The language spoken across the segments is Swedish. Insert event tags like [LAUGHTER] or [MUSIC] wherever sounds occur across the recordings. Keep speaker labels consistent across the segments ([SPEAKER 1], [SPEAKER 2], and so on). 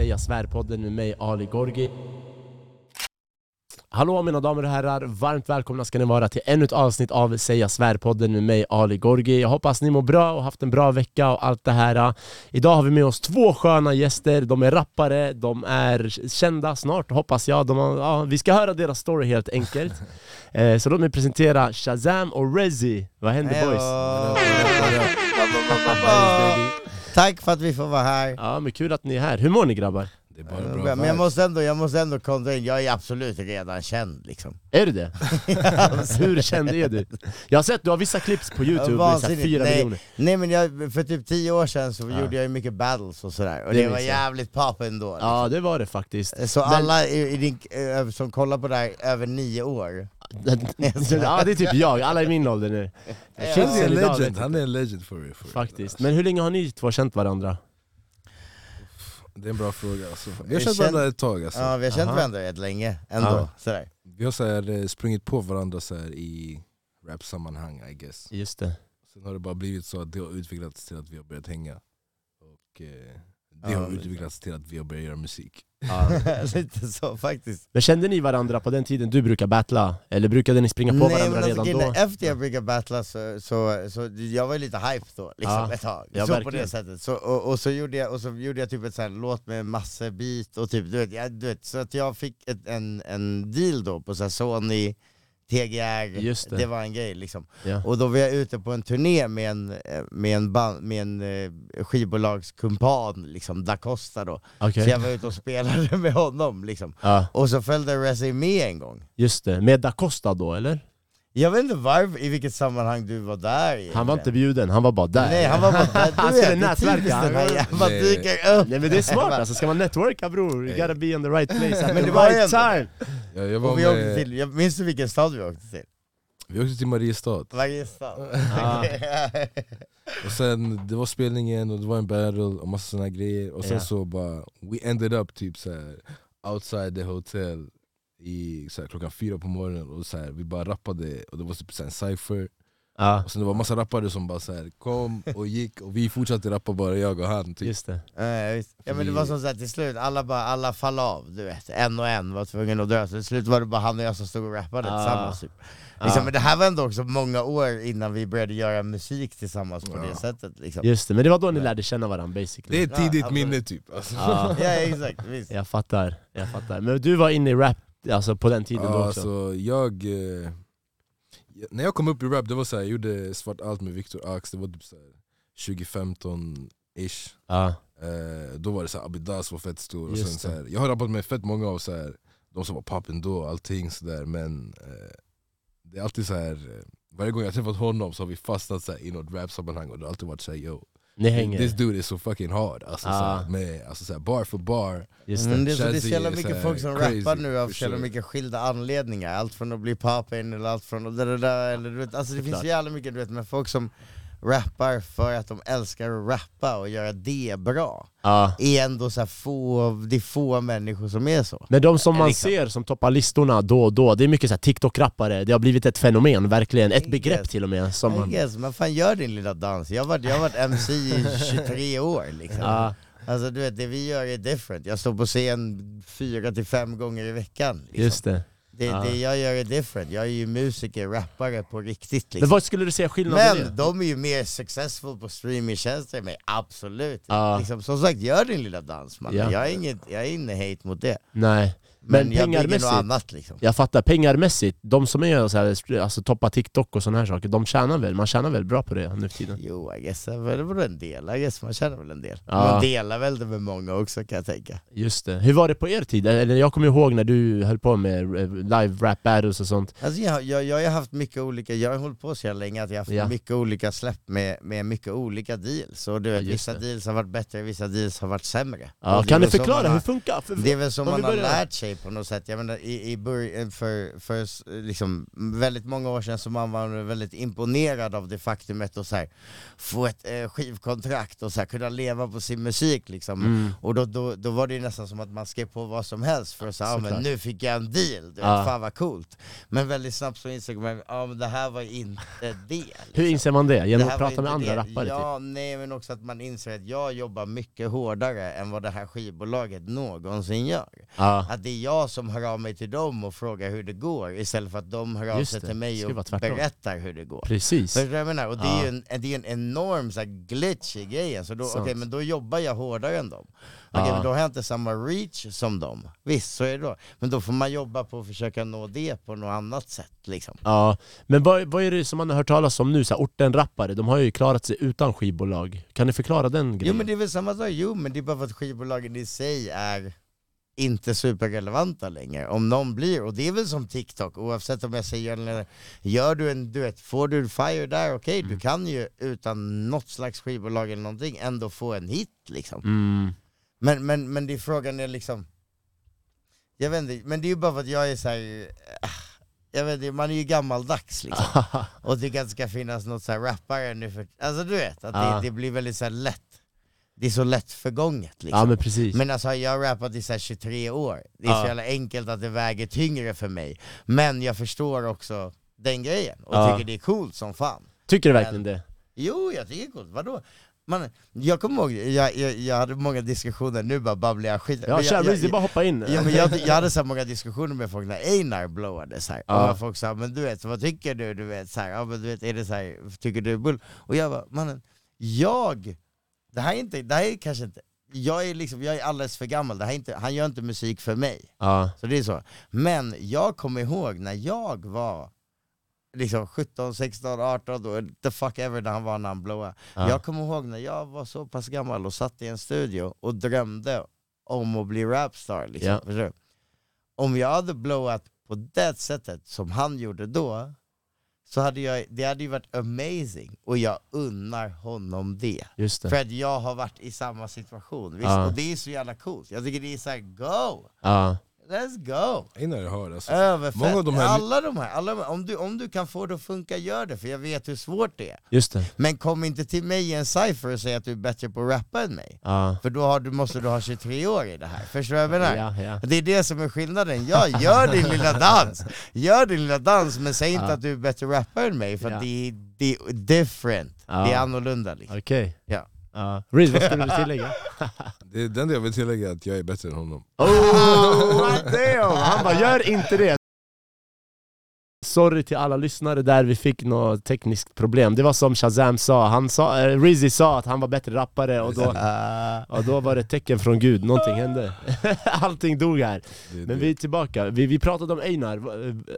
[SPEAKER 1] Säga Svär-podden med mig Ali Gorgi. Hallå mina damer och herrar, varmt välkomna ska ni vara till ännu ett avsnitt av Säga Svär-podden med mig Ali Gorgi. Jag hoppas ni mår bra och haft en bra vecka och allt det här. Idag har vi med oss två sköna gäster, de är rappare, de är kända snart hoppas jag. De har, ja, vi ska höra deras story helt enkelt. [LAUGHS] Eh, så låt mig presentera Shazam och Rezi. Vad händer boys?
[SPEAKER 2] Tack för att vi får vara här.
[SPEAKER 1] Ja men kul att ni är här. Hur mår ni grabbar?
[SPEAKER 3] Det är bara bra
[SPEAKER 2] Men jag
[SPEAKER 3] vibes.
[SPEAKER 2] måste ändå, jag måste ändå kontra in, jag är absolut redan känd liksom. [LAUGHS]
[SPEAKER 1] Är du det? [LAUGHS] Hur känd är du? Jag har sett, du har vissa clips på youtube med så här
[SPEAKER 2] Vansinnigt.
[SPEAKER 1] fyra
[SPEAKER 2] Nej.
[SPEAKER 1] miljoner
[SPEAKER 2] Nej men jag, för typ tio år sedan så
[SPEAKER 1] Ja.
[SPEAKER 2] gjorde jag ju mycket battles och sådär, och
[SPEAKER 1] Det
[SPEAKER 2] det, var
[SPEAKER 1] minns jag.
[SPEAKER 2] jävligt pop ändå. Liksom.
[SPEAKER 1] Ja det var det faktiskt
[SPEAKER 2] Så
[SPEAKER 1] Men-
[SPEAKER 2] alla i, i din, eh, som kollar på det här över nio år,
[SPEAKER 1] Ja det är typ jag, alla i min ålder nu
[SPEAKER 3] Han är en legend, han är en legend for real.
[SPEAKER 1] Faktiskt, men hur länge har ni två känt varandra?
[SPEAKER 3] Det är en bra fråga alltså. Vi har känt
[SPEAKER 2] känner-
[SPEAKER 3] varandra ett tag alltså.
[SPEAKER 2] ja, vi har känt
[SPEAKER 1] Aha.
[SPEAKER 2] varandra rätt länge ändå.
[SPEAKER 1] Ja.
[SPEAKER 2] Sådär.
[SPEAKER 3] Vi har så här, eh, sprungit på varandra så här, i rap-sammanhang I guess.
[SPEAKER 1] Just det
[SPEAKER 3] Sen har det bara blivit så att det har utvecklats till att vi har börjat hänga. Och eh, det
[SPEAKER 2] Ja,
[SPEAKER 3] har utvecklats till att vi har börjat göra musik.
[SPEAKER 1] Ja. [LAUGHS]
[SPEAKER 2] Lite så faktiskt.
[SPEAKER 1] Men kände ni varandra på den tiden du brukar battla? Eller brukade ni springa på
[SPEAKER 2] Nej
[SPEAKER 1] varandra
[SPEAKER 2] men alltså,
[SPEAKER 1] redan då?
[SPEAKER 2] efter jag brukade battla så, så, så jag var ju lite hype då, liksom
[SPEAKER 1] Ja.
[SPEAKER 2] ett tag.
[SPEAKER 1] Ja,
[SPEAKER 2] så på
[SPEAKER 1] verkligen.
[SPEAKER 2] det sättet. Så, och, och, så gjorde jag, och så gjorde jag typ ett sånt här låt med massor beat och typ, du vet, jag, du vet, så att jag fick ett, en, en deal då på så här Sony, TGR,
[SPEAKER 1] Just det.
[SPEAKER 2] var en grej liksom.
[SPEAKER 1] Ja.
[SPEAKER 2] Och då var jag ute på en turné med en, med en, band, med en eh, skivbolagskumpan, liksom, Da Costa då.
[SPEAKER 1] Okej,
[SPEAKER 2] Så jag var ute och spelade [LAUGHS] med honom liksom.
[SPEAKER 1] ja,
[SPEAKER 2] Och så följde Rezi med en gång.
[SPEAKER 1] just det. Med Da Costa då eller?
[SPEAKER 2] Jag vet inte varför, i vilket sammanhang du var där egentligen.
[SPEAKER 1] Han var inte bjuden, han var bara där
[SPEAKER 2] Nej han var bara där, [LAUGHS]
[SPEAKER 1] Han
[SPEAKER 2] du
[SPEAKER 1] skulle
[SPEAKER 2] vet, det är
[SPEAKER 1] nätverka.
[SPEAKER 2] här jävla
[SPEAKER 3] Nej.
[SPEAKER 2] dyker upp
[SPEAKER 1] Nej men det är smart alltså, ska man networka bror? You gotta be in the right place at [LAUGHS] the
[SPEAKER 2] det var ju
[SPEAKER 1] right time!
[SPEAKER 3] Ja, jag var
[SPEAKER 2] och vi åkte
[SPEAKER 3] med,
[SPEAKER 2] till, jag minns du vilken stad vi åkte till?
[SPEAKER 3] vi åkte till Mariestad.
[SPEAKER 2] Mariestad
[SPEAKER 1] Ja. [LAUGHS]
[SPEAKER 3] Och sen det var spelningen och det var en battle och massa såna här grejer och sen
[SPEAKER 1] Ja.
[SPEAKER 3] så bara, we ended up typ så här, outside the hotel i så här, klockan fyra på morgonen och så här, vi bara rappade och det var typ så här en cypher
[SPEAKER 1] Ja,
[SPEAKER 3] och sen det var massa rappare som bara så här, kom och gick och vi fortsatte rappa bara jag och han typ.
[SPEAKER 1] just det
[SPEAKER 2] Ja, visst. ja men det var som såhär till slut, alla bara, alla fall av, du vet, en och en var tvungen att dö, så till slut var det bara han och jag som stod och rappade
[SPEAKER 1] Ah.
[SPEAKER 2] tillsammans typ. liksom,
[SPEAKER 1] Ja.
[SPEAKER 2] Men det här var ändå också många år innan vi började göra musik tillsammans på det
[SPEAKER 3] Ja.
[SPEAKER 2] sättet liksom.
[SPEAKER 1] Just det, men det var då ni lärde känna varandra basically
[SPEAKER 3] Det är ett
[SPEAKER 2] Ja,
[SPEAKER 3] tidigt
[SPEAKER 2] absolut.
[SPEAKER 3] minne typ alltså.
[SPEAKER 1] Ja. [LAUGHS]
[SPEAKER 2] Ja exakt, visst.
[SPEAKER 1] Jag fattar, jag fattar. Men du var inne i rap alltså på den tiden då
[SPEAKER 3] Ja,
[SPEAKER 1] också?
[SPEAKER 3] alltså, jag, eh, när jag kom upp i rap, det var så här, jag gjorde Svart Allt med Viktor Ax, det var typ så här 2015-ish
[SPEAKER 1] Ja,
[SPEAKER 3] eh, Då var det så här, Abidas var fett stor, och sen, så här, jag har rappat med fett många av så här, de som var poppen då, allting sådär men eh, det är alltid så här. eh, varje gång jag träffat honom så har vi fastnat så här, i något rap-sammanhang och det har alltid varit såhär yo
[SPEAKER 1] ni hänger?
[SPEAKER 3] This dude is so fucking hard, alltså,
[SPEAKER 1] Ah.
[SPEAKER 3] så här, med, alltså så här, bar for bar
[SPEAKER 1] Just det.
[SPEAKER 2] Mm, det, är så, det är så jävla mycket folk som
[SPEAKER 3] crazy,
[SPEAKER 2] rappar nu av så jävla
[SPEAKER 3] sure.
[SPEAKER 2] mycket skilda anledningar, allt från att bli poppin eller allt från att det där, eller du vet, alltså det finns
[SPEAKER 1] Såklart.
[SPEAKER 2] så jävla mycket du vet, med folk som rappar för att de älskar att rappa och göra det bra.
[SPEAKER 1] Ja.
[SPEAKER 2] Är ändå så här få, det är få människor som är så.
[SPEAKER 1] Men de som man
[SPEAKER 2] Liksom.
[SPEAKER 1] ser som toppar listorna då och då, det är mycket så här TikTok-rappare, det har blivit ett fenomen verkligen, ett begrepp till och med som
[SPEAKER 2] I
[SPEAKER 1] man...
[SPEAKER 2] guess, men fan gör din lilla dans, jag har varit, jag har varit MC i 23 år liksom.
[SPEAKER 1] Ja,
[SPEAKER 2] Alltså du vet, det vi gör är different, jag står på scen fyra till fem gånger i veckan. Liksom.
[SPEAKER 1] just det.
[SPEAKER 2] Det,
[SPEAKER 1] Ja.
[SPEAKER 2] det jag gör är different, jag är ju musiker, rappare på riktigt liksom.
[SPEAKER 1] Men vad skulle du säga skillnaden
[SPEAKER 2] Men de är ju mer successful på streamingtjänster än mig, absolut.
[SPEAKER 1] Ja.
[SPEAKER 2] Liksom, som sagt, gör din lilla dans man.
[SPEAKER 1] Ja.
[SPEAKER 2] Jag, är inget, jag är inne hate mot det.
[SPEAKER 1] Nej,
[SPEAKER 2] Men,
[SPEAKER 1] Men
[SPEAKER 2] jag bygger något annat liksom.
[SPEAKER 1] jag fattar. Pengarmässigt, de som är så här, alltså toppar TikTok och såna här saker, de tjänar väl? Man tjänar väl bra på det nu för tiden?
[SPEAKER 2] Jo, I guess, det var en del, I guess man känner väl en del.
[SPEAKER 1] Ja.
[SPEAKER 2] Man delar väl det med många också kan jag tänka.
[SPEAKER 1] Just det. Hur var det på er tid? Eller jag kommer ihåg när du höll på med eh, live rap battles och sånt.
[SPEAKER 2] Alltså jag, jag, jag har haft mycket olika, jag har hållit på så jävla länge att jag har haft
[SPEAKER 1] Ja.
[SPEAKER 2] mycket olika släpp med, med mycket olika deals. Och du vet,
[SPEAKER 1] Ja,
[SPEAKER 2] vissa
[SPEAKER 1] det.
[SPEAKER 2] deals har varit bättre, vissa deals har varit sämre.
[SPEAKER 1] Ja, kan du
[SPEAKER 2] väl
[SPEAKER 1] förklara,
[SPEAKER 2] har-
[SPEAKER 1] hur funkar? För,
[SPEAKER 2] Det är väl som man har lärt sig grej på något sätt. Jag menar, i, i början, för, för s- liksom, väldigt många år sedan så man var väldigt imponerad av det faktumet att så här, få ett eh, skivkontrakt och så här, kunna leva på sin musik liksom.
[SPEAKER 1] Mm.
[SPEAKER 2] Och då, då, då var det ju nästan som att man skrev på vad som helst för att säga, ja men nu fick jag en deal, vet,
[SPEAKER 1] Ja.
[SPEAKER 2] fan vad coolt. Men väldigt snabbt så insåg man, ja men det här var inte det. Liksom.
[SPEAKER 1] Hur inser man det? Genom
[SPEAKER 2] Det
[SPEAKER 1] att prata med andra
[SPEAKER 2] det.
[SPEAKER 1] rappare? Typ.
[SPEAKER 2] Ja, nej men också att man inser att jag jobbar mycket hårdare än vad det här skivbolaget någonsin gör.
[SPEAKER 1] Ja.
[SPEAKER 2] Att det är jag som hör av mig till dem och frågar hur det går istället för att de hör av sig till mig och berättar hur det går.
[SPEAKER 1] Precis.
[SPEAKER 2] Förstår du vad jag menar? Och det är ju en, det är en enorm så här, glitch i grejen, så då, okej, men då jobbar jag hårdare än dem. Okej,
[SPEAKER 1] Ja.
[SPEAKER 2] men då har jag inte samma reach som dem. Visst, så är det då. Men då får man jobba på att försöka nå det på något annat sätt liksom.
[SPEAKER 1] Ja, men vad, vad är det som man har hört talas om nu? Så här, orten-rappare, de har ju klarat sig utan skivbolag. Kan ni förklara den grejen?
[SPEAKER 2] Jo men det är väl samma sak, jo men det är bara för att skivbolagen i sig är inte superrelevanta längre. Om någon blir, och det är väl som TikTok, oavsett om jag säger gör du en duett, får du fire där, okej
[SPEAKER 1] Mm.
[SPEAKER 2] du kan ju utan något slags skivbolag eller någonting ändå få en hit liksom.
[SPEAKER 1] Mm.
[SPEAKER 2] Men, men, men det är frågan är liksom, jag vet inte, men det är ju bara för att jag är såhär, jag vet inte, man är ju gammaldags liksom. [LAUGHS] Och tycker att det ska finnas något så här rappare nu för, alltså du vet, att det, det blir väldigt så här lätt, det är så lätt förgånget liksom.
[SPEAKER 1] ja men precis.
[SPEAKER 2] Men alltså jag har rappat i så här 23 år, det är
[SPEAKER 1] Ja.
[SPEAKER 2] så jävla enkelt att det väger tyngre för mig. Men jag förstår också den grejen, och
[SPEAKER 1] Ja.
[SPEAKER 2] tycker det är coolt som fan.
[SPEAKER 1] Tycker du verkligen det?
[SPEAKER 2] Jo, jag tycker det är coolt, vadå? Man, jag kommer ihåg, jag, jag, jag hade många diskussioner, nu bara babblar jag skit.
[SPEAKER 1] Ja kör, det är bara hoppa in.
[SPEAKER 2] Ja, men jag, jag hade så många diskussioner med folk när Einar blowade så här.
[SPEAKER 1] Ja.
[SPEAKER 2] och folk sa men du vet, vad tycker du? du vet, så här, ja, men du vet, är det så här, tycker du är bull? Och jag bara, mannen, jag, det här är inte, det här är kanske inte, jag är liksom, jag är alldeles för gammal, det här är inte, han gör inte musik för mig.
[SPEAKER 1] Ja.
[SPEAKER 2] Så det är så. Men jag kommer ihåg när jag var liksom 17, 16, 18, då, the fuck ever när han var när han blowade.
[SPEAKER 1] Ja.
[SPEAKER 2] Jag kommer ihåg när jag var så pass gammal och satt i en studio och drömde om att bli rapstar. Liksom,
[SPEAKER 1] Ja.
[SPEAKER 2] Om jag hade blowat på det sättet som han gjorde då, så hade jag, det hade ju varit amazing. Och jag unnar honom det.
[SPEAKER 1] Just
[SPEAKER 2] För
[SPEAKER 1] det.
[SPEAKER 2] att jag har varit i samma situation. Visst?
[SPEAKER 1] Ja.
[SPEAKER 2] Och det är så jävla coolt. Jag tycker det är såhär, go!
[SPEAKER 1] Ja.
[SPEAKER 2] Let's go!
[SPEAKER 3] Einar är hard alltså.
[SPEAKER 2] Överfett.
[SPEAKER 3] Många de här-
[SPEAKER 2] Alla de här, alla de här. Om, du, om du kan få det att funka, gör det, för jag vet hur svårt det är.
[SPEAKER 1] Just det.
[SPEAKER 2] Men kom inte till mig i en cypher och säg att du är bättre på att rappa än mig.
[SPEAKER 1] Ja.
[SPEAKER 2] För då har du, måste du ha 23 år i det här, förstår du vad jag menar?
[SPEAKER 1] Ja, ja.
[SPEAKER 2] Det är det som är skillnaden, ja, gör din lilla dans! Gör din lilla dans, men säg inte
[SPEAKER 1] Ja.
[SPEAKER 2] att du är bättre rappare än mig, för
[SPEAKER 1] Ja.
[SPEAKER 2] det, är, det är different,
[SPEAKER 1] Ja.
[SPEAKER 2] det är annorlunda liksom.
[SPEAKER 1] Okej.
[SPEAKER 2] Ja.
[SPEAKER 1] Ja. Reese, vad skulle du tillägga? [LAUGHS]
[SPEAKER 3] Det, det enda jag vill tillägga är att jag är bättre än honom.
[SPEAKER 1] Oh, damn! Han bara, gör inte det! Sorry till alla lyssnare där vi fick något tekniskt problem. Det var som Shazam sa, han sa äh, Rizzy sa att han var bättre rappare och då, [LAUGHS] och då var det ett tecken från gud, någonting hände. [LAUGHS] Allting dog här. Men vi är tillbaka, vi, vi pratade om Einar,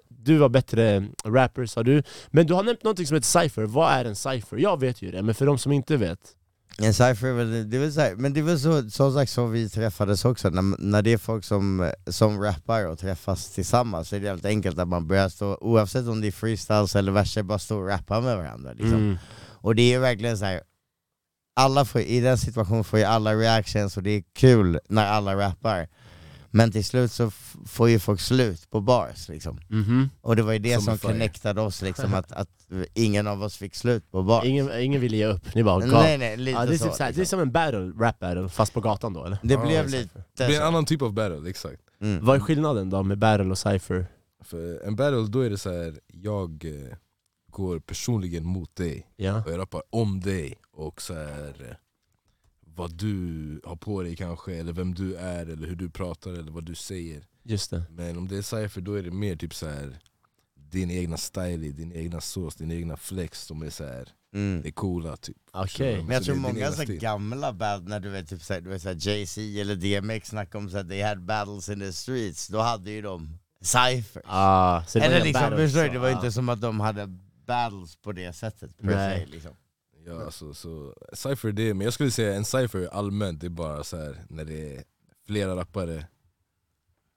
[SPEAKER 1] du var bättre rapper sa du. Men du har nämnt någonting som heter cypher, vad är en cypher? Jag vet ju det, men för de som inte vet
[SPEAKER 2] En cypher är väl, det är väl så här, men det är väl så, som sagt så vi träffades också, när, när det är folk som, som rappar och träffas tillsammans så är det helt enkelt att man börjar stå, oavsett om det är freestyles eller verser, bara stå och rappa med varandra liksom.
[SPEAKER 1] mm.
[SPEAKER 2] Och det är verkligen så här. alla får, i den situationen får ju alla reactions och det är kul när alla rappar. Men till slut så får ju folk slut på bars liksom.
[SPEAKER 1] Mhm.
[SPEAKER 2] Och det var ju det
[SPEAKER 3] Som
[SPEAKER 2] som, connectade oss liksom, [LAUGHS] att, att ingen av oss fick slut på bars.
[SPEAKER 1] ingen, ingen ville ge upp, ni bara gav
[SPEAKER 2] nej nej, lite
[SPEAKER 1] ja, det, är
[SPEAKER 2] så.
[SPEAKER 1] typ såhär, det är
[SPEAKER 2] liksom.
[SPEAKER 1] som en battle, rap battle, fast på gatan då eller?
[SPEAKER 2] Det
[SPEAKER 3] Ja,
[SPEAKER 2] blev lite
[SPEAKER 3] det blir en
[SPEAKER 2] så.
[SPEAKER 3] annan typ av battle, exakt.
[SPEAKER 2] Mm.
[SPEAKER 1] Vad är skillnaden då med battle och cypher?
[SPEAKER 3] För en battle, då är det så här, jag eh, går personligen mot dig
[SPEAKER 1] Ja,
[SPEAKER 3] och jag rappar om dig och så här, eh, vad du har på dig kanske, eller vem du är, eller hur du pratar, eller vad du säger.
[SPEAKER 1] just det.
[SPEAKER 3] Men om det är cypher då är det mer typ så här din egna style, din egna sås, din egna flex som är så här,
[SPEAKER 2] Mm.
[SPEAKER 3] det är coola typ.
[SPEAKER 1] Okej.
[SPEAKER 2] Men jag tror många så gamla band, när du vet, typ, så här, du vet så här, Jay-Z eller DMX snackade om att they had battles in the streets, då hade ju de cyphers.
[SPEAKER 1] Ah, så det var
[SPEAKER 2] Eller liksom,
[SPEAKER 1] battles, så,
[SPEAKER 2] det var ju
[SPEAKER 1] ah.
[SPEAKER 2] inte som att de hade battles på det sättet per
[SPEAKER 1] Nej.
[SPEAKER 2] se liksom.
[SPEAKER 3] Ja, alltså, så, cypher det, men jag skulle säga en cypher allmänt, det är bara så här när det är flera rappare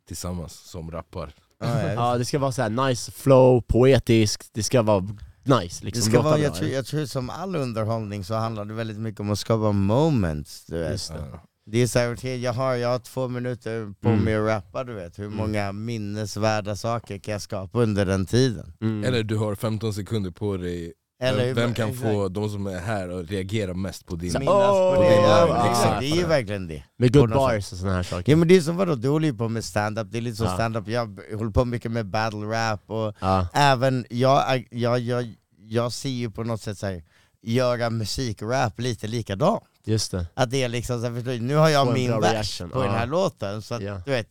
[SPEAKER 3] tillsammans som rappar.
[SPEAKER 1] Ja, det ska vara så här nice flow, poetiskt, det ska vara nice liksom.
[SPEAKER 2] Det ska vara, jag, tror, jag tror som all underhållning så handlar det väldigt mycket om att skapa moments, du vet.
[SPEAKER 1] Det.
[SPEAKER 3] Ja.
[SPEAKER 2] Det är så här, okej, jag, har, jag har två minuter på
[SPEAKER 1] Mm.
[SPEAKER 2] mig att rappa, du vet. Hur många minnesvärda saker kan jag skapa under den tiden?
[SPEAKER 1] Mm.
[SPEAKER 3] Eller du har 15 sekunder på dig,
[SPEAKER 2] Eller
[SPEAKER 3] vem kan
[SPEAKER 2] exakt.
[SPEAKER 3] få de som är här att reagera mest på din...
[SPEAKER 1] Så-
[SPEAKER 2] minnas på
[SPEAKER 1] Oh,
[SPEAKER 2] det? Ja,
[SPEAKER 1] ja,
[SPEAKER 2] exakt, det är ju verkligen det.
[SPEAKER 1] Med good bars och såna här saker.
[SPEAKER 2] Ja men det är som vadå, du håller ju på med stand-up, det är lite som
[SPEAKER 1] Ja.
[SPEAKER 2] stand-up, jag håller på mycket med battle rap och
[SPEAKER 1] Ja.
[SPEAKER 2] även, jag, jag, jag, jag ser ju på något sätt så här, göra musikrap lite likadant.
[SPEAKER 1] Just det.
[SPEAKER 2] Att det är liksom så här, förstår du, nu har jag min vers
[SPEAKER 1] reaction,
[SPEAKER 2] på
[SPEAKER 1] ja.
[SPEAKER 2] den här låten, så att
[SPEAKER 1] Ja.
[SPEAKER 2] du vet,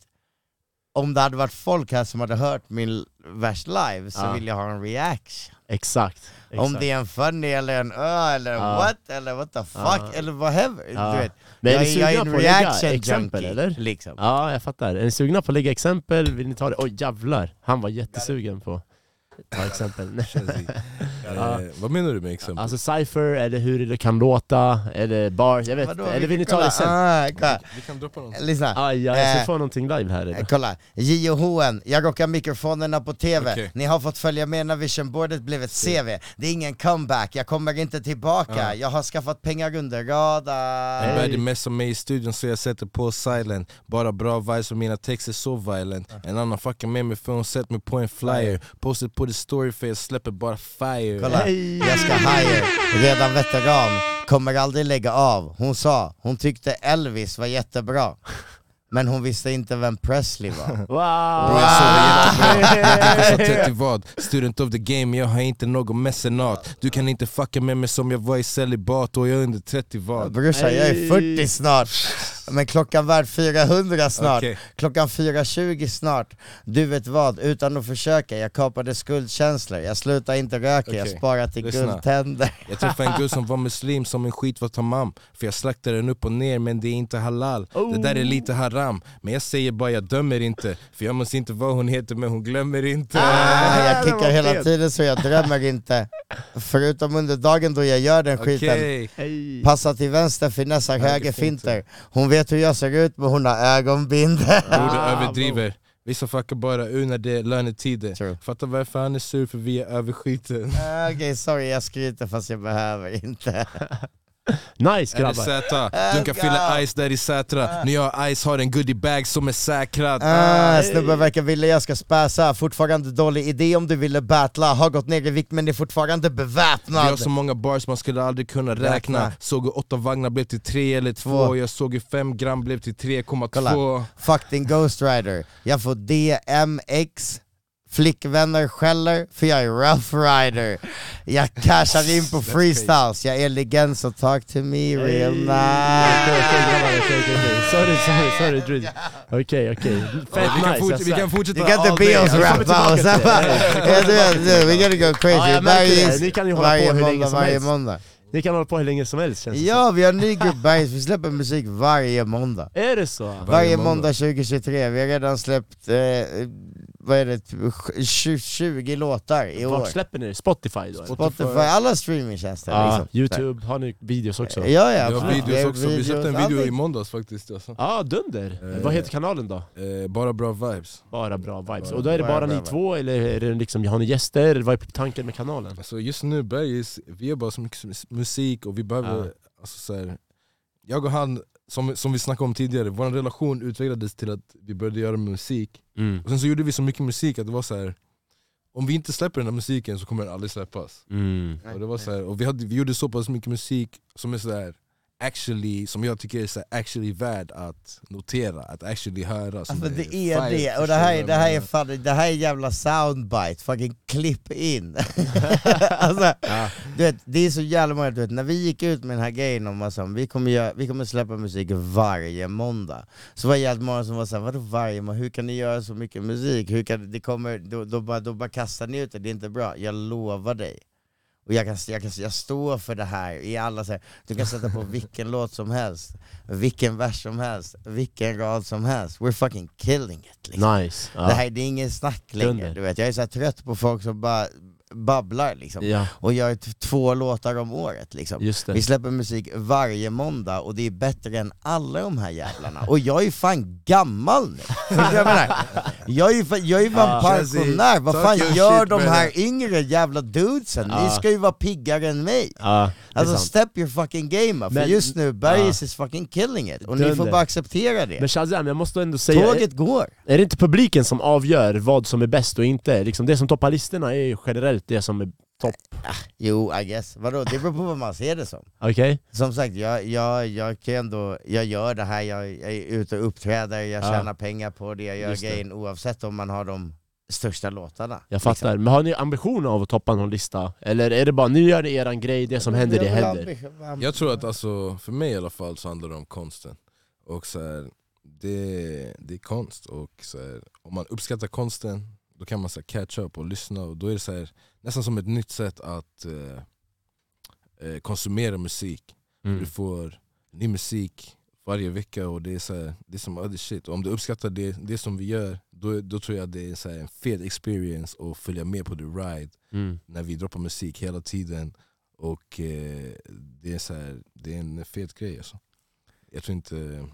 [SPEAKER 2] om det hade varit folk här som hade hört min vers live så
[SPEAKER 1] Ja.
[SPEAKER 2] vill jag ha en reaction.
[SPEAKER 1] Exakt. Exakt.
[SPEAKER 2] Om det är en funny eller en ö eller
[SPEAKER 1] Ja.
[SPEAKER 2] what eller what the fuck
[SPEAKER 1] Ja.
[SPEAKER 2] eller whatever.
[SPEAKER 1] Ja.
[SPEAKER 2] Du vet.
[SPEAKER 1] Men är
[SPEAKER 2] jag,
[SPEAKER 1] ni
[SPEAKER 2] jag är en reaction
[SPEAKER 1] exempel
[SPEAKER 2] junkie,
[SPEAKER 1] eller?
[SPEAKER 2] liksom.
[SPEAKER 1] Ja, jag fattar. Är ni sugna på att lägga exempel? Vill ni ta det? Oj jävlar, han var jättesugen på ta exempel. [LAUGHS]
[SPEAKER 3] Chelsea. [LAUGHS]
[SPEAKER 1] Ja.
[SPEAKER 3] eh, vad menar du med exempel?
[SPEAKER 1] Alltså cypher, eller hur det kan låta, eller bars, jag vet
[SPEAKER 2] Vadå,
[SPEAKER 1] inte.
[SPEAKER 2] vi
[SPEAKER 1] Eller vill
[SPEAKER 2] kan
[SPEAKER 1] ni ta
[SPEAKER 2] kolla.
[SPEAKER 1] det sen?
[SPEAKER 2] Ah, kolla.
[SPEAKER 3] vi kan droppa något.
[SPEAKER 2] Lyssna.
[SPEAKER 1] Aj, ja, jag ska
[SPEAKER 2] Eh,
[SPEAKER 1] få någonting live här
[SPEAKER 2] Eh,
[SPEAKER 1] idag.
[SPEAKER 2] Kolla, JOHN, jag rockar mikrofonerna på TV,
[SPEAKER 3] Okej.
[SPEAKER 2] ni har fått följa med när visionboardet blev ett CV Det är ingen comeback, jag kommer inte tillbaka,
[SPEAKER 3] Ja.
[SPEAKER 2] jag har skaffat pengar under
[SPEAKER 3] En
[SPEAKER 2] radar
[SPEAKER 1] Hey.
[SPEAKER 3] började messa mig i studion så jag sätter på silent Bara bra vibes och mina texter så violent En annan fuckar med mig för hon sett mig på en flyer Postet på the story för jag släpper bara fire.
[SPEAKER 2] Kolla,
[SPEAKER 1] Hej.
[SPEAKER 2] jag ska hire, redan veteran, kommer aldrig lägga av. Hon sa, hon tyckte Elvis var jättebra. Men hon visste inte vem Presley var.
[SPEAKER 1] Wow! [LAUGHS]
[SPEAKER 3] Bro, jag sover jättebra, jag sa 30 vad Student of the game, jag har inte någon mecenat. Du kan inte fucka med mig som jag var i celibat och jag är under 30 vad.
[SPEAKER 2] Brorsan jag är
[SPEAKER 1] Hey.
[SPEAKER 2] 40 snart, men klockan värd 400 snart.
[SPEAKER 3] Okej.
[SPEAKER 2] Klockan 4.20 snart, du vet vad, utan att försöka, jag kapade skuldkänslor. Jag slutar inte röka, jag
[SPEAKER 3] Okej,
[SPEAKER 2] sparar till
[SPEAKER 3] lyssna.
[SPEAKER 2] guldtänder.
[SPEAKER 3] Jag träffade en gud [LAUGHS] som var muslim som en skit var tamam För jag slaktade den upp och ner men det är inte halal. Det där är lite haram. Men jag säger bara jag dömer inte. För jag måste inte vad hon heter men hon glömmer inte.
[SPEAKER 2] Ah, Jag
[SPEAKER 1] det
[SPEAKER 2] kickar
[SPEAKER 1] var
[SPEAKER 2] hela
[SPEAKER 1] fel.
[SPEAKER 2] tiden så jag drömmer inte. Förutom under dagen då jag gör den skiten.
[SPEAKER 1] Hej.
[SPEAKER 2] Passa till vänster, finessar högerfinter. Hon vet hur jag ser ut men hon har ögonbindel
[SPEAKER 3] Bror du
[SPEAKER 1] Ah,
[SPEAKER 3] överdriver. Vissa fuckar bara ur när det är lönetider
[SPEAKER 2] True.
[SPEAKER 3] Fattar varför han är sur för vi är över skiten
[SPEAKER 2] Ah, Okej sorry jag skryter fast jag behöver inte [LAUGHS]
[SPEAKER 1] Nice
[SPEAKER 3] Är det
[SPEAKER 1] grabbar!
[SPEAKER 3] Sätra? Du kan
[SPEAKER 2] Äh,
[SPEAKER 3] fylla. Ice där i Sätra När jag Ice har en goodiebag som är säkrad
[SPEAKER 2] Ah, snubben verkar vilja jag ska späsa, fortfarande dålig idé om du ville battla Har gått ner i vikt men är fortfarande
[SPEAKER 3] Vi har
[SPEAKER 2] beväpnad
[SPEAKER 3] så många bars man skulle aldrig kunna räkna
[SPEAKER 2] Räkna.
[SPEAKER 3] Såg hur åtta vagnar blev till tre eller två
[SPEAKER 2] Två.
[SPEAKER 3] Jag såg hur fem gram blev till 3,2
[SPEAKER 2] Kolla. Fuck din Ghost Rider. Jag får DMX, flickvänner skäller för jag är rough rider. Jag cashar in på freestyles, jag är legend så talk to me real nice.
[SPEAKER 1] okej, okej, okej, okej. Sorry, sorry, sorry Drew. Okej, okej. Fett
[SPEAKER 3] vi, kan
[SPEAKER 1] nice.
[SPEAKER 3] forts- vi kan fortsätta
[SPEAKER 2] Du kan inte be oss rappa och sen bara... we gotta go crazy. Varje, varje måndag, varje måndag.
[SPEAKER 1] Ni kan hålla på hur länge som helst känns det
[SPEAKER 2] Ja, vi har en ny grupp Bergs, vi släpper musik varje måndag.
[SPEAKER 1] Är det så?
[SPEAKER 2] Varje
[SPEAKER 3] måndag.
[SPEAKER 2] måndag 2023, vi har redan släppt, eh, vad är det, 20, 20 låtar i år.
[SPEAKER 1] Vart släpper ni det? Spotify då?
[SPEAKER 2] Spotify, alla streamingtjänster
[SPEAKER 1] Ja,
[SPEAKER 2] liksom.
[SPEAKER 1] Youtube, har ni videos också?
[SPEAKER 2] Ja, ja,
[SPEAKER 3] Vi har
[SPEAKER 2] absolut.
[SPEAKER 3] videos också, vi släppte en video i måndags faktiskt alltså.
[SPEAKER 1] Ja, dunder!
[SPEAKER 3] Eh.
[SPEAKER 1] Vad heter kanalen då?
[SPEAKER 3] eh, Bara bra vibes
[SPEAKER 1] Bara bra vibes.
[SPEAKER 3] Bara-
[SPEAKER 1] Och då är det
[SPEAKER 2] bara
[SPEAKER 1] bara ni två, eller är det liksom, har ni gäster? Vad är tanken med kanalen?
[SPEAKER 3] alltså Just nu Bergis, vi gör bara så mycket mus- musik och vi behöver,
[SPEAKER 1] Ja.
[SPEAKER 3] alltså, så här, jag och han, som, som vi snackade om tidigare, vår relation utvecklades till att vi började göra musik
[SPEAKER 1] Mm.
[SPEAKER 3] Och sen så gjorde vi så mycket musik att det var så här. om vi inte släpper den här musiken så kommer den aldrig släppas
[SPEAKER 1] Mm.
[SPEAKER 3] Och, det var så här, och vi, hade, vi gjorde så pass mycket musik som är så här, actually, som jag tycker är så actually värd att notera, att actually höra
[SPEAKER 2] Alltså det är
[SPEAKER 3] fire,
[SPEAKER 2] det, och det här, det här är fan, det här är jävla soundbite, fucking klipp in. [LAUGHS] Alltså,
[SPEAKER 1] Ja.
[SPEAKER 2] du vet, Det är så jävla många, du vet, när vi gick ut med den här grejen om att vi kommer, göra, vi kommer släppa musik varje måndag. Så var det jävligt många som var såhär, vadå varje måndag, hur kan ni göra så mycket musik? Hur kan, det kommer, då, då, bara, då bara kastar ni ut det, det är inte bra, jag lovar dig och jag, kan, jag, kan, jag står för det här i alla så här, du kan sätta på vilken [LAUGHS] låt som helst, vilken vers som helst, vilken rad som helst, we're fucking killing it liksom.
[SPEAKER 1] Nice. Ja.
[SPEAKER 2] Det här det är ingen snack längre, du vet. jag är så här trött på folk som bara babblar liksom.
[SPEAKER 1] Ja,
[SPEAKER 2] Och gör två låtar om året liksom.
[SPEAKER 1] just
[SPEAKER 2] Vi släpper musik varje måndag och det är bättre än alla de här jävlarna. Och jag är fan gammal nu! [LAUGHS] Jag menar? Jag är ju fan, jag är fan
[SPEAKER 1] Ja.
[SPEAKER 2] pensionär, vad fan gör de här yngre jävla dudesen? Ni
[SPEAKER 1] Ja.
[SPEAKER 2] ska ju vara piggare än mig!
[SPEAKER 1] Är
[SPEAKER 2] Alltså
[SPEAKER 1] sant.
[SPEAKER 2] step your fucking game up, för
[SPEAKER 1] Men-
[SPEAKER 2] just nu, Bergis is fucking killing it, och ni får
[SPEAKER 1] Dunder.
[SPEAKER 2] bara acceptera det.
[SPEAKER 1] Men Shazam, jag måste ändå säga, är,
[SPEAKER 2] Tåget går!
[SPEAKER 1] är det inte publiken som avgör vad som är bäst och inte? Liksom det som toppar listorna är ju generellt det som är topp.
[SPEAKER 2] Jo, I guess. Vadå, det beror på vad man ser det som.
[SPEAKER 1] Okej?
[SPEAKER 2] Som sagt, jag, jag, jag kan ändå, jag gör det här, jag, jag är ute och uppträder, jag
[SPEAKER 1] Ja.
[SPEAKER 2] tjänar pengar på det, jag gör
[SPEAKER 1] Just det.
[SPEAKER 2] grejen oavsett om man har de största låtarna.
[SPEAKER 1] Jag fattar. Men har ni ambition av att toppa någon lista? Eller är det bara, nu gör ni eran grej, det som händer det händer?
[SPEAKER 3] Jag tror att alltså, för mig i alla fall så handlar det om konsten. Och så här, det, det är konst, och så här, om man uppskattar konsten då kan man så catch up och lyssna och då är det så här, nästan som ett nytt sätt att eh, eh, konsumera musik.
[SPEAKER 1] Mm.
[SPEAKER 3] Du får ny musik varje vecka och det är, så här, det är som other shit. Och om du uppskattar det, det som vi gör, då, då tror jag det är så en fet experience att följa med på the ride
[SPEAKER 1] Mm.
[SPEAKER 3] när vi droppar musik hela tiden. Och eh, det, är så här, det är en fet grej alltså. Jag tror inte...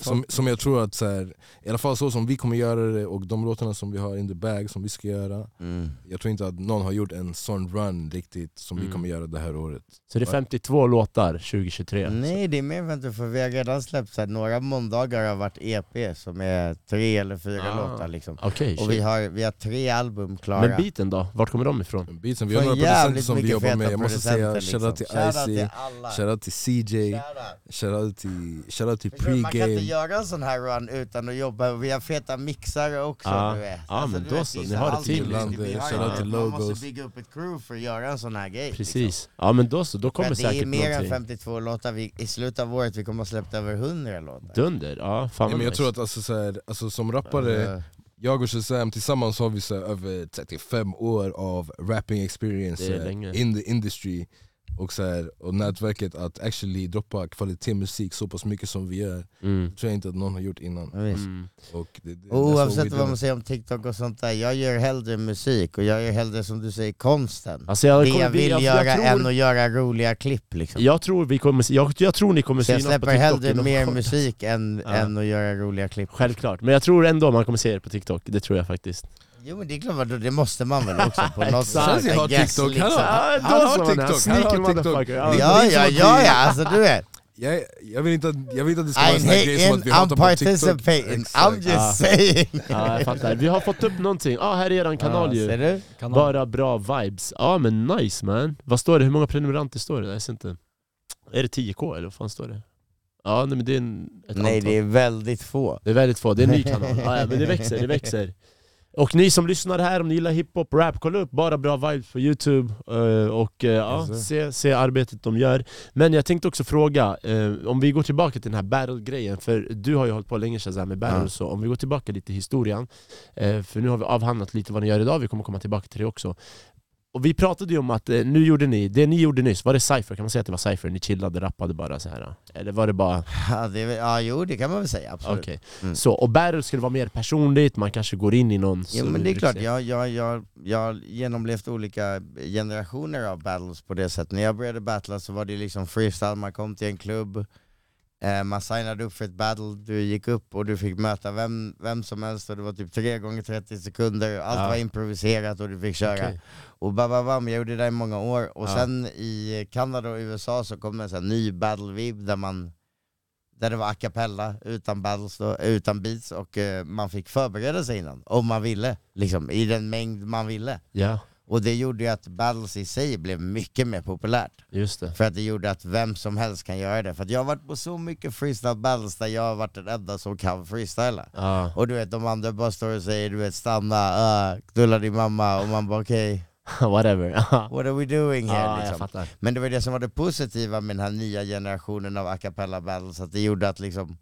[SPEAKER 3] Som, som jag tror att, så här, i alla fall så som vi kommer göra det och de låtarna som vi har in the bag som vi ska göra
[SPEAKER 2] Mm.
[SPEAKER 3] Jag tror inte att någon har gjort en sån run riktigt som
[SPEAKER 1] Mm.
[SPEAKER 3] vi kommer göra det här året
[SPEAKER 1] Så det är 52 låtar 2023?
[SPEAKER 2] Nej det är mer än för vi har redan släppt så här, några måndagar har varit EP som är tre eller fyra
[SPEAKER 1] Ah.
[SPEAKER 2] låtar liksom.
[SPEAKER 1] Okej,
[SPEAKER 2] Och vi har, vi har tre album klara.
[SPEAKER 1] Men beaten då? Vart kommer de ifrån?
[SPEAKER 3] Beatsen, vi har några producenter som vi jobbar med, jag måste säga shoutout till
[SPEAKER 2] liksom.
[SPEAKER 3] Icy,
[SPEAKER 2] till alla.
[SPEAKER 3] shoutout till CJ,
[SPEAKER 2] Shoutout.
[SPEAKER 3] till, till
[SPEAKER 2] kan inte göra en sån här run utan att jobba, vi har feta mixare också
[SPEAKER 1] Ja.
[SPEAKER 2] du vet.
[SPEAKER 1] Ja, men
[SPEAKER 2] du
[SPEAKER 1] då så, ni har ett
[SPEAKER 2] allt
[SPEAKER 1] team,
[SPEAKER 2] liksom.
[SPEAKER 3] liksom.
[SPEAKER 2] Man måste bygga upp ett crew för att göra en sån här grej. Liksom.
[SPEAKER 1] Precis. Ja men då så, då kommer
[SPEAKER 2] Men det är
[SPEAKER 1] säkert
[SPEAKER 2] mer än
[SPEAKER 1] någonting.
[SPEAKER 2] 52 låtar, vi, i slutet av året vi kommer att släppt över 100 låtar.
[SPEAKER 1] Dunder, ja fan vad
[SPEAKER 3] men jag
[SPEAKER 1] nice.
[SPEAKER 3] tror att alltså, så här, alltså, som rappare,
[SPEAKER 2] Eh,
[SPEAKER 3] jag och Shazam tillsammans har vi så här, över 35 år av rapping experience
[SPEAKER 1] länge.
[SPEAKER 3] in the industry och, så här, och nätverket att actually droppa kvalitetsmusik så pass mycket som vi gör
[SPEAKER 1] Mm.
[SPEAKER 3] tror jag inte att någon har gjort innan.
[SPEAKER 1] Mm.
[SPEAKER 3] Och det, det, what
[SPEAKER 2] oavsett vad man säger om TikTok och sånt där, jag gör hellre musik och jag gör hellre som du säger konsten.
[SPEAKER 1] Alltså jag,
[SPEAKER 2] det jag vill
[SPEAKER 1] jag,
[SPEAKER 2] göra
[SPEAKER 1] jag,
[SPEAKER 2] än
[SPEAKER 1] tror,
[SPEAKER 2] att göra roliga klipp liksom.
[SPEAKER 1] jag, tror vi kommer, jag, jag tror ni kommer
[SPEAKER 2] Så jag
[SPEAKER 1] synas på
[SPEAKER 2] släpper
[SPEAKER 1] TikTok
[SPEAKER 2] hellre
[SPEAKER 1] inom
[SPEAKER 2] mer
[SPEAKER 1] kort.
[SPEAKER 2] musik än,
[SPEAKER 1] Ja.
[SPEAKER 2] än att göra roliga klipp.
[SPEAKER 1] Självklart, men jag tror ändå man kommer se er på TikTok, det tror jag faktiskt.
[SPEAKER 2] Jo men det är klart, det måste man väl också på [LAUGHS] något sätt.
[SPEAKER 3] Shazzy har TikTok,
[SPEAKER 2] liksom.
[SPEAKER 3] han har- han. TikTok, har TikTok.
[SPEAKER 1] motherfucker.
[SPEAKER 3] Ja,
[SPEAKER 2] Ja ja ja alltså du vet.
[SPEAKER 3] jag, jag, vill inte, jag vill inte att det ska vara en sån här
[SPEAKER 2] hate
[SPEAKER 3] grej som att vi hatar på TikTok.
[SPEAKER 2] I'm just
[SPEAKER 1] Ja.
[SPEAKER 2] saying.
[SPEAKER 1] Ja, jag fattar. Vi har fått upp någonting, ja här är eran kanal
[SPEAKER 2] ser
[SPEAKER 1] ju.
[SPEAKER 2] du?
[SPEAKER 1] Bara bra vibes. Ja men nice man. Vad står det? Hur många prenumeranter står det? Jag ser inte. Är det 10k eller vad fan står det? Ja nej, men det är en, ett
[SPEAKER 2] Nej
[SPEAKER 1] antal.
[SPEAKER 2] det är väldigt få.
[SPEAKER 1] Det är väldigt få, det är en ny kanal. [LAUGHS] Ja, ja, men det växer, det växer. Och ni som lyssnar här, om ni gillar hiphop, rap, kolla upp Bara Bra Vibes på youtube eh, och eh, ja, se, se arbetet de gör. Men jag tänkte också fråga, eh, om vi går tillbaka till den här battle-grejen, för du har ju hållit på länge Shazam med battle,
[SPEAKER 2] Ja.
[SPEAKER 1] så om vi går tillbaka lite i historien, för nu har vi avhandlat lite vad ni gör idag, vi kommer komma tillbaka till det också. Och vi pratade ju om att eh, nu gjorde ni, det ni gjorde nyss, var det cypher? Kan man säga att det var cypher? Ni chillade, rappade bara så här Eller var det bara...
[SPEAKER 2] Ja, det är, väl- ja jo det kan man väl säga, absolut.
[SPEAKER 1] Okej.
[SPEAKER 2] Mm.
[SPEAKER 1] Så, och battle skulle vara mer personligt, man kanske går in i någon...
[SPEAKER 2] Jo men det är klart, jag, jag, jag, jag har genomlevt olika generationer av battles på det sättet. När jag började battla så var det liksom freestyle, man kom till en klubb, eh, man signade upp för ett battle, du gick upp och du fick möta vem, vem som helst och det var typ 3 gånger 30 sekunder, allt
[SPEAKER 1] Ja.
[SPEAKER 2] var improviserat och du fick köra.
[SPEAKER 1] Okej.
[SPEAKER 2] Och bababam, jag gjorde det i många år. Och
[SPEAKER 1] Ja.
[SPEAKER 2] sen i Kanada och USA så kom en sån ny battle-vib där man där det var a cappella, utan battles då, utan beats och eh, man fick förbereda sig innan, om man ville, liksom, i den mängd man ville.
[SPEAKER 1] Ja,
[SPEAKER 2] Och det gjorde ju att battles i sig blev mycket mer populärt.
[SPEAKER 1] just det.
[SPEAKER 2] För att det gjorde att vem som helst kan göra det. För att jag har varit på så mycket freestyle battles där jag har varit den enda som kan freestyla.
[SPEAKER 1] Ja,
[SPEAKER 2] Och du vet, de andra bara står och säger du vet stanna, uh, knulla din mamma, och man bara okej, [LAUGHS]
[SPEAKER 1] whatever. Ja,
[SPEAKER 2] what are we doing here?
[SPEAKER 1] jag
[SPEAKER 2] liksom. Men det var det som var det positiva med den här nya generationen av a cappella battles, att det gjorde att liksom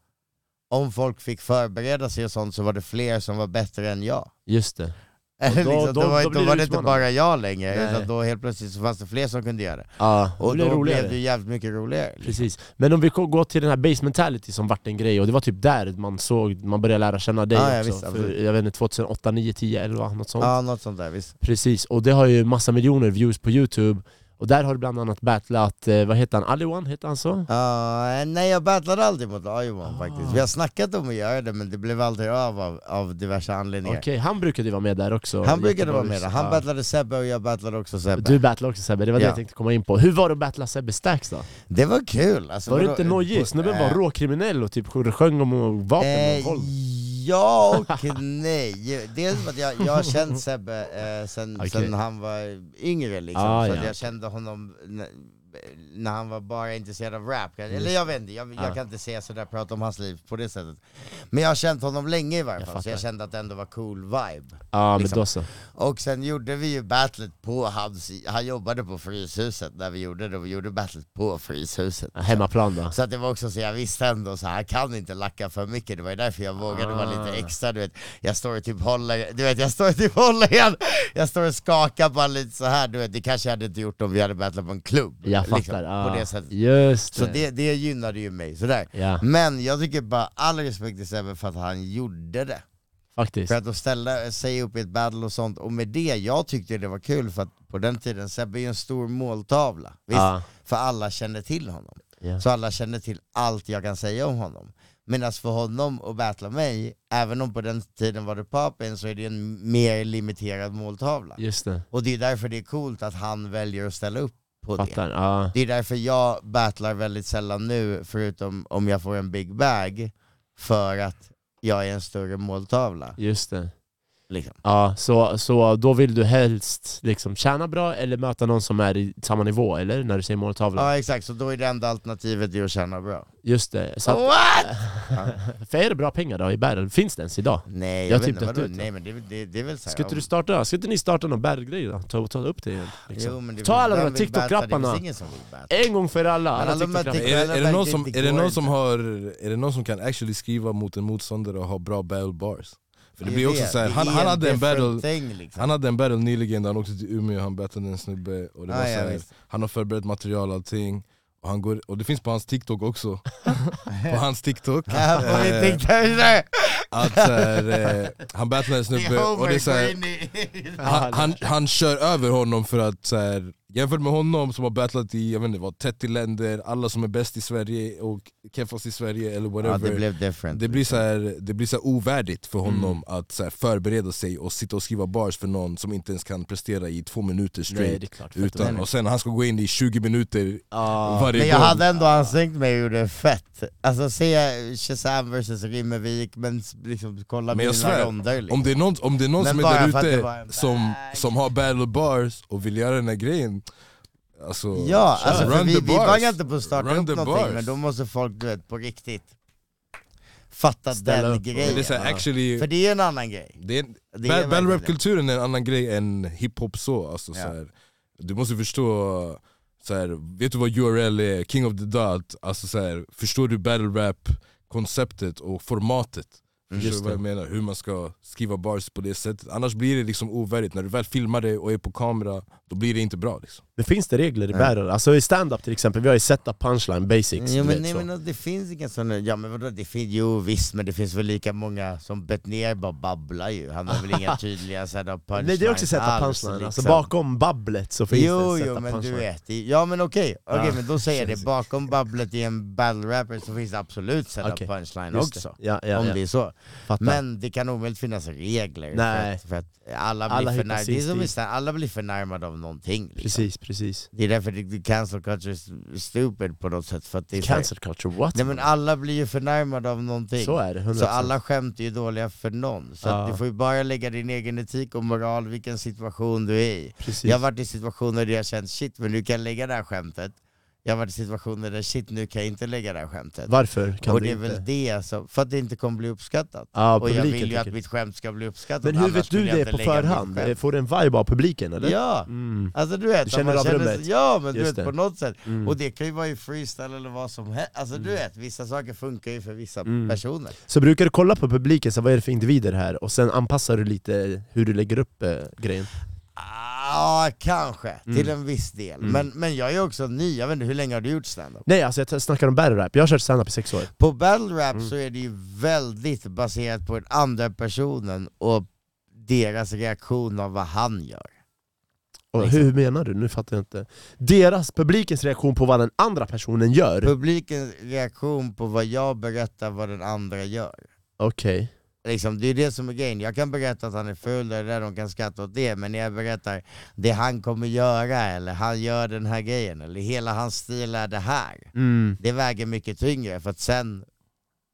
[SPEAKER 2] om folk fick förbereda sig och sånt så var det fler som var bättre än jag.
[SPEAKER 1] Just det. [LAUGHS]
[SPEAKER 2] Eller
[SPEAKER 1] då-
[SPEAKER 2] liksom,
[SPEAKER 1] då-
[SPEAKER 2] då, var,
[SPEAKER 1] då
[SPEAKER 2] då, var det inte
[SPEAKER 1] utmanande.
[SPEAKER 2] bara jag längre,
[SPEAKER 1] Nej.
[SPEAKER 2] utan då helt plötsligt så fanns det fler som kunde göra det.
[SPEAKER 1] Ja,
[SPEAKER 2] Och då
[SPEAKER 1] roligare.
[SPEAKER 2] blev det ju jävligt mycket roligare. liksom.
[SPEAKER 1] Precis. Men om vi går till den här base mentality som vart en grej, och det var typ där man såg, man började lära känna dig
[SPEAKER 2] Ja, ja,
[SPEAKER 1] också.
[SPEAKER 2] visst,
[SPEAKER 1] för, jag vet inte, 2008, 9, 10, 11, något sånt.
[SPEAKER 2] Ja, något sånt där visst.
[SPEAKER 1] Precis, och det har ju massa miljoner views på youtube Och där har du bland annat battlat, eh, vad heter han, Aliwan, heter han så?
[SPEAKER 2] Ja, nej jag battlade aldrig mot Ayman
[SPEAKER 1] Ah.
[SPEAKER 2] faktiskt. Vi har snackat om att göra det men det blev aldrig av av, av diverse anledningar.
[SPEAKER 1] Okej, han brukade ju vara med där också
[SPEAKER 2] Han brukade vara med där. Han battlade Sebbe och jag battlade också Sebbe.
[SPEAKER 1] Du battlade också Sebbe, det var det
[SPEAKER 2] Ja.
[SPEAKER 1] jag tänkte komma in på. Hur var det att battla Sebbe Stacks då?
[SPEAKER 2] Det var kul! Alltså,
[SPEAKER 1] Var du inte nojig? Snubben var
[SPEAKER 2] Eh,
[SPEAKER 1] råkriminell och typ sjöng om vapen
[SPEAKER 2] Eh,
[SPEAKER 1] och våld.
[SPEAKER 2] Ja och [LAUGHS] nej. Dels för att jag, jag har känt Sebbe eh, sen,
[SPEAKER 1] Okej.
[SPEAKER 2] sen han var yngre liksom.
[SPEAKER 1] Ah,
[SPEAKER 2] så
[SPEAKER 1] ja.
[SPEAKER 2] jag kände honom när han var bara intresserad av rap. Eller jag vet inte, jag, jag
[SPEAKER 1] Ah.
[SPEAKER 2] kan inte säga sådär, prata om hans liv på det sättet. Men jag har känt honom länge i varje
[SPEAKER 1] Jag
[SPEAKER 2] fall, så jag kände att det ändå var cool vibe.
[SPEAKER 1] Ja men
[SPEAKER 2] liksom.
[SPEAKER 1] då så.
[SPEAKER 2] Och sen gjorde vi ju battlet på hans, han jobbade på Fryshuset när vi gjorde det, vi gjorde battlet på Fryshuset.
[SPEAKER 1] Hemmaplan då.
[SPEAKER 2] Så att det var också så jag visste ändå så här kan inte lacka för mycket, det var ju därför jag vågade vara
[SPEAKER 1] Ah.
[SPEAKER 2] lite extra, du vet Jag står och typ håller, du vet jag står och typ håller igen, jag står och skakar bara lite så här du vet det kanske jag hade inte gjort om vi hade battlat på en klubb
[SPEAKER 1] Jag fattar,
[SPEAKER 2] liksom,
[SPEAKER 1] ja.
[SPEAKER 2] på det sättet.
[SPEAKER 1] Just
[SPEAKER 2] Så
[SPEAKER 1] det.
[SPEAKER 2] det, det gynnade ju mig, sådär
[SPEAKER 1] Ja,
[SPEAKER 2] Men jag tycker bara all respekt till Sebbe för att han gjorde det
[SPEAKER 1] faktiskt.
[SPEAKER 2] för att då ställa sig upp i ett battle och sånt, och med det, jag tyckte det var kul för att på den tiden, Sebbe är ju en stor måltavla, visst?
[SPEAKER 1] Ja.
[SPEAKER 2] För alla kände till honom.
[SPEAKER 1] Ja.
[SPEAKER 2] Så alla kände till allt jag kan säga om honom. Medan för honom att battla mig, även om på den tiden var det poppin, så är det en mer limiterad måltavla.
[SPEAKER 1] Just det,
[SPEAKER 2] Och det är därför det är coolt att han väljer att ställa upp på det.
[SPEAKER 1] fattar. Ja.
[SPEAKER 2] Det är därför jag battlar väldigt sällan nu, förutom om jag får en big bag, för att jag är en större måltavla.
[SPEAKER 1] Just det.
[SPEAKER 2] Liksom.
[SPEAKER 1] Ja, så, så då vill du helst liksom tjäna bra eller möta någon som är i samma nivå, eller? När du säger måltavlan?
[SPEAKER 2] Ja exakt, så då är det enda alternativet att tjäna bra.
[SPEAKER 1] Just det. Så att,
[SPEAKER 2] What? [LAUGHS]
[SPEAKER 1] för är det bra pengar då i battle? Finns det ens idag?
[SPEAKER 2] Nej,
[SPEAKER 1] Jag
[SPEAKER 2] jag, vet inte, vadå? Nej men det, det, det är väl såhär
[SPEAKER 1] Ska inte du starta, ska inte ni starta någon battle-grej då? Ta, ta upp det igen. Liksom.
[SPEAKER 2] Jo, men det
[SPEAKER 1] Ta alla de här
[SPEAKER 2] battla.
[SPEAKER 1] En gång för alla, alla
[SPEAKER 2] alla möter-
[SPEAKER 3] Är, är, det någon som, är, det någon som har, är det någon som kan actually skriva mot en motståndare och ha bra battle bars? För det blir också så här, han, han, hade en battle,
[SPEAKER 2] Thing, liksom.
[SPEAKER 3] han hade en battle nyligen där han åkte till Umeå han battlade en snubbe och det
[SPEAKER 2] Ah,
[SPEAKER 3] var
[SPEAKER 2] ja,
[SPEAKER 3] så här,
[SPEAKER 2] visst.
[SPEAKER 3] Han har förberett material och allting och, han går, och det finns på hans TikTok också. [LAUGHS] På hans TikTok. Eh, att här, eh, Han battlade en snubbe och det är så här, han, han, han kör över honom för att så här, jämfört med honom som har battlat i jag vet inte, vad, 30 länder, alla som är bäst i Sverige och keffast i Sverige eller
[SPEAKER 2] Ja
[SPEAKER 3] whatever
[SPEAKER 2] det blev different.
[SPEAKER 3] det blir så här, det blir så här ovärdigt för honom
[SPEAKER 1] Mm.
[SPEAKER 3] att så här förbereda sig och sitta och skriva bars för någon som inte ens kan prestera i två minuter
[SPEAKER 1] Nej,
[SPEAKER 3] straight
[SPEAKER 1] det är klart.
[SPEAKER 3] utan, Och sen han ska gå in i 20 minuter
[SPEAKER 1] Ja.
[SPEAKER 3] varje
[SPEAKER 2] Men jag
[SPEAKER 3] gång
[SPEAKER 2] hade ändå ansträngt mig och gjorde det fett. Alltså se Shazam vs Rimmervik, men liksom kolla
[SPEAKER 3] Men jag
[SPEAKER 2] mina
[SPEAKER 3] svär,
[SPEAKER 2] ronder liksom.
[SPEAKER 3] Om det är någon, om det är någon
[SPEAKER 2] Men
[SPEAKER 3] som är där ute som, som har battle bars och vill göra den här grejen Alltså,
[SPEAKER 2] Ja,
[SPEAKER 3] kör.
[SPEAKER 2] alltså för
[SPEAKER 3] Run
[SPEAKER 2] vi, vi
[SPEAKER 3] bars.
[SPEAKER 2] bangar inte på att starta
[SPEAKER 3] Run
[SPEAKER 2] upp någonting,
[SPEAKER 3] bars.
[SPEAKER 2] men då måste folk du vet, på riktigt fatta
[SPEAKER 1] Ställa
[SPEAKER 2] den
[SPEAKER 1] upp.
[SPEAKER 2] Grejen.
[SPEAKER 3] det är så här,
[SPEAKER 1] Ja.
[SPEAKER 3] actually,
[SPEAKER 2] För det är en annan grej.
[SPEAKER 3] battle rap-kulturen är en annan grej än hiphop så, alltså,
[SPEAKER 2] Ja.
[SPEAKER 3] så här, Du måste förstå, så här, vet du vad URL är? King of the dot, alltså, så här, förstår du battle rap-konceptet och formatet? Förstår
[SPEAKER 1] Just
[SPEAKER 3] du vad
[SPEAKER 1] det.
[SPEAKER 3] jag menar? Hur man ska skriva bars på det sättet Annars blir det liksom ovärdigt, när du väl filmar det och är på kamera Då blir det inte bra liksom.
[SPEAKER 1] Men finns det regler i
[SPEAKER 2] Ja.
[SPEAKER 1] battle? Alltså i stand-up till exempel, vi har ju setup, punchline, basics,
[SPEAKER 2] Jo, men,
[SPEAKER 1] vet
[SPEAKER 2] nej,
[SPEAKER 1] så.
[SPEAKER 2] men alltså, det finns inga sådana, ja men vadå, det finns, jo visst men det finns väl lika många som Betnér bara babblar ju, han har väl inga [LAUGHS] tydliga setup punchlines
[SPEAKER 1] Nej det är också setup
[SPEAKER 2] alls,
[SPEAKER 1] punchline, alltså
[SPEAKER 2] liksom.
[SPEAKER 1] bakom babblet så finns
[SPEAKER 2] Jo
[SPEAKER 1] det
[SPEAKER 2] jo
[SPEAKER 1] setup
[SPEAKER 2] men
[SPEAKER 1] punchline.
[SPEAKER 2] du vet, ja men okej, okej
[SPEAKER 1] Ja.
[SPEAKER 2] men då säger jag det, bakom babblet i en battle rapper så finns det absolut setup
[SPEAKER 1] Okej,
[SPEAKER 2] punchline
[SPEAKER 1] Just
[SPEAKER 2] också.
[SPEAKER 1] det. Ja, ja,
[SPEAKER 2] om
[SPEAKER 1] ja.
[SPEAKER 2] det är så.
[SPEAKER 1] Fattar.
[SPEAKER 2] Men det kan omöjligt finnas regler
[SPEAKER 1] Nej.
[SPEAKER 2] För, att, för att alla blir
[SPEAKER 1] Alla
[SPEAKER 2] för
[SPEAKER 1] hittar
[SPEAKER 2] när,
[SPEAKER 1] sin
[SPEAKER 2] det är som alla blir förnärmade av någonting liksom.
[SPEAKER 1] Precis, precis.
[SPEAKER 2] Det är därför det, det cancel culture är stupid på något sätt, för att det är så här-
[SPEAKER 1] Cancel culture, what?
[SPEAKER 2] Nej men alla blir ju förnärmade av någonting
[SPEAKER 1] så är det, 100%.
[SPEAKER 2] Så alla skämt är ju dåliga för någon, så
[SPEAKER 1] Ja.
[SPEAKER 2] du får ju bara lägga din egen etik och moral, vilken situation du är i
[SPEAKER 1] Precis.
[SPEAKER 2] Jag har varit i situationer där jag känt shit, men du kan lägga det här skämtet jag har varit i situationer där shit nu kan jag inte lägga det här skämtet.
[SPEAKER 1] Varför kan
[SPEAKER 2] och
[SPEAKER 1] du
[SPEAKER 2] det är
[SPEAKER 1] inte?
[SPEAKER 2] väl det, alltså, för att det inte kommer bli uppskattat.
[SPEAKER 1] Ja,
[SPEAKER 2] och jag vill ju att mitt skämt ska bli uppskattat.
[SPEAKER 1] Men hur vet du det
[SPEAKER 2] inte
[SPEAKER 1] på förhand?
[SPEAKER 2] skämt.
[SPEAKER 1] Får du en vibe av publiken eller?
[SPEAKER 2] Ja!
[SPEAKER 1] Mm.
[SPEAKER 2] Alltså du vet,
[SPEAKER 1] Du känner av rummet.
[SPEAKER 2] Ja men du
[SPEAKER 1] Just
[SPEAKER 2] vet
[SPEAKER 1] det.
[SPEAKER 2] på något sätt.
[SPEAKER 1] Mm.
[SPEAKER 2] Och det kan ju vara i freestyle eller vad som helst. Alltså du vet, vissa saker funkar ju för vissa
[SPEAKER 1] Mm.
[SPEAKER 2] personer.
[SPEAKER 1] Så brukar du kolla på publiken, så vad är det för individer här? Och sen anpassar du lite hur du lägger upp eh, grejen?
[SPEAKER 2] Ja, kanske.
[SPEAKER 1] Mm.
[SPEAKER 2] Till en viss del.
[SPEAKER 1] Mm.
[SPEAKER 2] Men, men jag är också ny, jag vet inte, hur länge har du gjort standup?
[SPEAKER 1] Nej alltså jag snackar om battle rap, jag har kört standup i sex år.
[SPEAKER 2] På battle rap
[SPEAKER 1] Mm.
[SPEAKER 2] så är det ju väldigt baserat på den andra personen och deras reaktion av vad han gör.
[SPEAKER 1] Och
[SPEAKER 2] Exakt.
[SPEAKER 1] hur menar du? Nu fattar jag inte. Deras, publikens reaktion på vad den andra personen gör?
[SPEAKER 2] Publikens reaktion på vad jag berättar vad den andra gör.
[SPEAKER 1] Okej.
[SPEAKER 2] Liksom, det är det som är grejen, jag kan berätta att han är full, det är där de kan skratta åt det, men när jag berättar det han kommer göra, eller han gör den här grejen, eller hela hans stil är det här.
[SPEAKER 1] Mm.
[SPEAKER 2] Det väger mycket tyngre, för att sen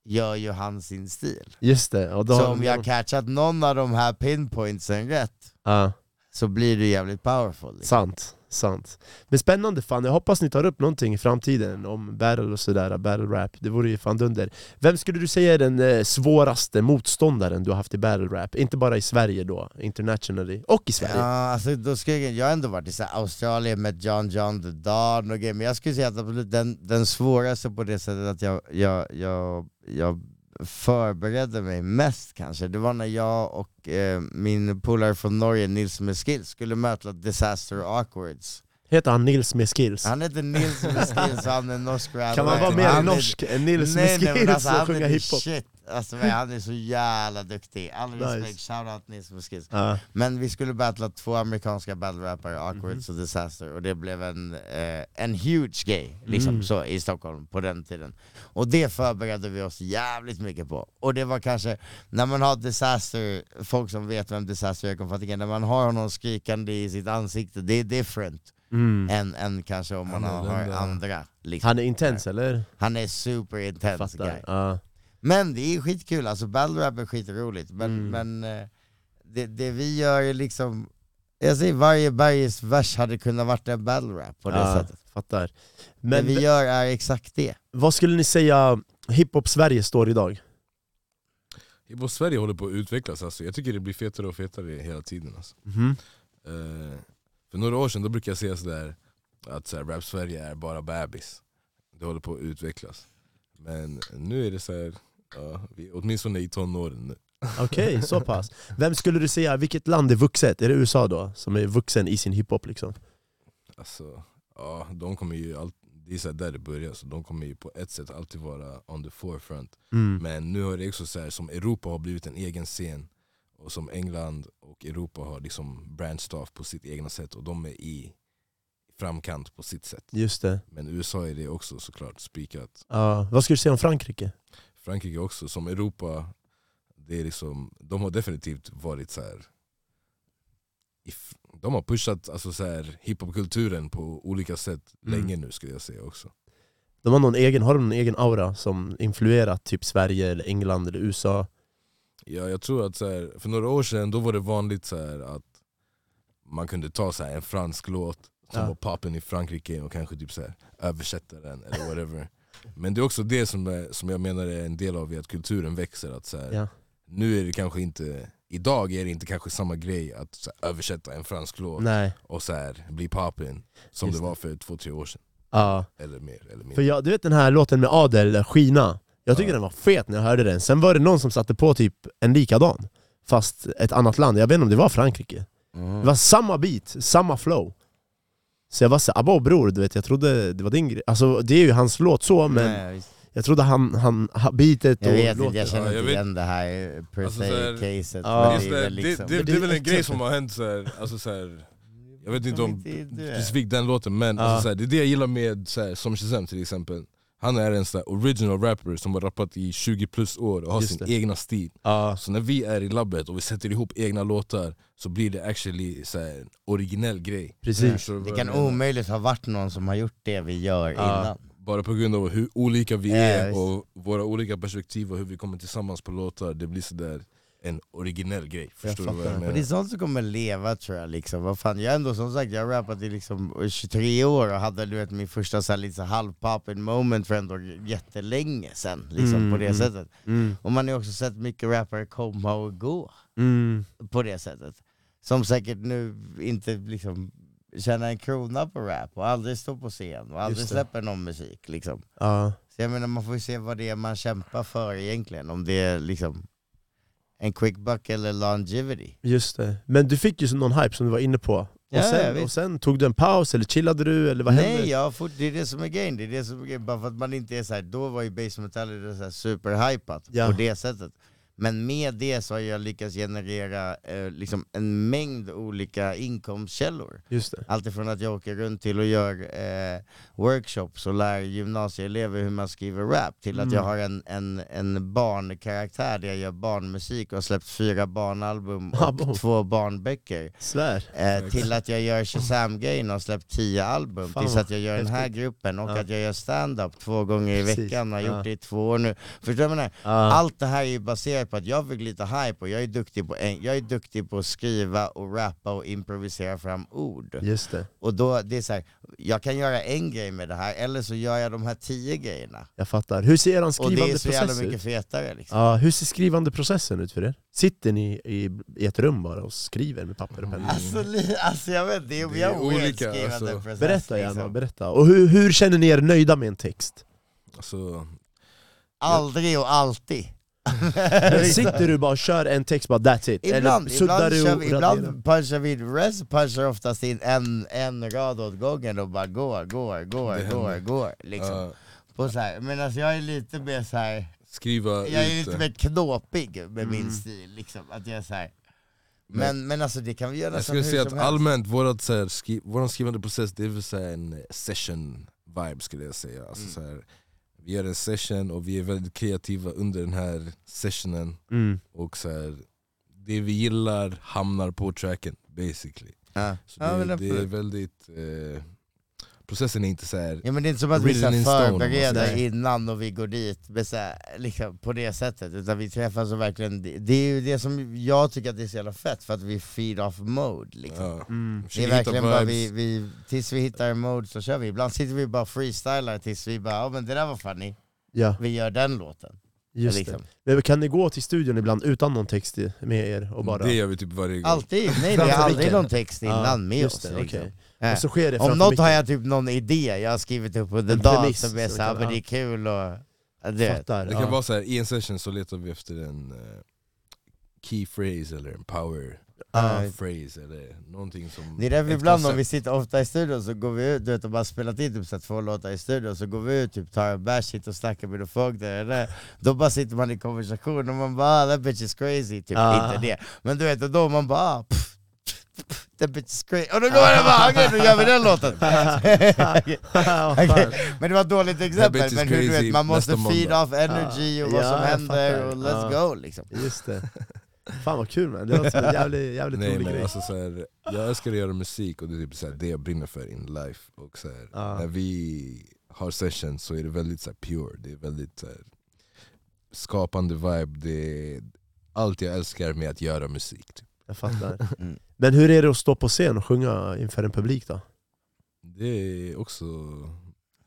[SPEAKER 2] gör ju han sin stil.
[SPEAKER 1] Just det. Och då
[SPEAKER 2] Så om jag har catchat någon av de här pinpointsen rätt,
[SPEAKER 1] Ja,
[SPEAKER 2] så blir det jävligt powerful. Liksom.
[SPEAKER 1] sant. Sant. Men spännande fan, jag hoppas ni tar upp någonting i framtiden om battle och sådär, battle rap. Det vore ju fan dunder. Vem skulle du säga är den eh, svåraste motståndaren du har haft i battle rap? Inte bara i Sverige då, internationally, och i Sverige.
[SPEAKER 2] Ja, alltså, då ska jag, jag har ändå varit i så här Australien med John John the Don och grejer, men jag skulle säga att absolut den, den svåraste på det sättet att jag, jag, jag, jag förberedde mig mest kanske, det var när jag och eh, min polare från Norge, Nils med Skills, skulle möta Disaster Awkwards.
[SPEAKER 1] Heter han Nils med skills?
[SPEAKER 2] Han heter Nils med Skills han är norsk rapper.
[SPEAKER 1] kan man vara mer norsk än Nils
[SPEAKER 2] nej,
[SPEAKER 1] med
[SPEAKER 2] nej, men
[SPEAKER 1] skills
[SPEAKER 2] alltså,
[SPEAKER 1] och sjunga hiphop?
[SPEAKER 2] shit. Alltså, men han är så jävla duktig, all
[SPEAKER 1] Nice.
[SPEAKER 2] respekt, shoutout Nils Skills.
[SPEAKER 1] Ja.
[SPEAKER 2] Men vi skulle battla två amerikanska battle-rappare, Awkwards
[SPEAKER 1] Mhm.
[SPEAKER 2] och Disaster, och det blev en, eh, en huge gay liksom,
[SPEAKER 1] Mm.
[SPEAKER 2] så, i Stockholm på den tiden. Och det förberedde vi oss jävligt mycket på. Och det var kanske, när man har Disaster, folk som vet vem Disaster är, kommer fatta, när man har honom skrikande i sitt ansikte, det är different
[SPEAKER 1] Mm.
[SPEAKER 2] än, än kanske om man har, har andra. Liksom.
[SPEAKER 1] Han är intens eller?
[SPEAKER 2] Han är super intense guy.
[SPEAKER 1] Fattar.
[SPEAKER 2] Men det är skitkul, alltså battle rap är skitroligt, men,
[SPEAKER 1] Mm.
[SPEAKER 2] men eh, det, det vi gör är liksom, jag säger varje bergis vers hade kunnat varit en battle rap på det
[SPEAKER 1] Ja,
[SPEAKER 2] sättet.
[SPEAKER 1] Fattar.
[SPEAKER 2] det
[SPEAKER 1] Men
[SPEAKER 2] vi gör är exakt det.
[SPEAKER 1] vad skulle ni säga hiphop Sverige står idag?
[SPEAKER 3] Hiphop Sverige håller på att utvecklas, alltså. jag tycker det blir fetare och fetare hela tiden. Alltså.
[SPEAKER 1] Mhm.
[SPEAKER 3] Eh, för några år sedan då brukade jag säga sådär att så här, rap Sverige är bara bebis. Det håller på att utvecklas. Men nu är det så här, ja, vi är åtminstone i tonåren nu.
[SPEAKER 1] Okej, så pass. Vem skulle du säga, vilket land är vuxet? Är det USA då? Som är vuxen i sin hiphop liksom?
[SPEAKER 3] Alltså, ja, de kommer ju all, det är så där det börjar, så de kommer ju på ett sätt alltid vara on the forefront.
[SPEAKER 1] Mm.
[SPEAKER 3] Men nu har det också så här, som Europa har blivit en egen scen, och som England och Europa har liksom branched off på sitt egna sätt, och de är i framkant på sitt sätt.
[SPEAKER 1] Just det.
[SPEAKER 3] Men USA är det också såklart spikat.
[SPEAKER 1] Ja, vad skulle du säga om Frankrike?
[SPEAKER 3] Frankrike också, som Europa, det är liksom, de har definitivt varit så här. De har pushat alltså så här, hiphopkulturen på olika sätt
[SPEAKER 1] Mm.
[SPEAKER 3] länge nu skulle jag säga också.
[SPEAKER 1] De har, någon egen, har de någon egen aura som influerat typ Sverige, eller England eller USA?
[SPEAKER 3] Ja, jag tror att så här, för några år sedan då var det vanligt så här, att man kunde ta så här, en fransk låt som
[SPEAKER 1] Ja.
[SPEAKER 3] var poppen i Frankrike och kanske typ så här, översätta den eller whatever. Men det är också det som, är, som jag menar är en del av att kulturen växer. Att så här,
[SPEAKER 1] Ja.
[SPEAKER 3] Nu är det kanske inte, idag är det inte kanske samma grej att här, översätta en fransk låt
[SPEAKER 1] Nej.
[SPEAKER 3] och så här, bli poppin som
[SPEAKER 1] Just
[SPEAKER 3] det var för två, tre år sedan.
[SPEAKER 1] Ja.
[SPEAKER 3] Eller mer. Eller mindre.
[SPEAKER 1] För jag, du vet den här låten med Adel, Skina? Jag tycker
[SPEAKER 3] Ja.
[SPEAKER 1] den var fet när jag hörde den. Sen var det någon som satte på typ en likadan, fast ett annat land. Jag vet inte om det var Frankrike.
[SPEAKER 2] Mm.
[SPEAKER 1] Det var samma beat, samma flow. Så jag var såhär, abba bror, du vet, jag trodde det var din grej. Alltså det är ju hans låt så, men
[SPEAKER 2] Nej, visst.
[SPEAKER 1] jag trodde han, han ha- beatet och
[SPEAKER 2] jag vet inte,
[SPEAKER 1] låten.
[SPEAKER 2] jag känner
[SPEAKER 3] Ja, jag
[SPEAKER 2] inte
[SPEAKER 3] vet-
[SPEAKER 2] igen det här per
[SPEAKER 3] Alltså,
[SPEAKER 2] se
[SPEAKER 3] här-
[SPEAKER 2] caset.
[SPEAKER 1] Ja.
[SPEAKER 2] men
[SPEAKER 3] Just
[SPEAKER 2] det, väl
[SPEAKER 3] det,
[SPEAKER 2] liksom,
[SPEAKER 3] det, det
[SPEAKER 1] det
[SPEAKER 3] är väl
[SPEAKER 1] är
[SPEAKER 3] en grej som har hänt så här, alltså så här, jag vet inte om
[SPEAKER 2] Inte
[SPEAKER 3] specifikt den låten men
[SPEAKER 1] Ja.
[SPEAKER 3] alltså, så här, det är det jag gillar med så här, som Shazam till exempel Han är en så här, original rapper som har rappat i 20 plus år och har
[SPEAKER 1] Just
[SPEAKER 3] sin
[SPEAKER 1] det.
[SPEAKER 3] egna stil
[SPEAKER 1] Ja,
[SPEAKER 3] Så när vi är i labbet och vi sätter ihop egna låtar så blir det actually så här, en originell grej
[SPEAKER 1] precis.
[SPEAKER 3] Vad
[SPEAKER 2] Det kan omöjligt ha varit någon som har gjort det vi gör
[SPEAKER 1] Ja.
[SPEAKER 2] innan.
[SPEAKER 3] Bara på grund av hur olika vi är
[SPEAKER 2] visst.
[SPEAKER 3] och våra olika perspektiv och hur vi kommer tillsammans på låtar, det blir sådär en originell grej.
[SPEAKER 1] Jag
[SPEAKER 3] Förstår du vad jag
[SPEAKER 1] fattar.
[SPEAKER 2] Och det är
[SPEAKER 3] menar?
[SPEAKER 2] sånt som kommer leva tror jag liksom. Vad fan, jag har ändå som sagt, jag rappat i liksom 23 år och hade du vet, min första så här, lite halv-poppin moment för ändå jättelänge sen, liksom,
[SPEAKER 1] Mm,
[SPEAKER 2] på det
[SPEAKER 1] mm.
[SPEAKER 2] sättet.
[SPEAKER 1] Mm.
[SPEAKER 2] Och man har ju också sett mycket rappare komma och gå
[SPEAKER 1] Mm.
[SPEAKER 2] på det sättet. Som säkert nu inte liksom tjänar en krona på rap och aldrig står på scen och aldrig släpper någon musik liksom.
[SPEAKER 1] Ja.
[SPEAKER 2] Så jag menar man får ju se vad det är man kämpar för egentligen, om det är liksom en quick buck eller longevity.
[SPEAKER 1] Just det. Men du fick ju någon hype som du var inne på. Och,
[SPEAKER 2] ja,
[SPEAKER 1] sen, och sen tog du en paus, eller chillade du, eller vad hände?
[SPEAKER 2] Nej, jag har fort, det är det som är grejen, det är det som är grejen. Bara för att man inte är så här, då var ju base metal superhypat
[SPEAKER 1] Ja.
[SPEAKER 2] på det sättet. Men med det så har jag lyckats generera eh, liksom en mängd olika inkomstkällor.
[SPEAKER 1] Just det.
[SPEAKER 2] Alltifrån att jag åker runt till och gör eh, workshops och lär gymnasieelever hur man skriver rap, till att
[SPEAKER 1] Mm.
[SPEAKER 2] jag har en, en, en barnkaraktär där jag gör barnmusik och har släppt fyra barnalbum [LAUGHS] och
[SPEAKER 1] bom.
[SPEAKER 2] två barnböcker.
[SPEAKER 1] Svär.
[SPEAKER 2] Eh, till att jag gör Shazam-grejen och har släppt tio album,
[SPEAKER 1] Fan
[SPEAKER 2] tills att jag gör den här gruppen och
[SPEAKER 1] Ja.
[SPEAKER 2] att jag gör stand-up två gånger i
[SPEAKER 1] Precis.
[SPEAKER 2] veckan, har gjort
[SPEAKER 1] Ja.
[SPEAKER 2] det i två år nu. Förstår du vad jag menar? Allt det här är ju baserat på att jag fick lite hype och jag är duktig på, en, jag är duktig på att skriva och rappa och improvisera fram ord.
[SPEAKER 1] Just det.
[SPEAKER 2] Och då, det är så här, jag kan göra en grej med det här, eller så gör jag de här tio grejerna.
[SPEAKER 1] Jag fattar. Hur ser er
[SPEAKER 2] Och det
[SPEAKER 1] skrivande
[SPEAKER 2] är så jävla
[SPEAKER 1] process
[SPEAKER 2] mycket
[SPEAKER 1] ut?
[SPEAKER 2] fetare liksom.
[SPEAKER 1] Ja, hur ser skrivande processen ut för er? Sitter ni i, i ett rum bara och skriver med papper och penna?
[SPEAKER 2] Alltså, alltså jag vet, det är,
[SPEAKER 3] Det är olika,
[SPEAKER 2] skrivande
[SPEAKER 3] alltså.
[SPEAKER 2] process.
[SPEAKER 1] Berätta gärna,
[SPEAKER 2] liksom.
[SPEAKER 1] berätta. Och hur, hur känner ni er nöjda med en text?
[SPEAKER 3] Alltså,
[SPEAKER 2] Aldrig och alltid. [LAUGHS]
[SPEAKER 1] Men sitter du bara och kör en text bara that's it?
[SPEAKER 2] Ibland, ibland, kör vi, ibland punchar vi, Rez punchar oftast in en, en rad åt gången och bara går, går, går, går, går. Liksom.
[SPEAKER 3] ja,
[SPEAKER 2] På så här. Men alltså jag är lite mer så här.
[SPEAKER 3] skriva
[SPEAKER 2] jag är
[SPEAKER 3] ut
[SPEAKER 2] lite mer knåpig med
[SPEAKER 1] Mm.
[SPEAKER 2] min stil. Liksom. Att jag är så här. Men, men alltså det kan vi göra
[SPEAKER 3] Jag skulle
[SPEAKER 2] hur
[SPEAKER 3] säga
[SPEAKER 2] som
[SPEAKER 3] att
[SPEAKER 2] helst.
[SPEAKER 3] allmänt, vårat, så här, skri vår skrivande process det är väl så här en session vibe skulle jag säga. Alltså,
[SPEAKER 2] Mm.
[SPEAKER 3] så här, vi gör en session och vi är väldigt kreativa under den här sessionen.
[SPEAKER 1] Mm.
[SPEAKER 3] Och så här, det vi gillar hamnar på tracken basically.
[SPEAKER 2] Ja.
[SPEAKER 3] Så
[SPEAKER 2] Ja,
[SPEAKER 3] det, är väldigt, eh, processen är inte så här.
[SPEAKER 2] Ja men det är inte som att vi förbereder innan och vi går dit med så här, liksom, på det sättet, utan vi träffas och verkligen, det är ju det som jag tycker att det är så jävla fett, för att vi feed off mode liksom.
[SPEAKER 3] Ja,
[SPEAKER 1] Mm.
[SPEAKER 2] Det är verkligen bara vi, vi, tills vi hittar en mode så kör vi, ibland sitter vi bara och freestylar tills vi bara ja men det där var funny,
[SPEAKER 1] Ja,
[SPEAKER 2] vi gör den låten.
[SPEAKER 1] just
[SPEAKER 2] liksom.
[SPEAKER 1] det. Men kan ni gå till studion ibland utan någon text med er och bara...
[SPEAKER 3] Det gör vi typ varje gång.
[SPEAKER 2] Alltid, nej det är [LAUGHS] aldrig
[SPEAKER 1] micken.
[SPEAKER 2] någon text innan
[SPEAKER 1] Ja,
[SPEAKER 2] med
[SPEAKER 1] just
[SPEAKER 2] oss.
[SPEAKER 1] det,
[SPEAKER 2] liksom. Ja.
[SPEAKER 1] Och så sker det
[SPEAKER 2] Om något
[SPEAKER 1] micken.
[SPEAKER 2] har jag typ någon idé jag har skrivit upp under
[SPEAKER 1] En
[SPEAKER 2] dagen
[SPEAKER 1] premiss,
[SPEAKER 2] som är
[SPEAKER 1] så
[SPEAKER 2] såhär,
[SPEAKER 1] kan-
[SPEAKER 2] men det är kul och... Det,
[SPEAKER 1] Fattar.
[SPEAKER 3] Det kan
[SPEAKER 1] ja.
[SPEAKER 3] vara så här, i en session så letar vi efter en eh, key phrase eller en power
[SPEAKER 1] Ja.
[SPEAKER 3] phrase eller någonting som...
[SPEAKER 2] Det är därför ibland om vi sitter ofta i studion så går vi ut, du vet om man har spelat in typ så här två låtar i studion så går vi ut, typ tar en bärs, sitter och snackar med folk där eller Då bara sitter man i konversation och man bara ah, 'that bitch is crazy' typ,
[SPEAKER 1] Ah.
[SPEAKER 2] inte det Men du vet, och då man bara ah, 'that bitch is crazy' och då går det bara 'okej, då gör vi den låten' [LAUGHS] [LAUGHS]
[SPEAKER 1] fan.
[SPEAKER 2] Men det var ett dåligt exempel, men hur du vet, man måste feed off energy och vad som händer och let's go liksom
[SPEAKER 1] Just det. Fan vad kul man, det låter som en jävligt, jävligt
[SPEAKER 3] Nej
[SPEAKER 1] rolig
[SPEAKER 3] men
[SPEAKER 1] grej.
[SPEAKER 3] alltså så här, jag älskar att göra musik och det är typ så här, det jag brinner för in life. Och så här,
[SPEAKER 1] Ja.
[SPEAKER 3] När vi har sessions så är det väldigt så här, pure, det är väldigt så här, skapande vibe, det är allt jag älskar med att göra musik. Typ.
[SPEAKER 1] Jag fattar.
[SPEAKER 2] Mm.
[SPEAKER 1] Men hur är det att stå på scen och sjunga inför en publik då?
[SPEAKER 3] Det är också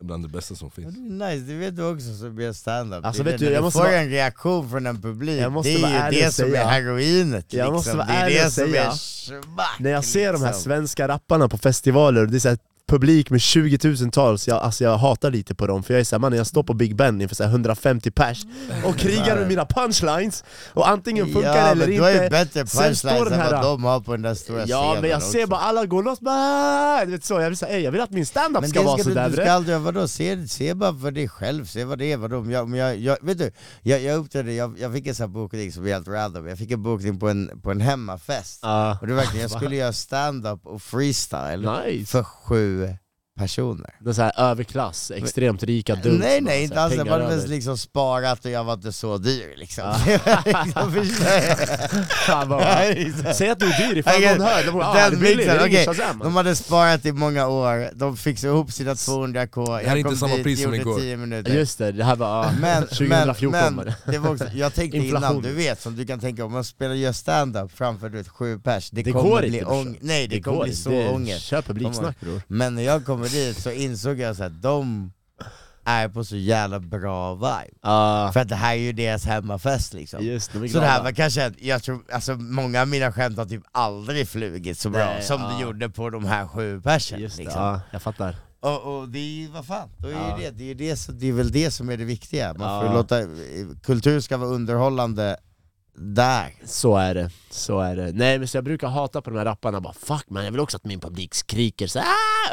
[SPEAKER 3] bland det bästa som finns.
[SPEAKER 2] det är nice, det vet du också som gör standup.
[SPEAKER 1] Alltså, vet du,
[SPEAKER 2] när
[SPEAKER 1] jag
[SPEAKER 2] du
[SPEAKER 1] måste
[SPEAKER 2] får
[SPEAKER 1] vara-
[SPEAKER 2] en reaktion från en publik,
[SPEAKER 1] Jag måste
[SPEAKER 2] det är ju det som
[SPEAKER 1] säga-
[SPEAKER 2] är heroinet.
[SPEAKER 1] Jag
[SPEAKER 2] liksom.
[SPEAKER 1] måste vara
[SPEAKER 2] det är
[SPEAKER 1] ärlig
[SPEAKER 2] det som
[SPEAKER 1] säga,
[SPEAKER 2] är smack,
[SPEAKER 1] När jag ser de här
[SPEAKER 2] liksom.
[SPEAKER 1] svenska rapparna på festivaler, det är så här publik med 20 000-tals, jag, alltså jag hatar lite på dem för jag är såhär, mannen jag står på Big Ben inför så här 150 pers och krigar med mina punchlines, och antingen funkar det
[SPEAKER 2] ja,
[SPEAKER 1] eller
[SPEAKER 2] men du har ju
[SPEAKER 1] inte
[SPEAKER 2] bättre punchlines än
[SPEAKER 1] här-
[SPEAKER 2] vad de har på den där stora
[SPEAKER 1] Ja
[SPEAKER 2] scenen
[SPEAKER 1] men jag ser
[SPEAKER 2] också.
[SPEAKER 1] bara alla gå loss, bara, du vet så, jag vill säga, "Ey, jag vill att min standup
[SPEAKER 2] Men
[SPEAKER 1] ska
[SPEAKER 2] det
[SPEAKER 1] vara
[SPEAKER 2] ska du,
[SPEAKER 1] sådär
[SPEAKER 2] du ska aldrig, vadå, se, se bara för dig själv, se vad det är, vadå, om jag, om jag, jag, vet du, jag, jag uppträdde, jag, jag fick en sån här bokning som är helt random, jag fick en bokning på en, på en hemmafest,
[SPEAKER 1] Ja.
[SPEAKER 2] och det var verkligen, jag [LAUGHS] skulle göra stand-up och freestyle
[SPEAKER 1] Nice!
[SPEAKER 2] för sju nu personer.
[SPEAKER 1] Det är så här överklass, extremt rika dudes.
[SPEAKER 2] nej nej, inte alls. Jag
[SPEAKER 1] över.
[SPEAKER 2] mest liksom sparat och jag var inte så dyr liksom. [LAUGHS] Liksom förstår
[SPEAKER 1] Fan, vad- [LAUGHS]
[SPEAKER 2] jag?
[SPEAKER 1] Säg att du är dyr ifall
[SPEAKER 2] Okej,
[SPEAKER 1] någon hör, de bara ah,
[SPEAKER 2] den
[SPEAKER 1] det
[SPEAKER 2] mixen,
[SPEAKER 1] det Shazam.
[SPEAKER 2] De hade sparat i många år, de fixade ihop sina 200k,
[SPEAKER 3] Det här är inte samma
[SPEAKER 2] dit,
[SPEAKER 3] pris som igår.
[SPEAKER 2] 10 minuter.
[SPEAKER 1] Just det, det här var ah,
[SPEAKER 2] Men,
[SPEAKER 1] 2014
[SPEAKER 2] men,
[SPEAKER 1] det.
[SPEAKER 2] det var också, jag tänkte
[SPEAKER 1] Inflation.
[SPEAKER 2] innan, du vet som du kan tänka om man spelar gör stand-up framför du vet, sju pers, det,
[SPEAKER 1] Det
[SPEAKER 2] kommer
[SPEAKER 1] går
[SPEAKER 2] bli
[SPEAKER 1] inte,
[SPEAKER 2] ång- Nej det, kommer
[SPEAKER 1] går
[SPEAKER 2] bli så
[SPEAKER 1] Det
[SPEAKER 2] ångest.
[SPEAKER 1] Kör publiksnack bror.
[SPEAKER 2] Men när jag kommer dit så insåg jag så att de är på så jävla bra vibe.
[SPEAKER 1] Ah,
[SPEAKER 2] För att det här är ju deras hemmafest liksom.
[SPEAKER 1] just de
[SPEAKER 2] Så det här var kanske, jag tror, alltså många av mina skämt har typ aldrig flugit så bra
[SPEAKER 1] Nej,
[SPEAKER 2] som
[SPEAKER 1] ja.
[SPEAKER 2] det gjorde på de här sju
[SPEAKER 1] det,
[SPEAKER 2] liksom.
[SPEAKER 1] ja, jag fattar.
[SPEAKER 2] Och, och det är ju, vad fan, då är
[SPEAKER 1] Ja.
[SPEAKER 2] ju det, det, är det, så- det är väl det som är det viktiga. Man får låta, kultur ska vara underhållande där.
[SPEAKER 1] Så är det, så är det. Nej men så jag brukar hata på de här rapparna, bara fuck man jag vill också att min publik skriker så ah!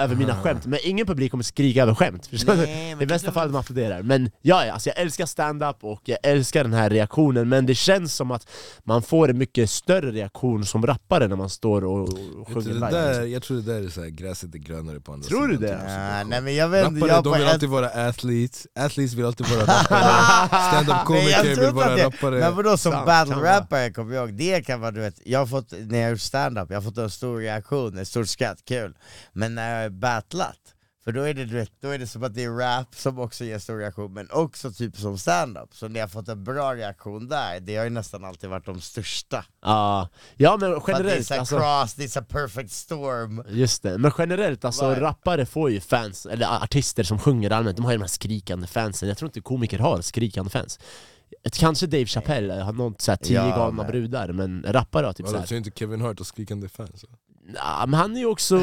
[SPEAKER 1] Över mina skämt, men ingen publik kommer skrika över skämt. Du?
[SPEAKER 2] Nej,
[SPEAKER 1] I bästa fall de applåderar. Men ja, ja, alltså jag älskar stand-up och jag älskar den här reaktionen, men det känns som att man får en mycket större reaktion som rappare när man står och och
[SPEAKER 3] Jag
[SPEAKER 1] sjunger
[SPEAKER 3] tror,
[SPEAKER 1] live.
[SPEAKER 3] det där,
[SPEAKER 1] liksom.
[SPEAKER 3] jag tror det där är så här, gräset är grönare på andra
[SPEAKER 1] Tror du
[SPEAKER 3] sidan.
[SPEAKER 1] det?
[SPEAKER 3] typ,
[SPEAKER 2] Ja,
[SPEAKER 3] så
[SPEAKER 2] nej men jag vet
[SPEAKER 3] Rappare
[SPEAKER 2] jag
[SPEAKER 3] de vill
[SPEAKER 2] ett-
[SPEAKER 3] alltid vara athletes, athletes vill alltid vara rappare, stand-up [LAUGHS]
[SPEAKER 2] Men
[SPEAKER 3] komiker vill
[SPEAKER 2] tror
[SPEAKER 3] vara
[SPEAKER 2] det-
[SPEAKER 3] rappare
[SPEAKER 2] Men vadå som
[SPEAKER 1] Sant,
[SPEAKER 2] battle
[SPEAKER 1] kan vara.
[SPEAKER 2] rapper kommer jag ihåg, det kan vara du vet, jag har fått, när jag gjort stand-up, jag har fått en stor reaktion, ett stort skratt, kul. Men när har battlat, för då är det, vet, då är det som att det är rap som också ger stor reaktion, men också typ som stand-up. Så när jag har fått en bra reaktion där, det har ju nästan alltid varit de största.
[SPEAKER 1] Ja, ja men
[SPEAKER 2] att det är
[SPEAKER 1] generellt alltså,
[SPEAKER 2] cross, det är perfect storm.
[SPEAKER 1] Just det, men generellt alltså
[SPEAKER 2] Right.
[SPEAKER 1] rappare får ju fans, eller artister som sjunger allmänt, de har ju de här skrikande fansen, jag tror inte komiker har skrikande fans Ett, Kanske Dave Chappelle har nått såhär tio
[SPEAKER 2] Ja,
[SPEAKER 1] galna
[SPEAKER 2] men-
[SPEAKER 1] brudar, men rappare har typ
[SPEAKER 3] Vadå,
[SPEAKER 1] såhär
[SPEAKER 3] så är inte Kevin Hart och skrikande fans?
[SPEAKER 1] Nah, men han är ju också... [LAUGHS]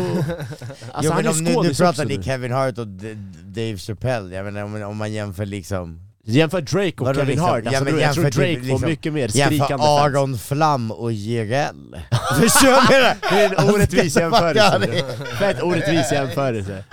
[SPEAKER 1] Alltså
[SPEAKER 2] jo,
[SPEAKER 1] han
[SPEAKER 2] men
[SPEAKER 1] är
[SPEAKER 2] om nu, nu pratar ni. Kevin Hart och D- Dave Chappelle, jag menar, om, om man jämför liksom
[SPEAKER 1] Jämför Drake och
[SPEAKER 2] Vadå
[SPEAKER 1] Kevin
[SPEAKER 2] liksom?
[SPEAKER 1] Hart,
[SPEAKER 2] Ja,
[SPEAKER 1] alltså,
[SPEAKER 2] men
[SPEAKER 1] bror, jag tror
[SPEAKER 2] jämför
[SPEAKER 1] Drake
[SPEAKER 2] typ
[SPEAKER 1] får
[SPEAKER 2] liksom-
[SPEAKER 1] mycket mer
[SPEAKER 2] Jämför
[SPEAKER 1] skrikande fans
[SPEAKER 2] Aron Flam och Jireel. [LAUGHS] Förstår du?
[SPEAKER 1] Det är en orättvis jämförelse
[SPEAKER 2] Ja,
[SPEAKER 1] Fett orättvis jämförelse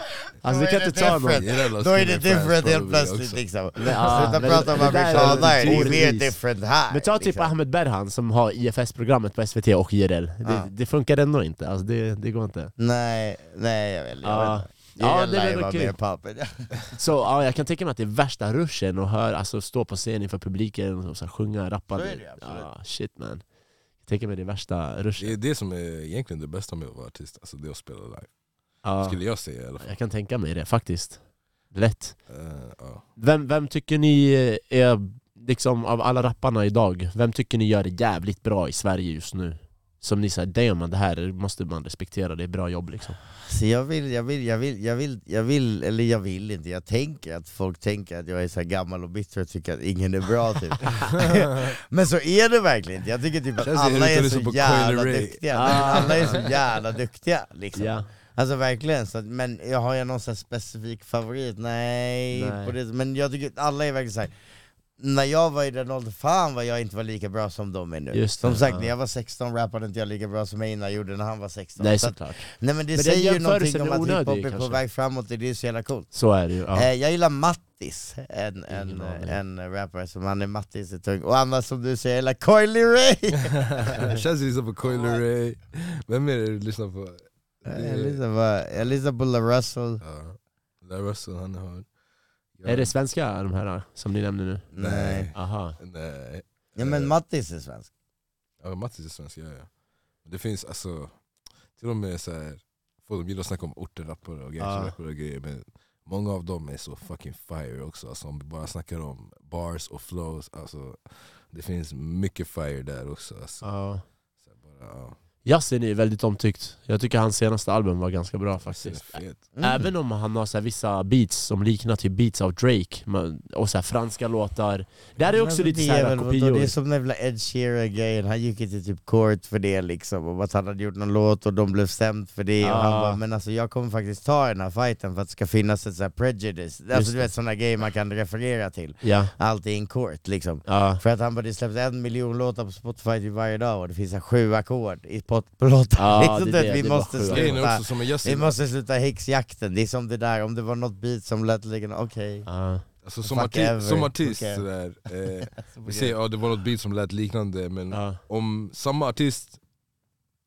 [SPEAKER 1] Alltså du kan inte ta någon.
[SPEAKER 3] Jireel
[SPEAKER 2] Då är det
[SPEAKER 3] fans
[SPEAKER 2] different helt plötsligt liksom.
[SPEAKER 1] ja,
[SPEAKER 2] Sluta
[SPEAKER 1] men
[SPEAKER 2] prata om amerikanare, det är mer different här.
[SPEAKER 1] Men ta typ
[SPEAKER 2] liksom.
[SPEAKER 1] Ahmed Berhan som har IFS-programmet på SVT och IRL, det,
[SPEAKER 2] Ja.
[SPEAKER 1] funkar ändå inte, alltså det, går inte
[SPEAKER 2] Nej, nej jag
[SPEAKER 1] Ja.
[SPEAKER 2] vet inte.
[SPEAKER 1] Ja, det är
[SPEAKER 2] vara
[SPEAKER 1] kul.
[SPEAKER 2] poppin. [LAUGHS]
[SPEAKER 1] Så ja, jag kan tänka mig att det är värsta ruschen att höra, alltså stå på scen inför publiken och så här, sjunga, rappa
[SPEAKER 2] Så är det, absolut.
[SPEAKER 1] ja, Shit man Jag tänker mig det är värsta ruschen
[SPEAKER 3] Det är det som är egentligen det bästa med att vara artist, alltså det är att spela live.
[SPEAKER 1] ja,
[SPEAKER 3] Skulle jag säga i alla fall.
[SPEAKER 1] Jag kan tänka mig det faktiskt Lätt
[SPEAKER 3] Eh, ja.
[SPEAKER 1] Vem, vem tycker ni är, liksom av alla rapparna idag, vem tycker ni gör det jävligt bra i Sverige just nu? Som ni säger, damn man, det här måste man respektera, det är bra jobb liksom
[SPEAKER 2] Så jag vill, jag vill, jag vill, jag vill, jag vill, eller jag vill inte, jag tänker att folk tänker att jag är så här gammal och bitter och tycker att ingen är bra typ. [LAUGHS] Men så är det verkligen inte, jag tycker typ att alla är så jävla duktiga,
[SPEAKER 1] Ah.
[SPEAKER 2] Alla är så jävla duktiga liksom.
[SPEAKER 1] Ja,
[SPEAKER 2] Alltså verkligen, så att, men jag har jag någon specifik favorit? Nej,
[SPEAKER 1] Nej.
[SPEAKER 2] På det, men jag tycker att alla är verkligen såhär när jag var i den åldern, fan vad jag inte var lika bra som de är nu.
[SPEAKER 1] Just
[SPEAKER 2] som
[SPEAKER 1] det,
[SPEAKER 2] sagt,
[SPEAKER 1] ja.
[SPEAKER 2] när jag var 16 rappade inte jag lika bra som Einar gjorde när han var 16.
[SPEAKER 1] nej
[SPEAKER 2] Så att-
[SPEAKER 1] såklart
[SPEAKER 2] Nej men det
[SPEAKER 1] Men
[SPEAKER 2] säger ju någonting om
[SPEAKER 1] är
[SPEAKER 2] att hiphop är på
[SPEAKER 1] kanske.
[SPEAKER 2] väg framåt, det är så jävla coolt.
[SPEAKER 1] Så är det ju, ja.
[SPEAKER 2] Eh, jag gillar Mattis, en,
[SPEAKER 1] Ingen
[SPEAKER 2] en,
[SPEAKER 1] aning.
[SPEAKER 2] en rappare som han är Mattis är tung. Och annars som du säger, jag gillar Coily Ray! [LAUGHS]
[SPEAKER 3] Känns det lyssnar på Coil Ray, vem är det du lyssnar på?
[SPEAKER 2] jag, lyssnar på, jag lyssnar på La Russell.
[SPEAKER 3] Ja, Larry Russell, han har... Ja.
[SPEAKER 1] Är det svenska de här som ni nämner nu?
[SPEAKER 2] Nej.
[SPEAKER 1] Aha.
[SPEAKER 3] Nej.
[SPEAKER 2] Ja men Mattis är svensk.
[SPEAKER 3] Ja, Mattis är svensk, ja, ja. Det finns alltså, till och med så här, folk gillar att snacka om ortenrappare och gangsterrappare och grejer men många av dem är så fucking fire också, alltså, om vi bara snackar om bars och flows, alltså, det finns mycket fire där också. Alltså.
[SPEAKER 1] Ja.
[SPEAKER 3] Så bara, ja,
[SPEAKER 1] Yasin är väldigt omtyckt, jag tycker hans senaste album var ganska bra
[SPEAKER 3] är
[SPEAKER 1] faktiskt.
[SPEAKER 2] Mm.
[SPEAKER 1] Även om han har så här vissa beats som liknar typ beats av Drake, men- och så här franska låtar Där är också
[SPEAKER 2] Men
[SPEAKER 1] lite
[SPEAKER 2] det
[SPEAKER 1] så här
[SPEAKER 2] väl- vadå,
[SPEAKER 1] kopior
[SPEAKER 2] Det är som den jävla Ed Sheeran-grejen, han gick till typ court för det liksom, om att han hade gjort någon låt och de blev stämt för det. Och han
[SPEAKER 1] Ah.
[SPEAKER 2] bara, men alltså jag kommer faktiskt ta den här fighten för att det ska finnas ett så här prejudice. Alltså du vet sådana grejer man kan referera till.
[SPEAKER 1] Ja,
[SPEAKER 2] Allt i en court liksom.
[SPEAKER 1] ja,
[SPEAKER 2] För att han bara, det släpps en miljon låtar på Spotify typ varje dag och det finns så här sju ackord i pot- på låtar.
[SPEAKER 1] Ja,
[SPEAKER 2] liksom,
[SPEAKER 1] det
[SPEAKER 2] vi
[SPEAKER 1] det
[SPEAKER 2] måste sluta. Vi måste sluta häxjakten, det är som det där, om det var något beat som lät ligga, okej.
[SPEAKER 1] ja.
[SPEAKER 3] alltså, som, arti
[SPEAKER 2] ever,
[SPEAKER 3] som artist,
[SPEAKER 2] okay.
[SPEAKER 3] sådär, eh, [LAUGHS] vi säger ja, det var något beat som lät liknande men
[SPEAKER 1] ja.
[SPEAKER 3] om samma artist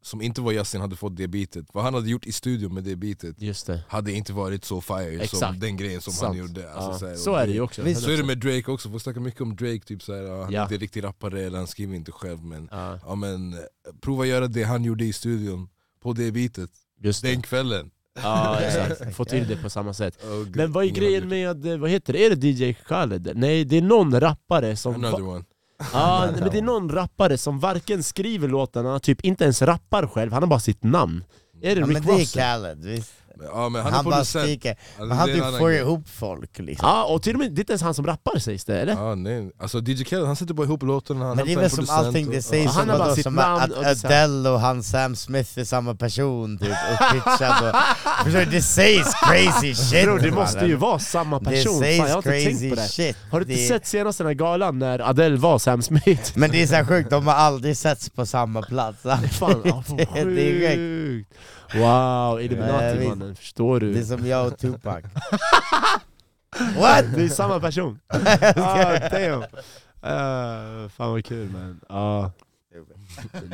[SPEAKER 3] som inte var Yasin hade fått det beatet, vad han hade gjort i studion med det beatet
[SPEAKER 1] Just det.
[SPEAKER 3] hade inte varit så fire som
[SPEAKER 1] Exakt.
[SPEAKER 3] den grejen som
[SPEAKER 1] Sant.
[SPEAKER 3] han gjorde. Alltså,
[SPEAKER 1] ja.
[SPEAKER 3] så, här,
[SPEAKER 1] så är det ju också.
[SPEAKER 2] Visst,
[SPEAKER 3] Så är det med Drake också, folk snackar mycket om Drake, typ så här, han
[SPEAKER 1] Ja.
[SPEAKER 3] är inte riktigt rappare eller han skriver inte själv men,
[SPEAKER 1] Ja,
[SPEAKER 3] ja, men prova göra det han gjorde i studion på det beatet,
[SPEAKER 1] just det.
[SPEAKER 3] den kvällen.
[SPEAKER 1] Ja, [LAUGHS] exakt. Få till det på samma sätt.
[SPEAKER 3] Oh,
[SPEAKER 1] Men vad är grejen med, eh, vad heter det, är det DJ Khaled? Nej, det är någon rappare
[SPEAKER 3] det.
[SPEAKER 1] som...
[SPEAKER 3] Another one. [LAUGHS]
[SPEAKER 1] Ja, men det är någon rappare som varken skriver låtarna, typ inte ens rappar själv, han har bara sitt namn. Är det
[SPEAKER 2] Ja,
[SPEAKER 1] Rick
[SPEAKER 2] men det är
[SPEAKER 1] Ross?
[SPEAKER 2] Khaled, visst.
[SPEAKER 3] Ja, men
[SPEAKER 2] Han,
[SPEAKER 3] han, är
[SPEAKER 2] bara skriker.
[SPEAKER 3] Alltså,
[SPEAKER 2] han typ får
[SPEAKER 3] grej.
[SPEAKER 2] ihop folk liksom.
[SPEAKER 1] Ja, och till och med, det är inte ens han som rappar sägs det, eller?
[SPEAKER 3] Ja, nej. Alltså DJ Khaled han sätter bara ihop låtarna, han
[SPEAKER 2] Men det är väl som allting det
[SPEAKER 3] och-
[SPEAKER 2] sägs
[SPEAKER 1] Ja, han
[SPEAKER 2] som,
[SPEAKER 1] har bara
[SPEAKER 2] vadå,
[SPEAKER 1] sitt
[SPEAKER 2] som
[SPEAKER 1] namn
[SPEAKER 2] att
[SPEAKER 1] och
[SPEAKER 2] Adele och han Sam Smith är samma person typ, uppitchad och... Förstår? Det sägs crazy shit
[SPEAKER 1] Bro, det måste ju vara samma
[SPEAKER 2] Det
[SPEAKER 1] person, Fan,
[SPEAKER 2] sägs
[SPEAKER 1] jag har inte tänkt
[SPEAKER 2] crazy
[SPEAKER 1] på det.
[SPEAKER 2] shit.
[SPEAKER 1] Har du inte
[SPEAKER 2] Det-
[SPEAKER 1] sett senaste den här galan när Adele var Sam Smith?
[SPEAKER 2] Men det är så sjukt, de har aldrig setts på samma plats.
[SPEAKER 1] Fan, [LAUGHS]
[SPEAKER 2] det är sjukt.
[SPEAKER 1] Wow, Illuminati
[SPEAKER 2] visst.
[SPEAKER 1] mannen, förstår
[SPEAKER 2] Det är
[SPEAKER 1] du?
[SPEAKER 2] som jag och Tupac. [LAUGHS] What?
[SPEAKER 1] Det är samma person! [LAUGHS] ah, damn! Uh, fan vad kul man. Ja.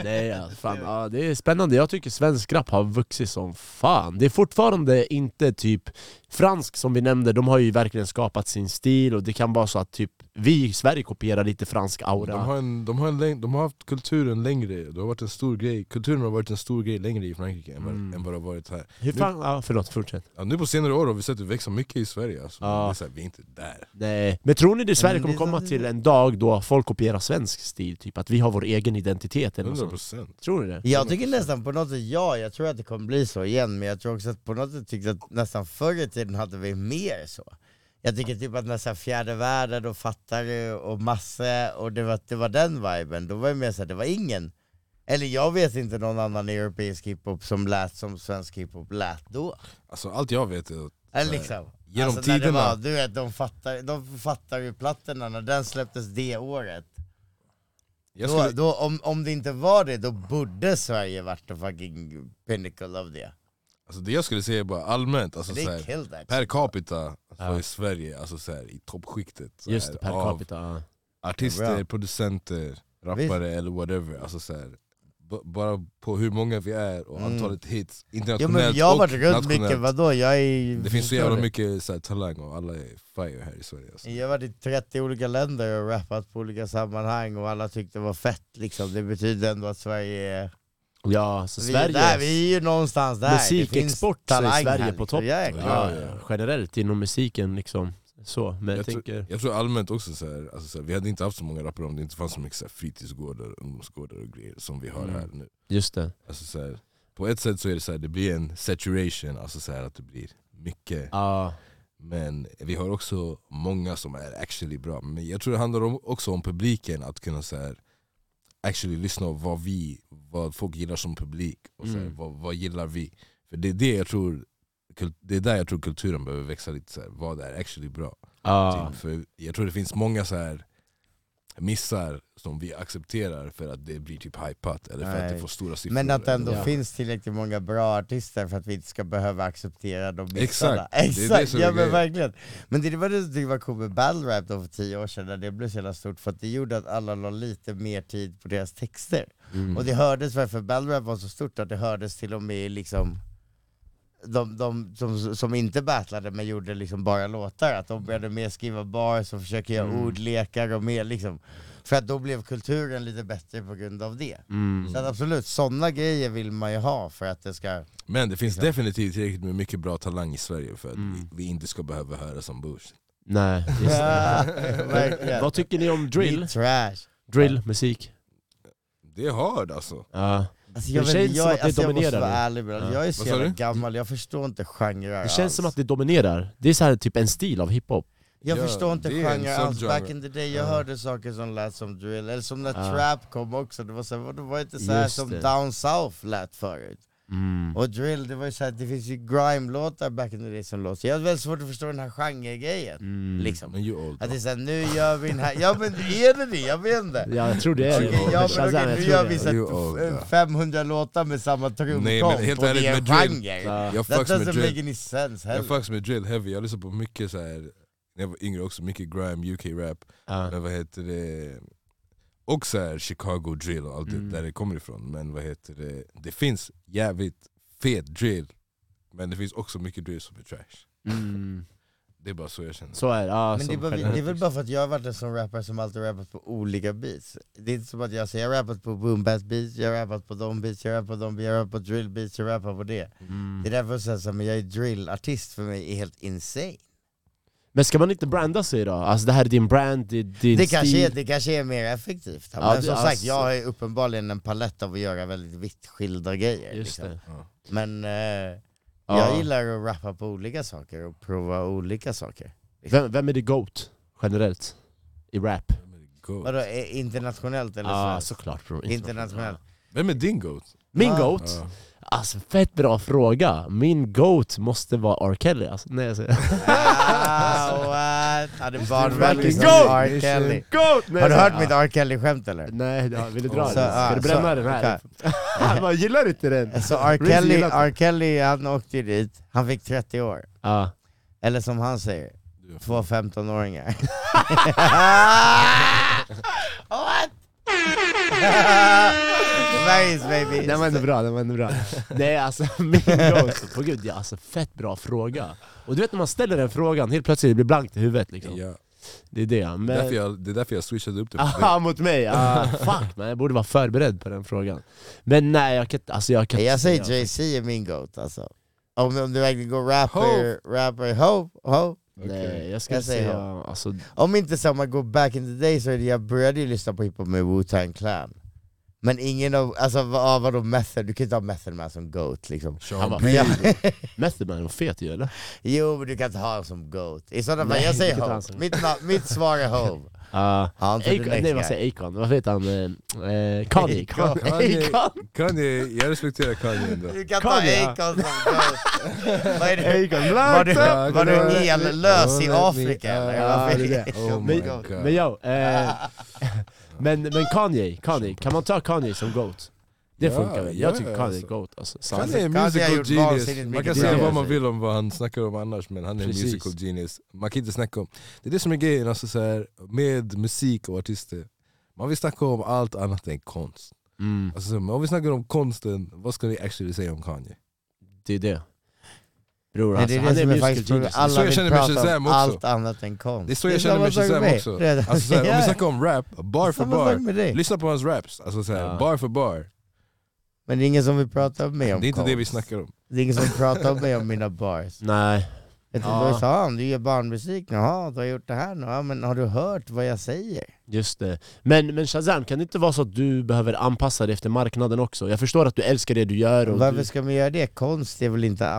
[SPEAKER 1] Nej, alltså, fan, ja, det är spännande, jag tycker svensk rap har vuxit som fan. Det är fortfarande inte typ fransk som vi nämnde, de har ju verkligen skapat sin stil och det kan vara så att typ vi i Sverige kopierar lite fransk aura.
[SPEAKER 3] De har, en, de, har en läng- de har haft kulturen längre, det har varit en stor grej. kulturen har varit en stor grej längre i Frankrike än vad,
[SPEAKER 1] Mm.
[SPEAKER 3] än vad det har varit här.
[SPEAKER 1] Hur fan, ja, förlåt, fortsätt.
[SPEAKER 3] Ja, nu på senare år har vi sett det växa mycket i Sverige, alltså.
[SPEAKER 1] Ja.
[SPEAKER 3] det är så här, vi är inte där.
[SPEAKER 1] Nej. Men tror ni det Sverige kommer
[SPEAKER 2] det-
[SPEAKER 1] komma till en dag då folk kopierar svensk stil? Typ att vi har vår egen identitet eller något
[SPEAKER 3] 100%
[SPEAKER 1] sånt?
[SPEAKER 3] procent.
[SPEAKER 1] Tror ni det?
[SPEAKER 2] Jag tycker nästan på något sätt, ja, jag tror att det kommer bli så igen, men jag tror också att på något sätt tyckte att nästan förr i tiden hade vi mer så. Jag tycker typ att nästan fjärde världen och Fattare och Masse, och det var, det var den viben, då var det mer såhär, det var ingen, eller jag vet inte någon annan europeisk hiphop som lät som svensk hiphop lät då.
[SPEAKER 3] Alltså, allt jag vet är att
[SPEAKER 2] Eller
[SPEAKER 3] Nej.
[SPEAKER 2] liksom,
[SPEAKER 3] Genom
[SPEAKER 2] alltså när
[SPEAKER 3] tiderna.
[SPEAKER 2] var, du vet, de fattar, de fattar ju plattorna när den släpptes det året.
[SPEAKER 3] jag
[SPEAKER 2] Då,
[SPEAKER 3] skulle,
[SPEAKER 2] då, om, om det inte var det, då borde Sverige varit the fucking pinnacle of det.
[SPEAKER 3] Alltså, det jag skulle säga är bara allmänt, alltså,
[SPEAKER 2] They
[SPEAKER 3] så här,
[SPEAKER 2] killed that
[SPEAKER 3] per capita så
[SPEAKER 1] Ja.
[SPEAKER 3] är Sverige alltså, så här, i toppskiktet så
[SPEAKER 1] Just
[SPEAKER 3] här,
[SPEAKER 1] det, per
[SPEAKER 3] av
[SPEAKER 1] capita. ja.
[SPEAKER 3] artister,
[SPEAKER 2] Bra.
[SPEAKER 3] producenter, rappare eller whatever. Alltså, så här, b- bara på hur många vi är och
[SPEAKER 2] Mm.
[SPEAKER 3] antalet hits
[SPEAKER 2] Jo
[SPEAKER 3] internationellt
[SPEAKER 2] men jag har
[SPEAKER 3] och
[SPEAKER 2] varit
[SPEAKER 3] nationellt.
[SPEAKER 2] mycket, vadå? Jag är...
[SPEAKER 3] Det finns så jävla mycket så här, talang och alla är fire här i Sverige. Alltså.
[SPEAKER 2] Jag har varit i 30 olika länder och rappat på olika sammanhang och alla tyckte det var fett liksom. Det betyder ändå att Sverige är...
[SPEAKER 1] Ja, så
[SPEAKER 2] Vi är, där,
[SPEAKER 1] Sverige...
[SPEAKER 2] vi är ju någonstans där.
[SPEAKER 1] Musikexport så är Sverige
[SPEAKER 2] här,
[SPEAKER 1] på topp.
[SPEAKER 2] Ja,
[SPEAKER 1] Ja,
[SPEAKER 3] ja.
[SPEAKER 1] Generellt inom musiken liksom. Så, men jag,
[SPEAKER 3] Jag,
[SPEAKER 1] tänker...
[SPEAKER 3] tror, jag tror allmänt också så här, alltså så här, vi hade inte haft så många rappare om det inte fanns så mycket så här, fritidsgårdar, ungdomsgårdar och grejer som vi har
[SPEAKER 1] Mm.
[SPEAKER 3] här nu.
[SPEAKER 1] Just det.
[SPEAKER 3] Alltså så här, på ett sätt så är det så här, det blir en saturation, alltså så här, att det blir mycket.
[SPEAKER 1] Ja,
[SPEAKER 3] Men vi har också många som är actually bra. Men jag tror det handlar om, också om publiken, att kunna så här, actually lyssna på vad, vi, vad folk gillar som publik. Och så här,
[SPEAKER 1] Mm.
[SPEAKER 3] vad, vad gillar vi? För det är, det, jag tror, det är där jag tror kulturen behöver växa lite, så här, vad är actually bra?
[SPEAKER 1] ja.
[SPEAKER 3] Typ, för jag tror det finns många så här missar som vi accepterar för att det blir typ hypat eller för att det
[SPEAKER 2] Nej.
[SPEAKER 3] får stora siffror.
[SPEAKER 2] Men att det ändå
[SPEAKER 1] Ja.
[SPEAKER 2] finns tillräckligt många bra artister för att vi inte ska behöva acceptera de missarna.
[SPEAKER 3] Exakt, [LAUGHS] det är det
[SPEAKER 2] Exakt,
[SPEAKER 3] är
[SPEAKER 2] ja men
[SPEAKER 3] grejen.
[SPEAKER 2] verkligen. Men det var det som var coolt med battle rap då för tio år sedan, när det blev så jävla stort, för att det gjorde att alla la lite mer tid på deras texter.
[SPEAKER 1] Mm.
[SPEAKER 2] Och det hördes, för för battle rap var så stort att det hördes till och med liksom de, de som, som inte battlade men gjorde liksom bara låtar, att de började mer skriva bars och försöka göra
[SPEAKER 1] Mm.
[SPEAKER 2] ordlekar och mer liksom För att då blev kulturen lite bättre på grund av det.
[SPEAKER 1] Mm.
[SPEAKER 2] Så att absolut, sådana grejer vill man ju ha för att det ska...
[SPEAKER 3] Men det finns
[SPEAKER 2] Exakt.
[SPEAKER 3] definitivt tillräckligt med mycket bra talang i Sverige för att
[SPEAKER 1] Mm.
[SPEAKER 3] vi, vi inte ska behöva höra som bullshit.
[SPEAKER 1] Nej, just det. [LAUGHS] Vad tycker ni om drill? Drill, musik?
[SPEAKER 3] Det är hard alltså.
[SPEAKER 1] Ja.
[SPEAKER 2] Alltså
[SPEAKER 1] Det
[SPEAKER 2] jag, vet,
[SPEAKER 1] känns
[SPEAKER 2] inte,
[SPEAKER 1] som
[SPEAKER 2] jag,
[SPEAKER 1] att det
[SPEAKER 2] alltså jag måste
[SPEAKER 1] dominerar
[SPEAKER 2] vara ärlig med det.
[SPEAKER 1] Ja.
[SPEAKER 2] jag är så jävla gammal, jag förstår inte genrer
[SPEAKER 1] Det känns
[SPEAKER 2] alls.
[SPEAKER 1] som att det dominerar. Det är så här typ en stil av hiphop.
[SPEAKER 2] Jag
[SPEAKER 3] Ja,
[SPEAKER 2] förstår inte
[SPEAKER 3] det
[SPEAKER 2] genrer alls, back in the day jag
[SPEAKER 1] Ja.
[SPEAKER 2] hörde saker som lät som drill, eller som när
[SPEAKER 1] Ja.
[SPEAKER 2] trap kom också, det var, så, här, det var inte så som
[SPEAKER 1] det.
[SPEAKER 2] down south lät förut.
[SPEAKER 1] Mm.
[SPEAKER 2] Och drill, det var ju så här, det finns ju grime-låtar back in the day som låt, så jag har väldigt svårt att förstå den här genregrejen.
[SPEAKER 1] Mm.
[SPEAKER 2] Liksom. Att det är såhär, nu gör vi den här, ja men är det det? Jag vet inte. [LAUGHS]
[SPEAKER 1] Ja, jag tror det är det.
[SPEAKER 2] Ja men okej,
[SPEAKER 1] jag
[SPEAKER 2] nu
[SPEAKER 1] tror
[SPEAKER 2] gör vi så
[SPEAKER 3] You
[SPEAKER 2] här
[SPEAKER 3] old,
[SPEAKER 2] f-
[SPEAKER 3] ja.
[SPEAKER 2] 500 låtar med samma
[SPEAKER 3] Nej, men
[SPEAKER 2] trumkomp
[SPEAKER 3] helt
[SPEAKER 2] och det är en
[SPEAKER 3] med drill-
[SPEAKER 2] genre.
[SPEAKER 1] Ja.
[SPEAKER 3] Jag
[SPEAKER 2] That doesn't
[SPEAKER 3] drill.
[SPEAKER 2] make any sense
[SPEAKER 3] Jag
[SPEAKER 2] heller.
[SPEAKER 3] fucks med drill heavy, jag lyssnar på mycket så här. när jag var yngre också, mycket grime, UK rap.
[SPEAKER 1] Ja.
[SPEAKER 3] Men vad heter det? Och så här Chicago drill och allt
[SPEAKER 1] Mm.
[SPEAKER 3] det där det kommer ifrån. Men vad heter det, det finns jävligt fet drill, men det finns också mycket drill som är trash.
[SPEAKER 1] Mm. [LAUGHS]
[SPEAKER 3] Det är bara så jag känner.
[SPEAKER 1] Så är det, ja,
[SPEAKER 2] Men det är, bara, det är väl bara för att jag har varit en sån rappare som alltid rappat på olika beats Det är inte som att jag säger jag har rappat på boom bap beats, jag har rappat på de beats, jag har rappat på de beats, jag har rappat på drill beats, jag rappar på det
[SPEAKER 1] Mm.
[SPEAKER 2] Det är därför jag säger så här, men jag är drillartist för mig är helt insane
[SPEAKER 1] Men ska man inte branda sig då? Alltså det här är din brand, det är din
[SPEAKER 2] det kanske,
[SPEAKER 1] stil
[SPEAKER 2] är, det kanske är mer effektivt,
[SPEAKER 1] Ja,
[SPEAKER 2] men
[SPEAKER 1] det-
[SPEAKER 2] som sagt
[SPEAKER 1] alltså-
[SPEAKER 2] jag har ju uppenbarligen en palett av att göra väldigt vitt skilda grejer
[SPEAKER 1] Just
[SPEAKER 2] liksom.
[SPEAKER 1] det.
[SPEAKER 3] Ja.
[SPEAKER 2] Men eh,
[SPEAKER 1] Ja.
[SPEAKER 2] jag gillar att rappa på olika saker och prova olika saker
[SPEAKER 1] Vem, vem är det GOAT generellt? I rap?
[SPEAKER 3] Goat.
[SPEAKER 2] Vadå, internationellt eller
[SPEAKER 1] Ja
[SPEAKER 2] svenskt?
[SPEAKER 1] såklart bro,
[SPEAKER 2] Internationellt
[SPEAKER 3] Vem är din goat?
[SPEAKER 1] Min
[SPEAKER 2] Ah.
[SPEAKER 1] GOAT? Alltså fett bra fråga, min GOAT måste vara R. Kelly alltså. Nej jag säger
[SPEAKER 2] Ah, what? Han är barnvänlig som! R. Kelly
[SPEAKER 1] GOAT! Nej,
[SPEAKER 2] Har du hört mitt R. Kelly-skämt eller?
[SPEAKER 1] Nej, det har- vill du dra
[SPEAKER 2] Så,
[SPEAKER 1] den?
[SPEAKER 2] ah,
[SPEAKER 1] Ska du bränna
[SPEAKER 2] så,
[SPEAKER 1] den här? [LAUGHS] Man gillar inte den! [LAUGHS]
[SPEAKER 2] Så R. Kelly. R. Kelly han åkte dit, han fick 30 år
[SPEAKER 1] Ja.
[SPEAKER 2] Eller som han säger, två 15-åringar [LAUGHS] What? [LAUGHS] nice baby!
[SPEAKER 1] Den var ändå bra, den var ändå bra. [LAUGHS] Nej alltså min GOAT, på gud ja, alltså fett bra fråga. Och du vet när man ställer den frågan, helt plötsligt blir det blankt i huvudet liksom.
[SPEAKER 3] Ja.
[SPEAKER 1] Det är det.
[SPEAKER 3] Därför
[SPEAKER 1] Men...
[SPEAKER 3] jag, det är därför jag switchade upp det.
[SPEAKER 1] Aha, mot mig! Ah, [LAUGHS] fuck man, jag borde vara förberedd på den frågan. Men nej, jag kan inte, alltså jag kan
[SPEAKER 2] Jag säger Jay-Z är min GOAT alltså Om, om du verkligen går rapper, rapper, Hope, Hope
[SPEAKER 1] Nej, jag skulle
[SPEAKER 2] Jag
[SPEAKER 1] säga, alltså,
[SPEAKER 2] Om inte så, man går back in the day så är det, jag började ju lyssna på hiphop med Wu-Tang Clan. Men ingen av, alltså vad, vadå Method, du kan inte ha Method Man som GOAT liksom.
[SPEAKER 1] Han var
[SPEAKER 2] Men jag, [LAUGHS]
[SPEAKER 1] Method Man var fet ju eller?
[SPEAKER 2] Jo men du kan inte ha honom som GOAT. I sådana fall, jag säger
[SPEAKER 1] som-
[SPEAKER 2] mitt, mitt svar är Hove
[SPEAKER 1] Uh,
[SPEAKER 2] Han tog the next
[SPEAKER 1] nej vad säger Akon? Vad heter han? Eh, Kanye? Kanye?
[SPEAKER 3] Kanye, jag respekterar Kanye ändå.
[SPEAKER 2] Du kan
[SPEAKER 1] Kanye,
[SPEAKER 2] ta Akon som Vad är det?
[SPEAKER 1] Akon,
[SPEAKER 2] Var du, var du ellös i Afrika eller?
[SPEAKER 1] Men, men Kanye, Kanye, kan man ta Kanye som GOAT? Det
[SPEAKER 3] Ja,
[SPEAKER 1] funkar väl? Jag
[SPEAKER 3] ja,
[SPEAKER 1] tycker Kanye är
[SPEAKER 3] alltså.
[SPEAKER 1] GOAT alltså. Så-
[SPEAKER 3] Kanye är musical genius, man kan säga vad man vill om vad han snackar om annars men han är en
[SPEAKER 1] Precis.
[SPEAKER 3] musical genius. Man kan inte snacka om, det är det som är grejen alltså, så här, med musik och artister. Man vill snacka om allt annat än konst.
[SPEAKER 1] Mm,
[SPEAKER 3] Alltså, men om vi snackar om konsten, vad ska vi actually säga om Kanye?
[SPEAKER 1] det är det. Bror alltså,
[SPEAKER 2] det är
[SPEAKER 1] han
[SPEAKER 2] det
[SPEAKER 1] är
[SPEAKER 2] som är
[SPEAKER 1] musical genius.
[SPEAKER 3] så
[SPEAKER 2] alla
[SPEAKER 3] jag
[SPEAKER 2] vill
[SPEAKER 3] känner med
[SPEAKER 2] prata
[SPEAKER 3] Shazam
[SPEAKER 2] om
[SPEAKER 3] också.
[SPEAKER 2] allt annat än konst
[SPEAKER 3] Det är så jag känner med Shazam också. Alltså, så här, om vi snackar om rap, bar för bar, lyssna på hans raps. Alltså, så här,
[SPEAKER 1] Ja.
[SPEAKER 3] Bar för bar.
[SPEAKER 2] Men det är ingen som vill prata med mig om
[SPEAKER 3] Det är inte det vi snackar om.
[SPEAKER 2] Det är ingen som vill prata med mig om mina bars [LAUGHS]
[SPEAKER 1] Nej,
[SPEAKER 2] Jag
[SPEAKER 1] Ja.
[SPEAKER 2] ja. sa han, du gör barnmusik nu, Jaha, du har gjort det här nu, ja, men har du hört vad jag säger?
[SPEAKER 1] just det. Men, men Shazam, kan det inte vara så att du behöver anpassa dig efter marknaden också? Jag förstår att du älskar det du gör och
[SPEAKER 2] Varför
[SPEAKER 1] du...
[SPEAKER 2] ska man göra det? Konst är väl inte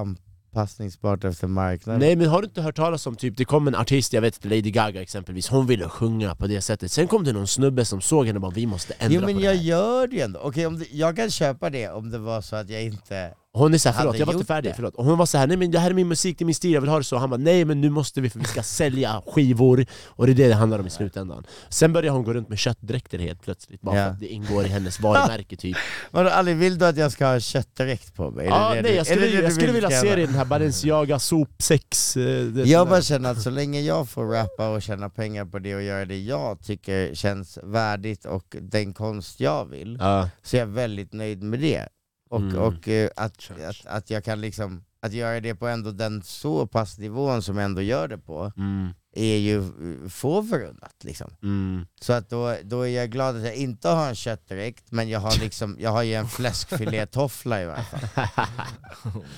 [SPEAKER 2] anpassningsbart efter marknaden?
[SPEAKER 1] Nej men har du inte hört talas om typ, det kom en artist, jag vet inte, Lady Gaga exempelvis, hon ville sjunga på det sättet. Sen kom det någon snubbe som såg henne och bara 'Vi måste ändra
[SPEAKER 2] Jo men
[SPEAKER 1] på
[SPEAKER 2] jag
[SPEAKER 1] det här'
[SPEAKER 2] gör det ju ändå, okej om det, jag kan köpa det om det var så att jag inte...
[SPEAKER 1] Hon är såhär, förlåt jag var inte färdig,
[SPEAKER 2] det.
[SPEAKER 1] förlåt. Och hon var såhär, nej men det här är min musik, det är min stil, jag vill ha det så. Han bara, nej men nu måste vi för vi ska sälja skivor. Och det är det det handlar om i slutändan. Sen började hon gå runt med köttdräkter helt plötsligt, bara
[SPEAKER 2] Ja.
[SPEAKER 1] för att det ingår i hennes varumärke typ. [LAUGHS]
[SPEAKER 2] Vadå Ali, vill du att jag ska ha köttdräkt på mig? Det
[SPEAKER 1] Ja,
[SPEAKER 2] det
[SPEAKER 1] nej
[SPEAKER 2] du-
[SPEAKER 1] jag skulle,
[SPEAKER 2] det det
[SPEAKER 1] jag skulle vilja se det i den här Balenciaga sopsex eh, det-
[SPEAKER 2] Jag bara känner att så länge jag får rappa och tjäna pengar på det och göra det jag tycker känns värdigt och den konst jag vill,
[SPEAKER 1] Ja,
[SPEAKER 2] så är jag väldigt nöjd med det. Och,
[SPEAKER 1] Mm.
[SPEAKER 2] och eh, att, att, att jag kan liksom, att göra det på ändå den så pass nivån som jag ändå gör det på,
[SPEAKER 1] mm,
[SPEAKER 2] är ju eh, få förunnat liksom.
[SPEAKER 1] mm.
[SPEAKER 2] Så att då, då är jag glad att jag inte har en köttdräkt, men jag har liksom, jag har ju en fläskfilétoffla i varje fall. [LAUGHS]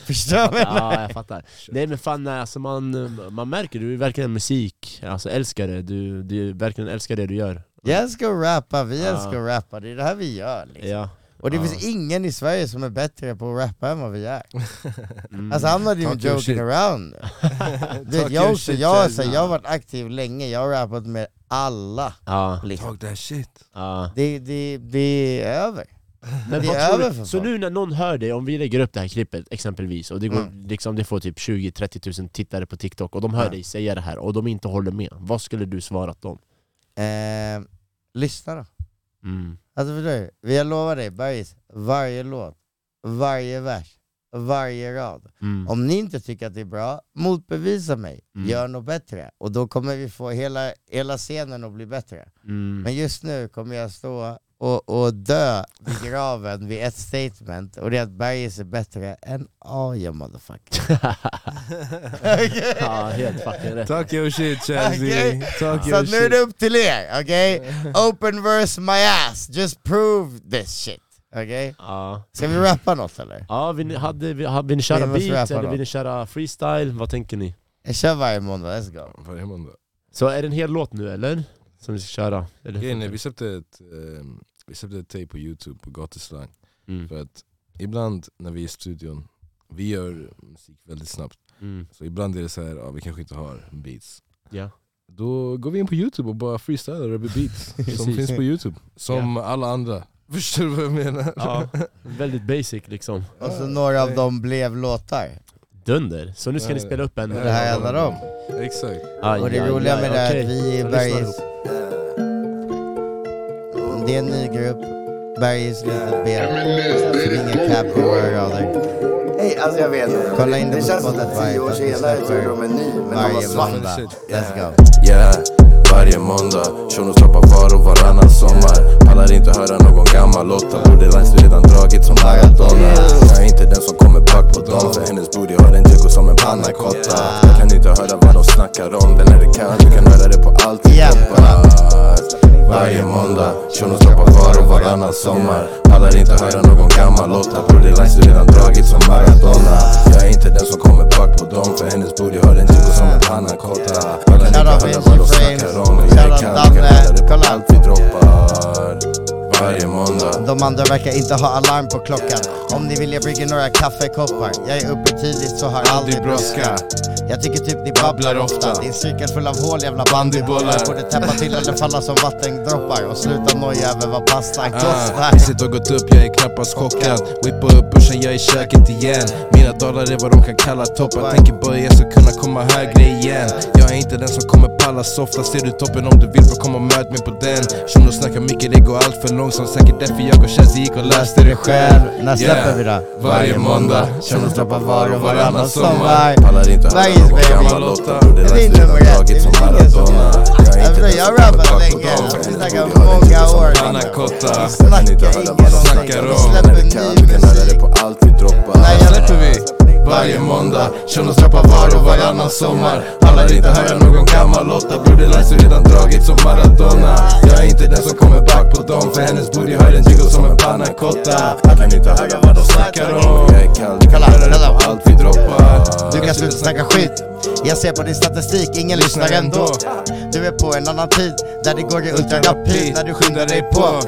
[SPEAKER 2] Förstår du?
[SPEAKER 1] Ja, jag fattar. Nej men fan, alltså man, man märker du är verkligen musik, alltså älskar det, du, du verkligen älskar det du gör.
[SPEAKER 2] Jag älskar att rappa, vi älskar att rappa, det är det här vi gör liksom.
[SPEAKER 1] Ja.
[SPEAKER 2] Och det
[SPEAKER 1] Ja.
[SPEAKER 2] finns ingen i Sverige som är bättre på att rappa än vad vi är. [LAUGHS]
[SPEAKER 1] Mm.
[SPEAKER 2] Alltså I'm not even
[SPEAKER 3] Talk
[SPEAKER 2] joking around. [LAUGHS] Du jag, också, jag,
[SPEAKER 3] Chaz.
[SPEAKER 2] så, jag har varit aktiv länge, jag har rappat med alla.
[SPEAKER 1] ja,
[SPEAKER 2] Liksom.
[SPEAKER 3] Talk that shit.
[SPEAKER 1] ja.
[SPEAKER 2] Det, det, det är över.
[SPEAKER 1] Men
[SPEAKER 2] Det är över för
[SPEAKER 1] så nu när någon hör dig, om vi lägger upp det här klippet exempelvis och det, går,
[SPEAKER 2] Mm.
[SPEAKER 1] liksom, det får typ 20-30 000 tittare på TikTok och de hör
[SPEAKER 2] Ja.
[SPEAKER 1] dig säga det här och de inte håller med, vad skulle du svarat dem?
[SPEAKER 2] Eh, lyssna då.
[SPEAKER 1] Mm.
[SPEAKER 2] Alltså förstår du? Jag lovar dig, Bergis, varje låt, varje vers, varje rad.
[SPEAKER 1] Mm.
[SPEAKER 2] Om ni inte tycker att det är bra, motbevisa mig.
[SPEAKER 1] Mm.
[SPEAKER 2] Gör något bättre. Och då kommer vi få hela, hela scenen att bli bättre.
[SPEAKER 1] Mm.
[SPEAKER 2] Men just nu kommer jag stå och, och dö graven vid ett statement, och det är att Bergis är bättre än you motherfucker. Okej? [LAUGHS]
[SPEAKER 1] ja, helt fucking rätt.
[SPEAKER 3] Talk your shit
[SPEAKER 2] Okej.
[SPEAKER 3] talk
[SPEAKER 2] Så nu är det upp till er, okej? Open verse my ass, just prove this shit. Okej?
[SPEAKER 1] Ja.
[SPEAKER 2] Ska vi rappa något eller?
[SPEAKER 1] Ja, vill ni, hade, vi- hade, vill ni köra
[SPEAKER 2] Vi rappa
[SPEAKER 1] eller vill ni köra freestyle? Vad tänker ni?
[SPEAKER 2] Jag kör varje måndag, let's go.
[SPEAKER 3] Varje måndag
[SPEAKER 1] Så är det en hel låt nu eller? Som vi ska köra? Eller?
[SPEAKER 3] Grejen är, vi släppte ett, vi släppte ett tape på youtube på gatuslang
[SPEAKER 1] Mm.
[SPEAKER 3] För att ibland när vi är i studion, vi gör musik väldigt snabbt
[SPEAKER 1] Mm.
[SPEAKER 3] Så ibland är det så här, ja, vi kanske inte har beats
[SPEAKER 1] Ja.
[SPEAKER 3] Då går vi in på youtube och bara freestylar över beats [LAUGHS] som finns på youtube Som alla andra, [LAUGHS] förstår du vad jag menar?
[SPEAKER 1] ja. Väldigt basic liksom.
[SPEAKER 2] Och så några av dem blev låtar.
[SPEAKER 1] Dunder. Så nu ska ni spela upp en...
[SPEAKER 2] Det här handlar om.
[SPEAKER 3] Exakt
[SPEAKER 1] Aj,
[SPEAKER 2] Och det
[SPEAKER 1] aj,
[SPEAKER 2] roliga
[SPEAKER 1] aj,
[SPEAKER 2] med det är
[SPEAKER 1] okej.
[SPEAKER 2] att vi
[SPEAKER 1] lyssnar
[SPEAKER 2] Bergis... Det är en ny grupp, Bergis litet ben. Är ingen cap i våra rader.
[SPEAKER 4] Hej, alltså jag vet inte.
[SPEAKER 2] Kolla in det
[SPEAKER 4] det
[SPEAKER 2] på
[SPEAKER 4] känns som
[SPEAKER 2] Spotify,
[SPEAKER 4] att tio år senare är
[SPEAKER 2] släpper
[SPEAKER 4] de en ny, men de var
[SPEAKER 2] Varje
[SPEAKER 4] svart.
[SPEAKER 2] Let's go.
[SPEAKER 3] Yeah, varje måndag Shunon droppar var och varannan sommar Pallar inte höra någon gammal Lotta Borde lines redan dragit som Maradona Jag är inte den som kommer back på dem För hennes booty har en jiggo som en panna cotta Jag kan inte höra vad de snackar om Den är det kan, du kan höra det på allt Varje måndag Shunon droppar var och varannan sommar. Pallar inte höra någon gammal Lotta Borde lines redan dragit som Maradona Jag är inte den som kommer back på dem För hennes booty har en jiggo som en panna cotta Pallar inte höra vad de snackar om jag kan,
[SPEAKER 2] Danne.
[SPEAKER 3] kan höra det på allt vi droppar Thank you. Varje måndag
[SPEAKER 2] De andra verkar inte ha alarm på klockan. Om ni vill jag brygger några kaffekoppar. Jag är uppe tidigt så har aldrig brådska. Jag tycker typ ni babblar ofta. Din cykel full av hål jävla bandybollar. Borde täppa till eller falla som vattendroppar. Och sluta noja över vad pastan
[SPEAKER 3] Ah,
[SPEAKER 2] kostar.
[SPEAKER 3] Priset har gått upp, jag är knappast chockad Whippa upp börsen, jag är i köket igen Mina dollar är vad de kan kalla toppar Tänker bara jag ska kunna komma högre igen Jag är inte den som kommer palla softa Ser du toppen om du vill, bara kom och möt mig på den Shunon snackar mycket, det går allt för långsamt Säkert därför jag och Chazzy gick och löste det själv.
[SPEAKER 2] När släpper vi då?
[SPEAKER 3] Varje måndag.
[SPEAKER 2] Shunon droppar var och varannan sommar.
[SPEAKER 3] Pallar inte höra någon gammal Lotta Borde
[SPEAKER 2] Det är nummer ett.
[SPEAKER 3] som
[SPEAKER 2] som-
[SPEAKER 3] Maradona. Jag inte som
[SPEAKER 2] har rappat länge. Vi snackar många
[SPEAKER 3] som
[SPEAKER 2] år.
[SPEAKER 3] en panna cotta
[SPEAKER 2] Vi
[SPEAKER 3] Jag kan inte
[SPEAKER 2] snackar ingen
[SPEAKER 3] vad de snackar om
[SPEAKER 2] släpper
[SPEAKER 3] Men det
[SPEAKER 2] ny musik.
[SPEAKER 3] på allt vi droppar.
[SPEAKER 2] Jag-
[SPEAKER 3] släpper vi varje måndag. Shunon droppar var och varannan sommar. Pallar inte höra någon gammal Lotta Borde lines redan dragit som Maradona. Jag är inte den som kommer back på dem För hennes booty har en jiggo som en panna cotta Jag kan inte höra vad de snackar om. Jag är kall,
[SPEAKER 2] kolla.
[SPEAKER 3] på allt vi droppar.
[SPEAKER 2] Du kan sluta snacka skit. Jag ser på din statistik, ingen lyssnar ändå du är på en annan tid, där det går i ultrarapid När du skyndar dig på.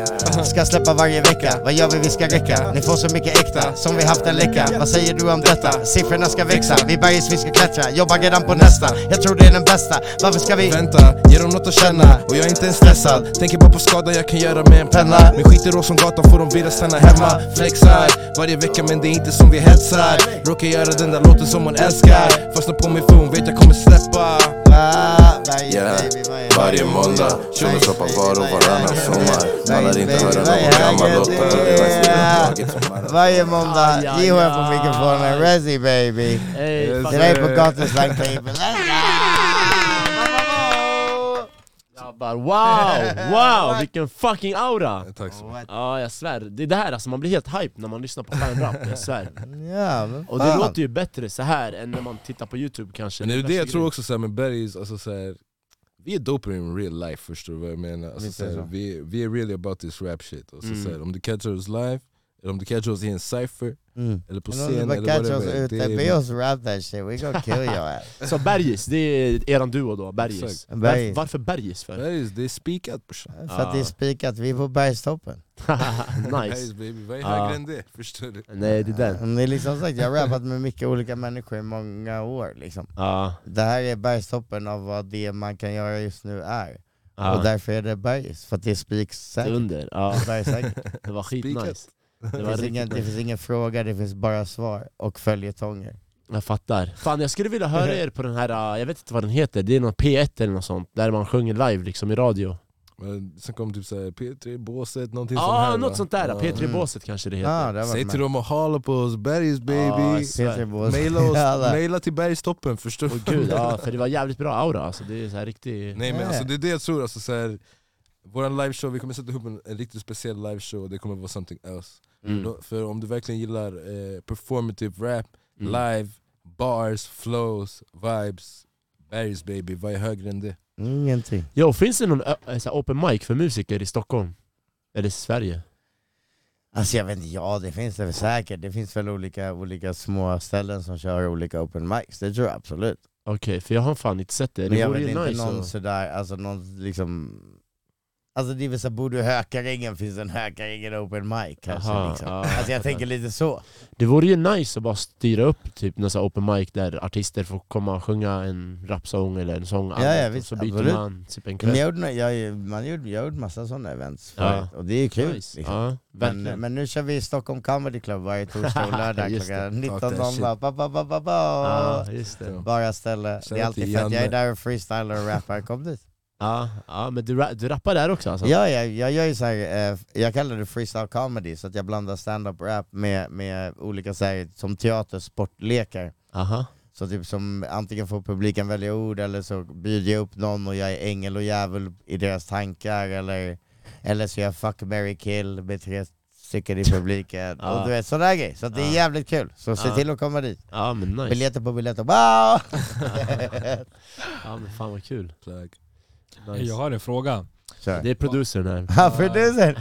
[SPEAKER 2] Ska släppa varje vecka, vad gör vi? Vi ska räcka. Ni får så mycket äkta, som vi haft en läcka. Vad säger du om detta? Siffrorna ska växa. Vi bergis, vi ska klättra, jobbar redan på nästa. Jag tror det är den bästa, varför ska vi?
[SPEAKER 3] Vänta, ge dem något att känna? Och jag är inte ens stressad. Tänker bara på skada jag kan göra med en penna. Min skit är rå som gatan får de vilja stanna hemma? Flexar. Varje vecka men det är inte som vi hetsar. Råkar göra den där låten som hon älskar. Fastnar på mig för hon vet jag kommer släppa.
[SPEAKER 2] Ah,
[SPEAKER 3] Yeah
[SPEAKER 2] varje,
[SPEAKER 3] måndag, shunon droppar var och varannan sommar. Pallar inte höra
[SPEAKER 2] Vad är
[SPEAKER 3] någon gammal låt som Maradona
[SPEAKER 2] Varje måndag, JHF på mikrofonen, Resi baby. Är
[SPEAKER 3] sir.
[SPEAKER 2] på gatuslang-tejpen,
[SPEAKER 1] Grabbar, wow! Wow! [LAUGHS] Vilken fucking aura!
[SPEAKER 3] Tack så mycket.
[SPEAKER 1] Ja jag svär, det är det här alltså, man blir helt hype när man lyssnar på fanrap, jag svär.
[SPEAKER 2] Ja,
[SPEAKER 1] Och det låter ju bättre så här än när man tittar på youtube kanske.
[SPEAKER 3] Men det är det jag tror också så här, med Bergis, alltså så här, vi är doper in real life förstår du vad jag menar? Alltså,
[SPEAKER 2] Visst
[SPEAKER 3] så
[SPEAKER 2] är det
[SPEAKER 3] här,
[SPEAKER 2] så.
[SPEAKER 3] vi, vi är really about this rap shit alltså,
[SPEAKER 1] Mm.
[SPEAKER 3] så här, Om du catchar oss live, eller om du catchar oss i en cypher,
[SPEAKER 2] Mm.
[SPEAKER 3] eller på scen eller
[SPEAKER 2] catchar oss
[SPEAKER 3] whatever
[SPEAKER 2] ute,
[SPEAKER 3] det
[SPEAKER 2] be
[SPEAKER 3] är,
[SPEAKER 2] oss rap that shit, we gonna kill your ass. [LAUGHS]
[SPEAKER 1] Så Bergis, det är eran duo då, Bergis.
[SPEAKER 2] Bergis.
[SPEAKER 1] varför Bergis för?
[SPEAKER 3] Bergis, det är spikat brorsan.
[SPEAKER 2] För att det är spikat, vi är på bergstoppen. [LAUGHS]
[SPEAKER 1] Nice.
[SPEAKER 3] Bergis baby, vad är högre än det? Förstår du?
[SPEAKER 1] Nej det är den.
[SPEAKER 2] Det är liksom sagt, jag har rappat med mycket olika människor i många år liksom.
[SPEAKER 1] Ja,
[SPEAKER 2] Det här är bergstoppen av vad det man kan göra just nu är. Och
[SPEAKER 1] ja,
[SPEAKER 2] därför är det bergis, för att det är spiksäkert.
[SPEAKER 1] Under, ja.
[SPEAKER 2] Bergsäkert. [LAUGHS]
[SPEAKER 1] Det var skitnice Det
[SPEAKER 2] Det, [LAUGHS]
[SPEAKER 1] var
[SPEAKER 2] finns ingen, det finns ingen fråga, det finns bara svar och följetonger
[SPEAKER 1] Jag fattar. Fan jag skulle vilja höra [LAUGHS] er på den här, uh, jag vet inte vad den heter, det är någon P1 eller något sånt, där man sjunger live liksom i radio
[SPEAKER 3] sen kom typ såhär P3 båset, någonting
[SPEAKER 1] Ja,
[SPEAKER 3] sånt här
[SPEAKER 1] ah, något
[SPEAKER 3] va?
[SPEAKER 1] sånt där.
[SPEAKER 3] Ja.
[SPEAKER 1] P3-båset kanske det heter.
[SPEAKER 2] Ja, det har
[SPEAKER 3] Säg till dem att hålla på oss, Bergs baby
[SPEAKER 1] Sverige.
[SPEAKER 2] P3 Bås.
[SPEAKER 3] Maila, oss, [LAUGHS] maila till bergstoppen förstår
[SPEAKER 1] Åh gud, ja, för det var jävligt bra aura alltså. Det är så här riktigt...
[SPEAKER 3] Nej men alltså, det är det jag tror, alltså, så här, våran liveshow, vi kommer sätta ihop en, en riktigt speciell liveshow och det kommer vara something else
[SPEAKER 1] Mm.
[SPEAKER 3] Då- För om du verkligen gillar eh, performative rap,
[SPEAKER 1] Mm.
[SPEAKER 3] live, bars, flows, vibes Bergs baby, vad är högre än det?
[SPEAKER 2] Ingenting.
[SPEAKER 1] Jo, finns det någon eh, så open mic för musiker i Stockholm? Eller Sverige?
[SPEAKER 2] Alltså jag vet inte, ja det finns det väl säkert. Det finns väl olika, olika små ställen som kör olika open mics, det tror jag absolut.
[SPEAKER 1] Okej, för jag har fan inte sett det.
[SPEAKER 2] Men
[SPEAKER 1] Det
[SPEAKER 2] jag vet
[SPEAKER 1] ju
[SPEAKER 2] inte
[SPEAKER 1] nice
[SPEAKER 2] någon
[SPEAKER 1] att-
[SPEAKER 2] sådär, alltså någon liksom Alltså det är väl så, bor du i Hökarängen finns en Hökarängen open mic kanske
[SPEAKER 1] Aha,
[SPEAKER 2] liksom.
[SPEAKER 1] ja.
[SPEAKER 2] Alltså jag tänker lite så.
[SPEAKER 1] Det vore ju nice att bara styra upp typ någon sån här open mic där artister får komma och sjunga en rapsång eller en sång
[SPEAKER 2] Ja,
[SPEAKER 1] annat,
[SPEAKER 2] ja,
[SPEAKER 1] och
[SPEAKER 2] visst,
[SPEAKER 1] så byter
[SPEAKER 2] absolut.
[SPEAKER 1] man typ en
[SPEAKER 2] Men
[SPEAKER 1] kväll.
[SPEAKER 2] jag gjorde, jag, man gjorde, jag gjorde massa sådana events
[SPEAKER 1] Ja.
[SPEAKER 2] och det är kul.
[SPEAKER 1] Nice.
[SPEAKER 2] Liksom.
[SPEAKER 1] Ja,
[SPEAKER 2] Men, men nu kör vi Stockholm Comedy Club varje torsdag och [LAUGHS] lördag klockan
[SPEAKER 3] Talk that
[SPEAKER 2] 19.00. Ba, ba, ba, ba, ba.
[SPEAKER 1] Ja, just det.
[SPEAKER 3] Ja.
[SPEAKER 2] Bara ställe. Det är alltid
[SPEAKER 3] till
[SPEAKER 2] fett, jag är där och freestylar och rappar, kom dit.
[SPEAKER 1] Ja, ja men du, du rappar där också alltså?
[SPEAKER 2] Ja, jag, jag gör ju så här, eh, jag kallar det freestyle comedy, så att jag blandar stand-up rap med, med olika så här, som teater, sportlekar.
[SPEAKER 1] Aha.
[SPEAKER 2] Så typ som antingen får publiken välja ord eller så bjuder jag upp någon och jag är ängel och djävul i deras tankar eller, eller så gör jag fuck, marry, kill med tre stycken i [LAUGHS] publiken.
[SPEAKER 1] Ja.
[SPEAKER 2] Och du vet sådana grejer, så att det är jävligt kul. Så se
[SPEAKER 1] Ja.
[SPEAKER 2] till att komma dit.
[SPEAKER 1] Ja men nice.
[SPEAKER 2] Biljetter på biljetter, wow! [LAUGHS] [LAUGHS]
[SPEAKER 1] Ja men fan vad kul.
[SPEAKER 3] Flag.
[SPEAKER 1] Nice.
[SPEAKER 5] Jag har en fråga.
[SPEAKER 2] Kör.
[SPEAKER 1] Det är producern här.
[SPEAKER 2] Han producern,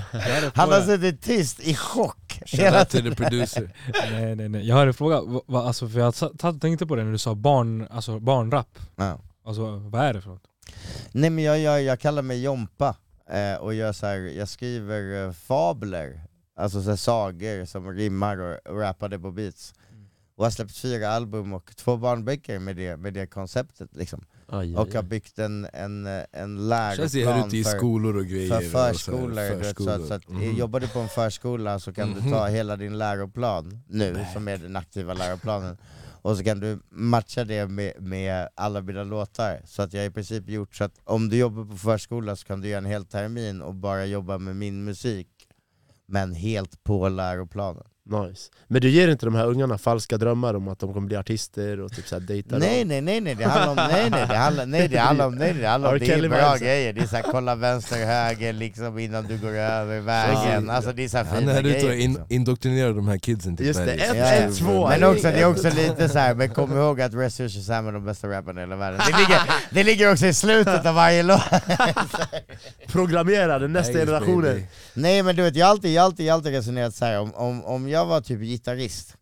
[SPEAKER 2] han har suttit tyst i chock hela
[SPEAKER 3] the producer
[SPEAKER 5] Nej, nej, nej. Jag har en fråga. Va, alltså, för jag satt- och tänkte på det när du sa barn, alltså, barnrap.
[SPEAKER 2] Ja.
[SPEAKER 5] Alltså, vad är det för något?
[SPEAKER 2] Nej men jag, jag, jag kallar mig Jompa, eh, och jag, så här, jag skriver eh, fabler, alltså så här, sagor som rimmar och, och rappar det på beats. Och jag har släppt fyra album och två barnböcker med det, med det konceptet liksom.
[SPEAKER 1] Aj, aj,
[SPEAKER 2] Och har byggt en, en, en
[SPEAKER 3] i
[SPEAKER 2] för,
[SPEAKER 3] skolor och grejer
[SPEAKER 2] för förskolor. du vet, Så att, så att,
[SPEAKER 3] Mhm.
[SPEAKER 2] Jobbar du på en förskola så kan
[SPEAKER 3] Mhm.
[SPEAKER 2] du ta hela din läroplan nu, som är den aktiva läroplanen, och så kan du matcha det med, med alla mina låtar. Så att jag har i princip gjort så att om du jobbar på förskola så kan du göra en hel termin och bara jobba med min musik, men helt på läroplanen.
[SPEAKER 1] Nice. Men du ger inte de här ungarna falska drömmar om att de kommer bli artister och typ så här dejta
[SPEAKER 2] Nej
[SPEAKER 1] dem?
[SPEAKER 2] nej nej nej, det handlar om, [LAUGHS] nej nej det handlar, nej det handlar om, nej det handlar om, det är bra grejer, det är såhär kolla vänster höger liksom innan du går över vägen, alltså det är såhär
[SPEAKER 3] Han
[SPEAKER 2] fina
[SPEAKER 3] är ute
[SPEAKER 2] grejer
[SPEAKER 3] och in,
[SPEAKER 2] liksom.
[SPEAKER 3] indoktrinerar de här kidsen till
[SPEAKER 1] Just det, ett,
[SPEAKER 2] Ja,
[SPEAKER 1] ett, två.
[SPEAKER 2] Men också, det är också lite så här, men kom ihåg att Resolution Sam är de bästa rapparna i hela världen. Det ligger, det ligger också i slutet av varje låt.
[SPEAKER 1] Programmera den nästa
[SPEAKER 3] baby.
[SPEAKER 2] Nej men du vet, jag har alltid, jag alltid, jag alltid resonerat så här. Om, om, om jag jag var typ gitarrist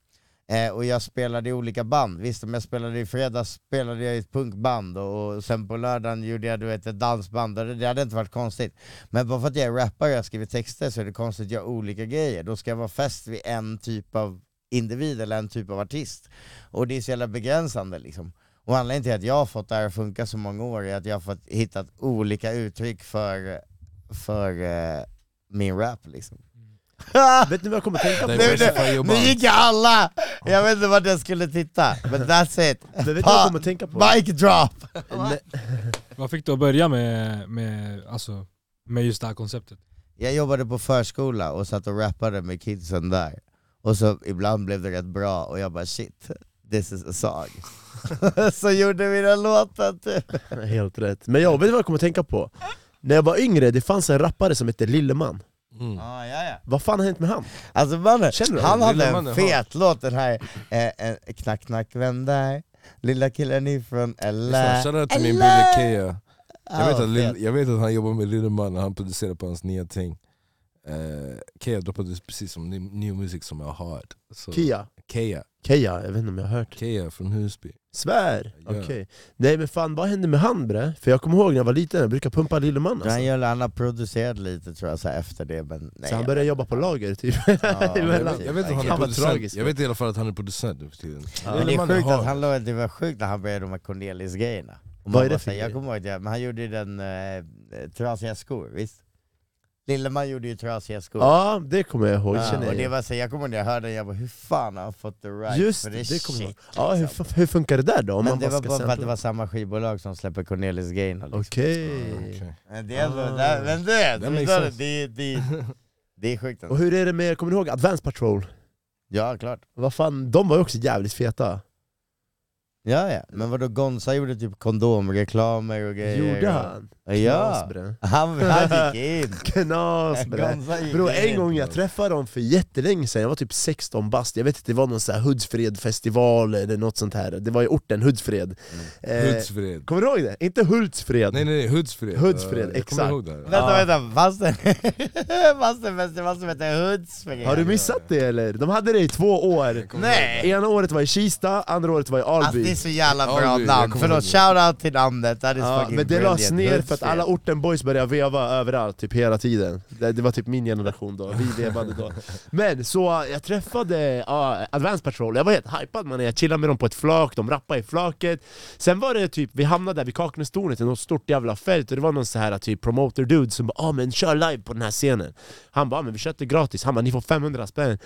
[SPEAKER 2] eh, och jag spelade i olika band, visst om jag spelade i fredags spelade jag i ett punkband och, och sen på lördagen gjorde jag du vet, ett dansband, och det, det hade inte varit konstigt. Men bara för att jag är rappare och jag skriver texter så är det konstigt att göra olika grejer, då ska jag vara fäst vid en typ av individ eller en typ av artist. Och det är så jävla begränsande liksom. Och anledningen till att jag har fått det här att funka så många år är att jag har fått hittat olika uttryck för, för eh, min rap liksom. [LAUGHS]
[SPEAKER 1] Vet ni vad jag kommer att tänka på?
[SPEAKER 2] nu, nu, nu gick alla! Jag vet inte vart jag skulle titta, men that's it.
[SPEAKER 1] Men vet ni vad jag kommer att tänka på?
[SPEAKER 2] Mic drop! [LAUGHS]
[SPEAKER 5] Vad fick du att börja med, med, alltså, med just det här konceptet?
[SPEAKER 2] Jag jobbade på förskola och satt och rappade med kidsen där. Och så ibland blev det rätt bra och jag bara shit, this is a song. [LAUGHS] så gjorde vi den låten typ.
[SPEAKER 1] Helt rätt. Men jag vet vad jag kommer att tänka på? När jag var yngre, det fanns en rappare som hette Lilleman.
[SPEAKER 3] Mm.
[SPEAKER 2] Ah, ja, ja.
[SPEAKER 1] Vad fan har hänt med han?
[SPEAKER 2] Alltså mannen, han hade
[SPEAKER 3] Lilla
[SPEAKER 2] en
[SPEAKER 3] mannen,
[SPEAKER 2] fet låt den här, eh, eh, knack knack vem där? Lilla killen ifrån LA.
[SPEAKER 3] Shoutout till min bror Kea jag vet, att jag vet att han jobbar med Lille Man och han producerar på hans nya ting uh, Kea droppade precis som ny, ny musik som jag har så,
[SPEAKER 1] Kia?
[SPEAKER 3] Kea,
[SPEAKER 1] Keja, jag vet inte om jag har hört.
[SPEAKER 3] Kea från Husby
[SPEAKER 1] Svär?
[SPEAKER 3] Ja.
[SPEAKER 1] Okej. Nej men fan, vad hände med han bre? För jag kommer ihåg när jag var liten, jag brukade pumpa Lilleman alltså.
[SPEAKER 2] Han, gör, han har producerat lite tror jag så här, efter det men nej.
[SPEAKER 1] Så han började jobba på lager typ.
[SPEAKER 2] Ja,
[SPEAKER 3] jag, [LAUGHS]
[SPEAKER 1] Emellan.
[SPEAKER 3] vet, jag vet att han är
[SPEAKER 1] Han var
[SPEAKER 3] producent,
[SPEAKER 1] tragisk.
[SPEAKER 3] jag vet i alla fall att han är producent nu för tiden
[SPEAKER 1] Ja.
[SPEAKER 2] Men det,
[SPEAKER 3] Lille
[SPEAKER 2] är
[SPEAKER 3] Man
[SPEAKER 2] sjukt att han låg, det var sjukt när han började de här Cornelis-grejerna. Och
[SPEAKER 1] Vad
[SPEAKER 2] man
[SPEAKER 1] är det
[SPEAKER 2] bara
[SPEAKER 1] för
[SPEAKER 2] Jag kommer ihåg det, men han gjorde ju den eh, trasiga skor, visst? Lilleman gjorde ju trasiga skor.
[SPEAKER 1] Ja, det kommer jag ihåg.
[SPEAKER 2] Ja, och
[SPEAKER 1] jag.
[SPEAKER 2] det var så, jag kommer ihåg när jag hörde den, jag bara hur fan har han fått the right
[SPEAKER 1] Just
[SPEAKER 2] for
[SPEAKER 1] det, det kommer jag
[SPEAKER 2] shit?
[SPEAKER 1] ihåg. Ja, hur,
[SPEAKER 2] liksom.
[SPEAKER 1] hur funkar det där då? Om
[SPEAKER 2] Men
[SPEAKER 1] man
[SPEAKER 2] det var bara för att det var samma skivbolag som släpper Cornelis Gain. Liksom.
[SPEAKER 1] Okej.
[SPEAKER 2] Men det är ändå,
[SPEAKER 1] Ah.
[SPEAKER 2] det, men det,
[SPEAKER 3] That
[SPEAKER 2] det,
[SPEAKER 3] makes
[SPEAKER 2] det,
[SPEAKER 3] sense.
[SPEAKER 2] det, det, det är sjukt
[SPEAKER 1] Och hur är det med, kommer du ihåg Advance Patrol?
[SPEAKER 2] Ja klart.
[SPEAKER 1] Vad fan, de var ju också jävligt feta.
[SPEAKER 2] Ja ja, men vadå Gonza gjorde typ kondomreklamer och grejer.
[SPEAKER 1] Gjorde han?
[SPEAKER 2] Ja,
[SPEAKER 1] Knasbre.
[SPEAKER 2] han, han gick [LAUGHS] in.
[SPEAKER 1] Knasbre.
[SPEAKER 2] Gonza gick
[SPEAKER 1] Bro, en
[SPEAKER 2] in.
[SPEAKER 1] gång jag träffade dem för jättelänge sedan, jag var typ 16 bast, jag vet inte, det var någon sån här Hultsfred-festival eller något sånt här, det var i orten Hultsfred. Eh,
[SPEAKER 3] Hultsfred.
[SPEAKER 1] kommer du ihåg det? Inte Hultsfred?
[SPEAKER 3] Nej nej nej. Hultsfred, Ja, jag
[SPEAKER 1] exakt.
[SPEAKER 3] kommer ihåg det här.
[SPEAKER 2] Vänta vänta, fanns det, [LAUGHS] fanns det en festival som heter Hultsfred?
[SPEAKER 1] Har du missat det eller? De hade det i två år.
[SPEAKER 2] Nej!
[SPEAKER 1] Ena året var i Kista, andra året var i
[SPEAKER 2] Alltså
[SPEAKER 1] Alby.
[SPEAKER 2] Är så jävla bra
[SPEAKER 3] jag
[SPEAKER 2] namn, förlåt, shoutout till namnet, that is
[SPEAKER 1] Ja,
[SPEAKER 2] fucking
[SPEAKER 1] men det lades ner för att alla orten boys började veva överallt, typ hela tiden. Det, det var typ min generation då, vi vevade då. Men så jag träffade ja, Advance Patrol, jag var helt hypad man, jag chillade med dem på ett flak, de rappade i flaket. Sen var det typ, vi hamnade där vid Kaknästornet i något stort jävla fält, och det var någon så här typ promoter dude som bara ah, men kör live på den här scenen. Han bara ah, men vi köpte gratis, han bara ni får 500 spänn.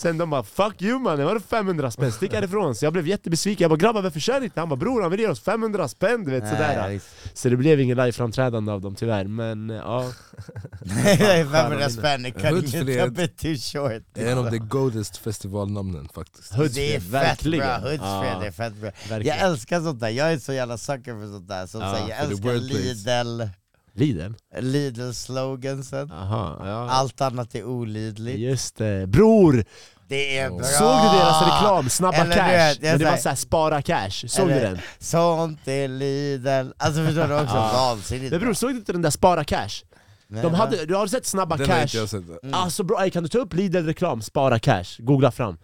[SPEAKER 1] Sen de bara 'fuck you mannen, vadå 500 spänn? Stick härifrån' Så jag blev jättebesviken, jag bara 'grabbar varför kör ni inte?' Han bara 'bror han vill ge oss 500 spänn' du vet
[SPEAKER 2] Nej,
[SPEAKER 1] sådär
[SPEAKER 2] visst.
[SPEAKER 1] Så det blev ingen liveframträdande av dem tyvärr, men eh, ja [LAUGHS]
[SPEAKER 2] Nej,
[SPEAKER 1] Fan,
[SPEAKER 2] 500
[SPEAKER 1] vad
[SPEAKER 2] spänn, cut
[SPEAKER 3] Hultsfred.
[SPEAKER 2] it a bit too short.
[SPEAKER 3] Det är en av de godest festivalnamnen faktiskt.
[SPEAKER 2] Det är fett
[SPEAKER 1] verkligen.
[SPEAKER 2] bra, Hultsfred
[SPEAKER 1] Ja,
[SPEAKER 2] är fett bra.
[SPEAKER 1] verkligen.
[SPEAKER 2] Jag älskar sånt där, jag är så jävla sucker för sånt där. Som
[SPEAKER 1] Ja,
[SPEAKER 2] jag älskar. Lidl,
[SPEAKER 1] Lidl?
[SPEAKER 2] Lidl-slogansen.
[SPEAKER 1] Aha, ja.
[SPEAKER 2] Allt annat är olidligt.
[SPEAKER 1] Just det. Bror!
[SPEAKER 2] Det är bra!
[SPEAKER 1] Såg du deras reklam? Snabba
[SPEAKER 2] Eller du
[SPEAKER 1] cash?
[SPEAKER 2] vet,
[SPEAKER 1] Men det var
[SPEAKER 2] säger-
[SPEAKER 1] såhär spara cash, såg du
[SPEAKER 2] Eller-
[SPEAKER 1] den?
[SPEAKER 2] Sånt är Lidl. Alltså förstår du också,
[SPEAKER 1] Ja.
[SPEAKER 2] vansinnigt
[SPEAKER 1] Men bror, såg du inte den där spara cash?
[SPEAKER 2] Nej,
[SPEAKER 1] De hade, du har sett Snabba
[SPEAKER 3] Den har
[SPEAKER 1] cash?
[SPEAKER 3] inte jag sett.
[SPEAKER 2] Mm.
[SPEAKER 1] Alltså bro, ey, kan du ta upp Lidl-reklam, spara cash? Googla fram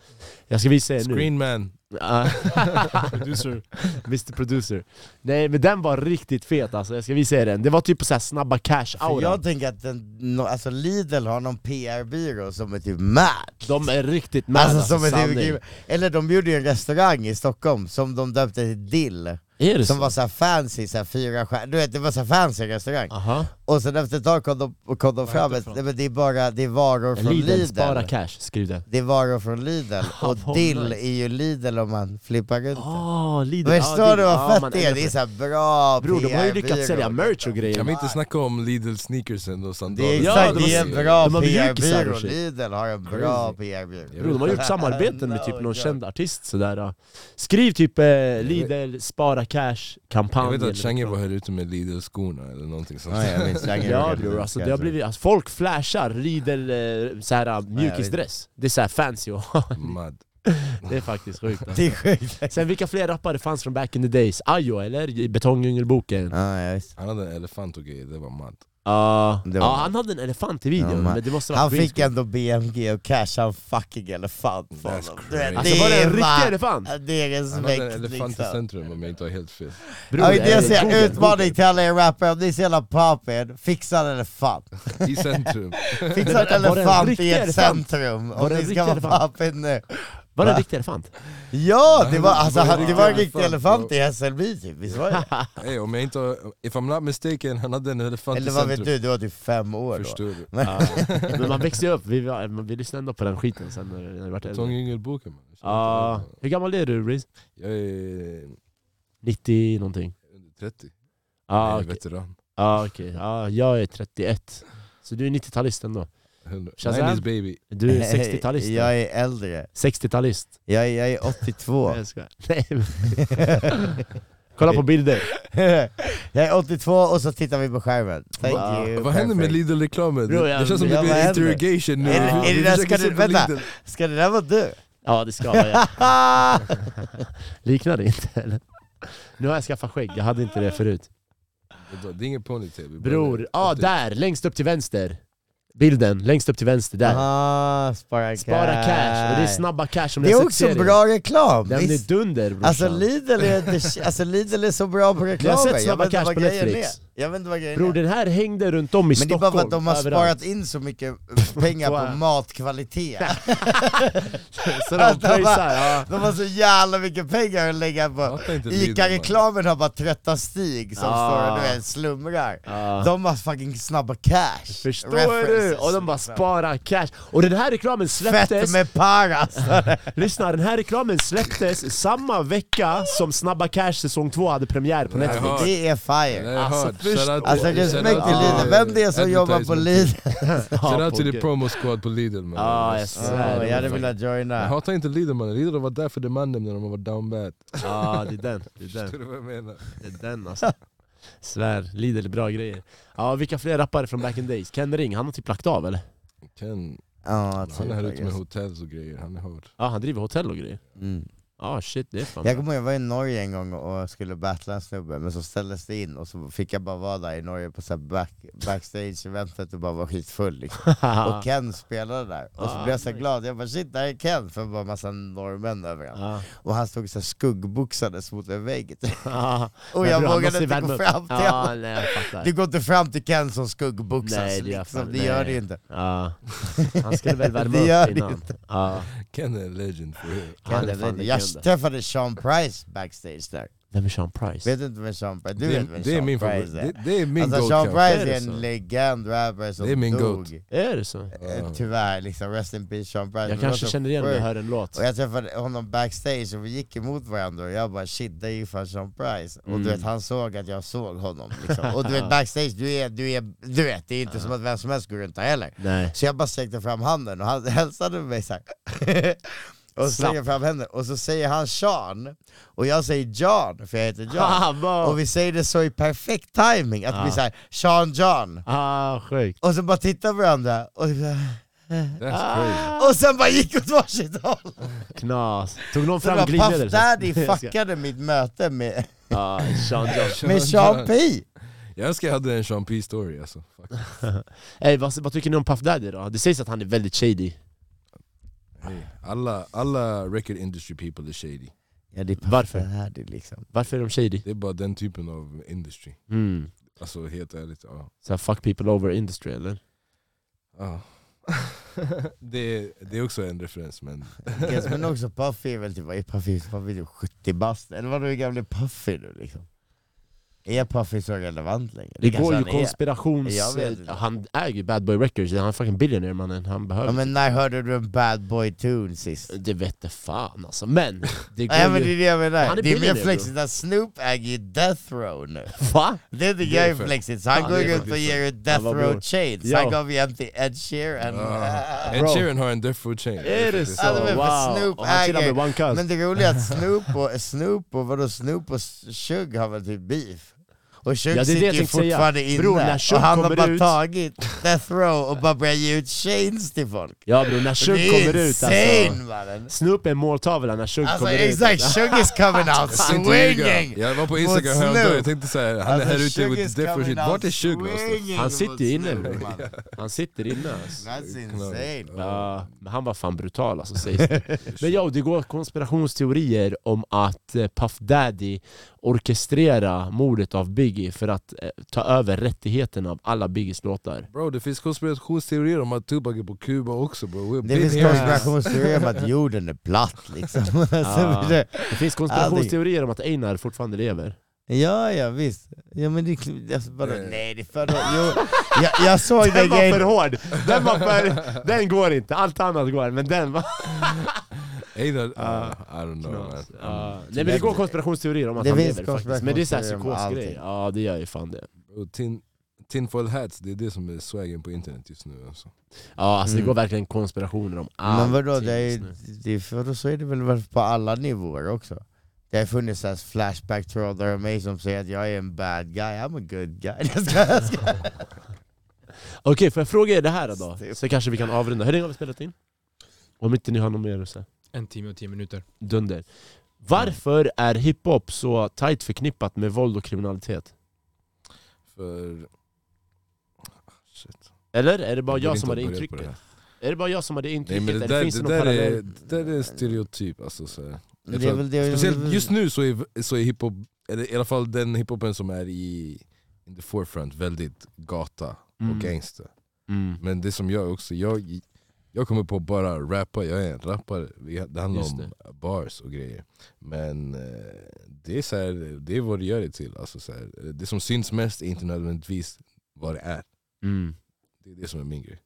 [SPEAKER 1] Jag ska visa er nu
[SPEAKER 3] Screenman. [LAUGHS]
[SPEAKER 5] Producer.
[SPEAKER 1] Mr Producer Nej men den var riktigt fet alltså, jag ska visa er den Det var typ på så här snabba cash-aura
[SPEAKER 2] jag tänker att den, no, alltså Lidl har någon PR-byrå som är typ mad.
[SPEAKER 1] De är riktigt med
[SPEAKER 2] Alltså,
[SPEAKER 1] alltså,
[SPEAKER 2] som är typ, eller de gjorde ju en restaurang i Stockholm som de döpte till Dill, som
[SPEAKER 1] så?
[SPEAKER 2] var så här fancy, så här fyra stjärnor, du vet det var så här fancy restaurang.
[SPEAKER 1] Aha.
[SPEAKER 2] Och sen efter ett tag kom de, kom de fram,
[SPEAKER 5] det för
[SPEAKER 2] nej, men det är bara det är varor från
[SPEAKER 1] Lidl,
[SPEAKER 2] Lidl.
[SPEAKER 1] spara cash, skriv det
[SPEAKER 2] Det är varor från Lidl,
[SPEAKER 1] Ah, [LAUGHS]
[SPEAKER 2] och dill
[SPEAKER 1] nice.
[SPEAKER 2] är ju Lidl om man flippar runt det.
[SPEAKER 1] Ah, Lidl,
[SPEAKER 2] Förstår
[SPEAKER 1] ah,
[SPEAKER 2] du
[SPEAKER 1] ja,
[SPEAKER 2] vad fett
[SPEAKER 1] man
[SPEAKER 2] det är? Det är
[SPEAKER 1] på-
[SPEAKER 2] så här bra
[SPEAKER 1] Bror de har ju lyckats sälja merch och grejer
[SPEAKER 3] Kan vi inte snacka om Lidl sneakersen och
[SPEAKER 2] Det
[SPEAKER 3] sandaler?
[SPEAKER 2] är
[SPEAKER 1] Ja,
[SPEAKER 2] exakt,
[SPEAKER 1] de
[SPEAKER 2] det är en bra
[SPEAKER 1] de har mjukisar
[SPEAKER 2] PR-byrå. Lidl har en bra PR-byrå.
[SPEAKER 1] Bro, de har gjort [LAUGHS] samarbeten med typ någon känd artist sådär Skriv typ eh, Lidl, spara cash, kampanj
[SPEAKER 3] Jag vet att Change var här ute med Lidl-skorna eller någonting sånt.
[SPEAKER 2] Jag
[SPEAKER 1] Ja bror, alltså, det har blivit, alltså, folk flashar Lidl eh, såhär, mjukisdress Det är såhär fancy och
[SPEAKER 3] Mad. [LAUGHS]
[SPEAKER 1] det är faktiskt sjukt alltså. [LAUGHS]
[SPEAKER 2] Det är sjukt.
[SPEAKER 1] Sen vilka fler rappare fanns från back in the days? Ayo eller? I Betongdjungelboken?
[SPEAKER 2] Ja.
[SPEAKER 3] Han hade en elefant och grejer, det var mad.
[SPEAKER 1] Ja,
[SPEAKER 2] Det var-
[SPEAKER 1] ja, han hade en elefant i videon,
[SPEAKER 2] Ja,
[SPEAKER 1] men det måste
[SPEAKER 2] Han fick ändå BMG och casha en fucking elefant för honom. Vet.
[SPEAKER 1] Alltså var det en riktig elefant?
[SPEAKER 2] Det är
[SPEAKER 3] Han hade en
[SPEAKER 2] respekt
[SPEAKER 3] elefant i
[SPEAKER 2] liksom.
[SPEAKER 3] centrum om jag inte har helt fel.
[SPEAKER 1] Bror,
[SPEAKER 2] Ja, det jag säger, utmaning till alla er rappare, om ni är så jävla poppin, fixa en elefant.
[SPEAKER 3] I centrum.
[SPEAKER 2] Fixa en elefant i ett centrum, om ni ska vara poppin nu.
[SPEAKER 1] Var det en riktig elefant?
[SPEAKER 2] Ja, det var,
[SPEAKER 3] Det
[SPEAKER 2] alltså,
[SPEAKER 3] var
[SPEAKER 2] det
[SPEAKER 3] riktig
[SPEAKER 2] var en riktig
[SPEAKER 3] elefant,
[SPEAKER 2] i Hässelby typ, visst var det? [LAUGHS]
[SPEAKER 3] Hey, om jag inte if I'm not mistaken, han hade en elefant
[SPEAKER 2] Eller vad vet du, du var typ fem år då.
[SPEAKER 3] Förstår du?
[SPEAKER 1] Ja. Men man växte ju upp, vi, var- vi lyssnade ändå på den skiten sen när när det vart äldre
[SPEAKER 3] Betongdjungelboken man.
[SPEAKER 1] Ja, hur gammal är du Riz?
[SPEAKER 3] Jag är
[SPEAKER 1] 90 någonting?
[SPEAKER 3] under 30.
[SPEAKER 1] Ja
[SPEAKER 3] jag är
[SPEAKER 1] okej,
[SPEAKER 3] veteran.
[SPEAKER 1] ja, okej. ja, jag är 31 Så du är 90-talist ändå?
[SPEAKER 3] 100.
[SPEAKER 1] Shazam?
[SPEAKER 3] 90s baby.
[SPEAKER 1] Du är 60-talist?
[SPEAKER 2] Jag är äldre,
[SPEAKER 1] 60-talist?
[SPEAKER 2] jag är, jag är 82.
[SPEAKER 1] Jag skojar. Nej, men- [LAUGHS] Kolla på bilder! [LAUGHS]
[SPEAKER 2] jag är 82 och så tittar vi på skärmen. Thank
[SPEAKER 1] Va-
[SPEAKER 2] you,
[SPEAKER 3] Vad händer med. Lidl-reklamen? Det, känns som det blir interrogation nu.
[SPEAKER 2] Är är det där- ska det- vänta.
[SPEAKER 3] Lidl.
[SPEAKER 2] Ska det där vara du?
[SPEAKER 1] Ja det ska jag [LAUGHS] Liknar det inte eller? Nu har jag skaffat skägg, jag hade inte det förut
[SPEAKER 3] Det är ingen ponytail.
[SPEAKER 1] Bror, ja där, längst upp till vänster Bilden, längst upp till vänster där.
[SPEAKER 2] Ah, spara,
[SPEAKER 1] Spara cash, och det är snabba cash som
[SPEAKER 2] Det är också
[SPEAKER 1] serien.
[SPEAKER 2] bra reklam!
[SPEAKER 1] Den är dunder brorsan.
[SPEAKER 2] Alltså Lidl är, alltså Lidl är så bra på [LAUGHS]
[SPEAKER 1] Ni
[SPEAKER 2] reklamer,
[SPEAKER 1] har sett
[SPEAKER 2] jag
[SPEAKER 1] Snabba Cash på Netflix?
[SPEAKER 2] Jag vet inte vad grejen
[SPEAKER 1] Bror
[SPEAKER 2] är.
[SPEAKER 1] den här hängde runt om i
[SPEAKER 2] Men det är
[SPEAKER 1] Stockholm.
[SPEAKER 2] bara för att de har
[SPEAKER 1] överallt.
[SPEAKER 2] sparat in så mycket pengar
[SPEAKER 1] På- [LAUGHS]
[SPEAKER 2] på matkvalitet. [LAUGHS]
[SPEAKER 1] Så de pröjsar, ja.
[SPEAKER 2] De har så jävla mycket pengar att lägga på.
[SPEAKER 3] Fattar inte Lidl,
[SPEAKER 2] Ica-reklamen har bara trötta Stig som
[SPEAKER 1] Ah.
[SPEAKER 2] står och du vet, slumrar.
[SPEAKER 1] Ja.
[SPEAKER 2] De har fucking snabba cash.
[SPEAKER 1] Förstår du?
[SPEAKER 2] References,
[SPEAKER 1] Och de bara
[SPEAKER 2] liksom.
[SPEAKER 1] sparar cash. Och den här reklamen
[SPEAKER 2] Fett
[SPEAKER 1] släpptes,
[SPEAKER 2] med paras! [LAUGHS]
[SPEAKER 1] lyssna den här reklamen släpptes samma vecka som Snabba Cash säsong 2 hade premiär på Netflix.
[SPEAKER 3] har-
[SPEAKER 2] det är
[SPEAKER 3] Det
[SPEAKER 2] fire.
[SPEAKER 3] är
[SPEAKER 1] Alltså,
[SPEAKER 3] hard.
[SPEAKER 1] Först-
[SPEAKER 3] Shout out-
[SPEAKER 2] Alltså respekt till. Lidl, vem det är som jobbar på Lidl? [LAUGHS]
[SPEAKER 3] Shout out till the promo squad på Lidl man.
[SPEAKER 1] Ja, jag svär.
[SPEAKER 2] Oh, jag hade velat
[SPEAKER 3] Jag
[SPEAKER 2] joina.
[SPEAKER 3] hatar inte Lidl man, Lidl var där för the mannen när de var down bad.
[SPEAKER 1] Ja, det är den. Det är
[SPEAKER 3] Förstår
[SPEAKER 1] den,
[SPEAKER 3] du vad jag menar?
[SPEAKER 1] det är den alltså. Svär, Lidl är bra grejer. Ja, vilka fler rappare från back in days? Ken Ring, han har typ lagt av eller?
[SPEAKER 3] Ken, han är här ute med hotell och grejer, han är hård.
[SPEAKER 1] Ja, han driver hotell och grejer.
[SPEAKER 2] mm.
[SPEAKER 1] Ja, shit det är fan
[SPEAKER 2] Jag
[SPEAKER 1] bra.
[SPEAKER 2] kommer ihåg, jag var i Norge en gång och skulle battla en snubbe, men så ställdes det in och så fick jag bara vara där i Norge på så här back, backstage-eventet och bara vara skitfull liksom. [LAUGHS] Och Ken spelade där, och så
[SPEAKER 1] Ah,
[SPEAKER 2] blev jag så
[SPEAKER 1] nice.
[SPEAKER 2] glad, jag bara shit, där är Ken! För det var en massa norrmän överallt.
[SPEAKER 1] Ja.
[SPEAKER 2] Och han stod så här skuggboxades mot en vägg.
[SPEAKER 1] Ja. [LAUGHS]
[SPEAKER 2] Och
[SPEAKER 1] Men
[SPEAKER 2] jag vågade inte gå fram till
[SPEAKER 1] Ja,
[SPEAKER 2] honom.
[SPEAKER 1] fattar.
[SPEAKER 2] Du går inte fram till Ken som skuggboxas,
[SPEAKER 1] Nej, det gör
[SPEAKER 2] liksom.
[SPEAKER 1] fan-
[SPEAKER 2] det gör det inte.
[SPEAKER 1] Ja. Han skulle väl [LAUGHS] värma
[SPEAKER 2] Det
[SPEAKER 1] upp
[SPEAKER 2] det
[SPEAKER 1] innan. Ja.
[SPEAKER 3] Ken är en legend for real.
[SPEAKER 1] Legend.
[SPEAKER 2] träffade Sean Price backstage där.
[SPEAKER 1] Vem är Sean Price?
[SPEAKER 2] Vet du inte vem Sean Price Du
[SPEAKER 3] Det,
[SPEAKER 2] vet vem
[SPEAKER 3] det är
[SPEAKER 2] Sean
[SPEAKER 3] min
[SPEAKER 2] Price
[SPEAKER 3] favorit,
[SPEAKER 2] är?
[SPEAKER 3] det, det är min
[SPEAKER 2] Alltså Sean. Price
[SPEAKER 1] Är
[SPEAKER 2] en legend rapper som
[SPEAKER 3] Det är min
[SPEAKER 2] dog.
[SPEAKER 3] goat.
[SPEAKER 1] Är det så?
[SPEAKER 2] Eh, Tyvärr, liksom, rest in peace Sean Price.
[SPEAKER 1] Jag
[SPEAKER 2] Men
[SPEAKER 1] kanske
[SPEAKER 2] så
[SPEAKER 1] känner igen om jag hör en låt.
[SPEAKER 2] Och jag träffade honom backstage och vi gick emot varandra och jag bara shit, det är ju fan Sean Price. Och
[SPEAKER 1] Mm.
[SPEAKER 2] du vet, han såg att jag såg honom liksom. Och du vet backstage, du är, du är, du vet, det är inte som att vem som helst går runt där heller.
[SPEAKER 1] Nej.
[SPEAKER 2] Så jag bara sträckte fram handen och han [LAUGHS] hälsade med mig såhär. Och så jag fram handen och så säger han Sean, och jag säger John, för jag heter John. [LAUGHS]
[SPEAKER 1] Ah.
[SPEAKER 2] Och vi säger det så i perfekt timing att
[SPEAKER 1] Ah.
[SPEAKER 2] såhär Sean John.
[SPEAKER 1] Ah, sjukt.
[SPEAKER 2] Och så bara tittar vi varandra och,
[SPEAKER 3] That's crazy.
[SPEAKER 2] och sen bara gick åt varsitt håll.
[SPEAKER 1] Knas. Tog någon
[SPEAKER 2] Så
[SPEAKER 1] fram glidmedel?
[SPEAKER 2] Puff Daddy fuckade mitt möte med,
[SPEAKER 1] Ja, Sean John. [LAUGHS]
[SPEAKER 2] med Sean P.
[SPEAKER 3] Jag önskar jag hade en Sean P story alltså. [LAUGHS]
[SPEAKER 1] Ey, vad, vad tycker ni om Puff Daddy då? Det sägs att han är väldigt shady.
[SPEAKER 3] Alla, alla record industry people är shady.
[SPEAKER 2] Ja, det är
[SPEAKER 1] Varför?
[SPEAKER 2] Daddy liksom.
[SPEAKER 1] Varför är de shady?
[SPEAKER 3] Det är bara den typen av industry.
[SPEAKER 1] Mm.
[SPEAKER 3] Alltså helt ärligt, ja.
[SPEAKER 1] Så här, fuck people over industry eller?
[SPEAKER 3] ja. [LAUGHS] det, är, det är också en referens men
[SPEAKER 2] Yes, men också Puffy är väl typ, är Puffy? Puffy är typ 70 bast, eller vadå hur gammal är Puffy nu liksom? Är Puffy så relevant längre?
[SPEAKER 1] Det går ju
[SPEAKER 2] är.
[SPEAKER 1] konspirations...
[SPEAKER 2] Jag vet inte.
[SPEAKER 1] Han äger ju Bad Boy Records, han är fucking billionaire mannen, han behöver...
[SPEAKER 2] Ja, men när hörde du en bad boy tune sist?
[SPEAKER 1] Det vette fan alltså, men det går
[SPEAKER 2] Nej men det
[SPEAKER 1] ju...
[SPEAKER 2] är det jag menar,
[SPEAKER 1] Han är
[SPEAKER 2] det är mer flexigt att Snoop äger ju Death Row nu
[SPEAKER 1] Va?
[SPEAKER 2] Det tycker
[SPEAKER 3] Det
[SPEAKER 2] jag
[SPEAKER 3] är
[SPEAKER 2] är flexigt, så han
[SPEAKER 1] Ja,
[SPEAKER 2] går
[SPEAKER 1] är
[SPEAKER 2] runt och ger ut Death Row chains,
[SPEAKER 1] Ja.
[SPEAKER 2] han gav ju en till Ed Sheeran
[SPEAKER 3] Ja. [LAUGHS] Ed. Sheeran har en Death Row chain.
[SPEAKER 1] Är det så?
[SPEAKER 2] Ja, men
[SPEAKER 1] wow!
[SPEAKER 2] Snoop
[SPEAKER 1] och han chillar
[SPEAKER 2] äger-
[SPEAKER 1] med One Cuz.
[SPEAKER 2] Men det roliga är att [LAUGHS] Snoop och, Snoop och vadå Snoop och Shug har väl typ beef och Shug
[SPEAKER 1] Ja, det är det
[SPEAKER 2] sitter
[SPEAKER 1] jag
[SPEAKER 2] ju
[SPEAKER 1] tänkte säga.
[SPEAKER 2] fortfarande inne,
[SPEAKER 1] Bror,
[SPEAKER 2] och han har
[SPEAKER 1] kommer
[SPEAKER 2] bara
[SPEAKER 1] ut-
[SPEAKER 2] tagit Death Row och bara börjat ge ut chains till folk
[SPEAKER 1] Ja bror, när Shug
[SPEAKER 2] är
[SPEAKER 1] kommer ut
[SPEAKER 2] insane
[SPEAKER 1] alltså.
[SPEAKER 2] mannen!
[SPEAKER 1] Snoop är måltavla när Shug
[SPEAKER 2] Alltså
[SPEAKER 1] kommer
[SPEAKER 2] exakt,
[SPEAKER 1] ut.
[SPEAKER 2] Shug is coming out swinging!
[SPEAKER 3] Jag var på Instagram häromdagen,
[SPEAKER 2] Snoop.
[SPEAKER 3] jag tänkte såhär, han är
[SPEAKER 2] Alltså,
[SPEAKER 3] här ute with
[SPEAKER 2] coming
[SPEAKER 3] shit. Vart är Shug någonstans?
[SPEAKER 1] Han sitter inne, bror. Han sitter inne alltså.
[SPEAKER 2] That's insane
[SPEAKER 1] Ja, men han var fan brutal alltså sägs [LAUGHS] det. Men ja, det går konspirationsteorier om att eh, Puff Daddy orkestrera mordet av Biggie för att eh, ta över rättigheterna av alla Biggies låtar.
[SPEAKER 3] Bro det finns konspirationsteorier om att Tupac är på Kuba också bro.
[SPEAKER 2] Det finns
[SPEAKER 3] here.
[SPEAKER 2] konspirationsteorier om att [LAUGHS] jorden är platt liksom [LAUGHS]
[SPEAKER 1] Ja.
[SPEAKER 2] Så det-
[SPEAKER 1] Det finns konspirationsteorier om att Einar fortfarande lever.
[SPEAKER 2] Ja, ja visst. Ja men det är kl- alltså, bara,
[SPEAKER 3] Eh.
[SPEAKER 2] nej det är för jo, jag, jag såg den
[SPEAKER 1] Den var för
[SPEAKER 2] grejen.
[SPEAKER 1] hård! Den, var för, [LAUGHS] den går inte, allt annat går, men den var... Ja.
[SPEAKER 3] uh, I don't know man.
[SPEAKER 1] Ja. Nej men det går konspirationsteorier om att
[SPEAKER 2] Det
[SPEAKER 1] han lever faktiskt, men det är såhär psykosgrej. Ja det gör ju fan det.
[SPEAKER 3] Och tin, tinfoil hats, det är det som är swaggen på internet just nu alltså.
[SPEAKER 1] Ja alltså
[SPEAKER 2] Mm.
[SPEAKER 1] det går verkligen konspirationer om allt.
[SPEAKER 2] Men vadå, det är, det är, vadå, så är det väl på alla nivåer också? Det har funnits så flashback trådar om mig som säger att jag är en bad guy, I'm a good guy. [LAUGHS]
[SPEAKER 1] Okej, får jag fråga er det här då? Så kanske vi kan avrunda. Hur länge har vi spelat in? Om inte ni har något mer att säga.
[SPEAKER 5] En timme och tio minuter.
[SPEAKER 1] Dunder. Varför är hiphop så tight förknippat med våld och kriminalitet?
[SPEAKER 3] För... Shit.
[SPEAKER 1] Eller? Är det bara jag
[SPEAKER 3] inte
[SPEAKER 1] som
[SPEAKER 3] börja på
[SPEAKER 1] intrycket?
[SPEAKER 3] det.
[SPEAKER 1] Är det bara jag som hade
[SPEAKER 3] Nej
[SPEAKER 1] intrycket?
[SPEAKER 3] men det där,
[SPEAKER 1] finns
[SPEAKER 3] det
[SPEAKER 1] det någon
[SPEAKER 3] där, är, det där är stereotyp alltså. Så. Jag
[SPEAKER 2] Det är
[SPEAKER 3] tror
[SPEAKER 2] väl det,
[SPEAKER 3] Speciellt just nu så är, så är hiphop, eller i alla fall den hiphopen som är i in the forefront, väldigt gata
[SPEAKER 1] Mm.
[SPEAKER 3] och gangster.
[SPEAKER 1] Mm.
[SPEAKER 3] Men det som jag också, jag, jag kommer på bara rappa, jag är en rappare, Vi- det handlar
[SPEAKER 1] Just
[SPEAKER 3] om bars och grejer. Men eh, det är, så här, det är vad det gör det till. Alltså, så här, det som syns mest är inte nödvändigtvis vad det är.
[SPEAKER 1] Mm.
[SPEAKER 3] Det är det som är min grej.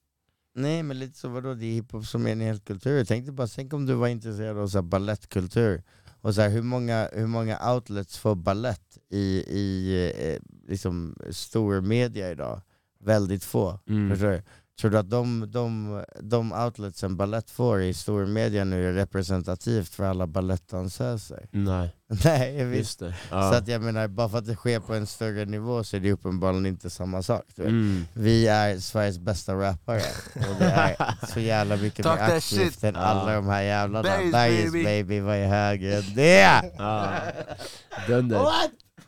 [SPEAKER 2] Nej men lite så, vadå det är hiphop som är en hel kultur. Jag tänkte bara, tänk om du var intresserad av så ballettkultur. Och så här, hur, många, hur många outlets får ballett i, i eh, liksom stor media idag? Väldigt få.
[SPEAKER 1] Mm.
[SPEAKER 2] Förstår du? Tror du att de, de, de outletsen ballett får i stor media nu är representativt för alla balettdansöser?
[SPEAKER 1] Nej, [LAUGHS]
[SPEAKER 2] Nej visst.
[SPEAKER 1] just det.
[SPEAKER 2] Så
[SPEAKER 1] Ja.
[SPEAKER 2] att jag menar, bara för att det sker på en större nivå så är det uppenbarligen inte samma sak. du vet.
[SPEAKER 1] Mm.
[SPEAKER 2] Vi är Sveriges bästa rappare, [LAUGHS] och det är så jävla mycket mer aktivt än alla de här jävlarna.
[SPEAKER 3] Bergs, baby.
[SPEAKER 2] baby, vad är högre än det?
[SPEAKER 1] Ja. [LAUGHS]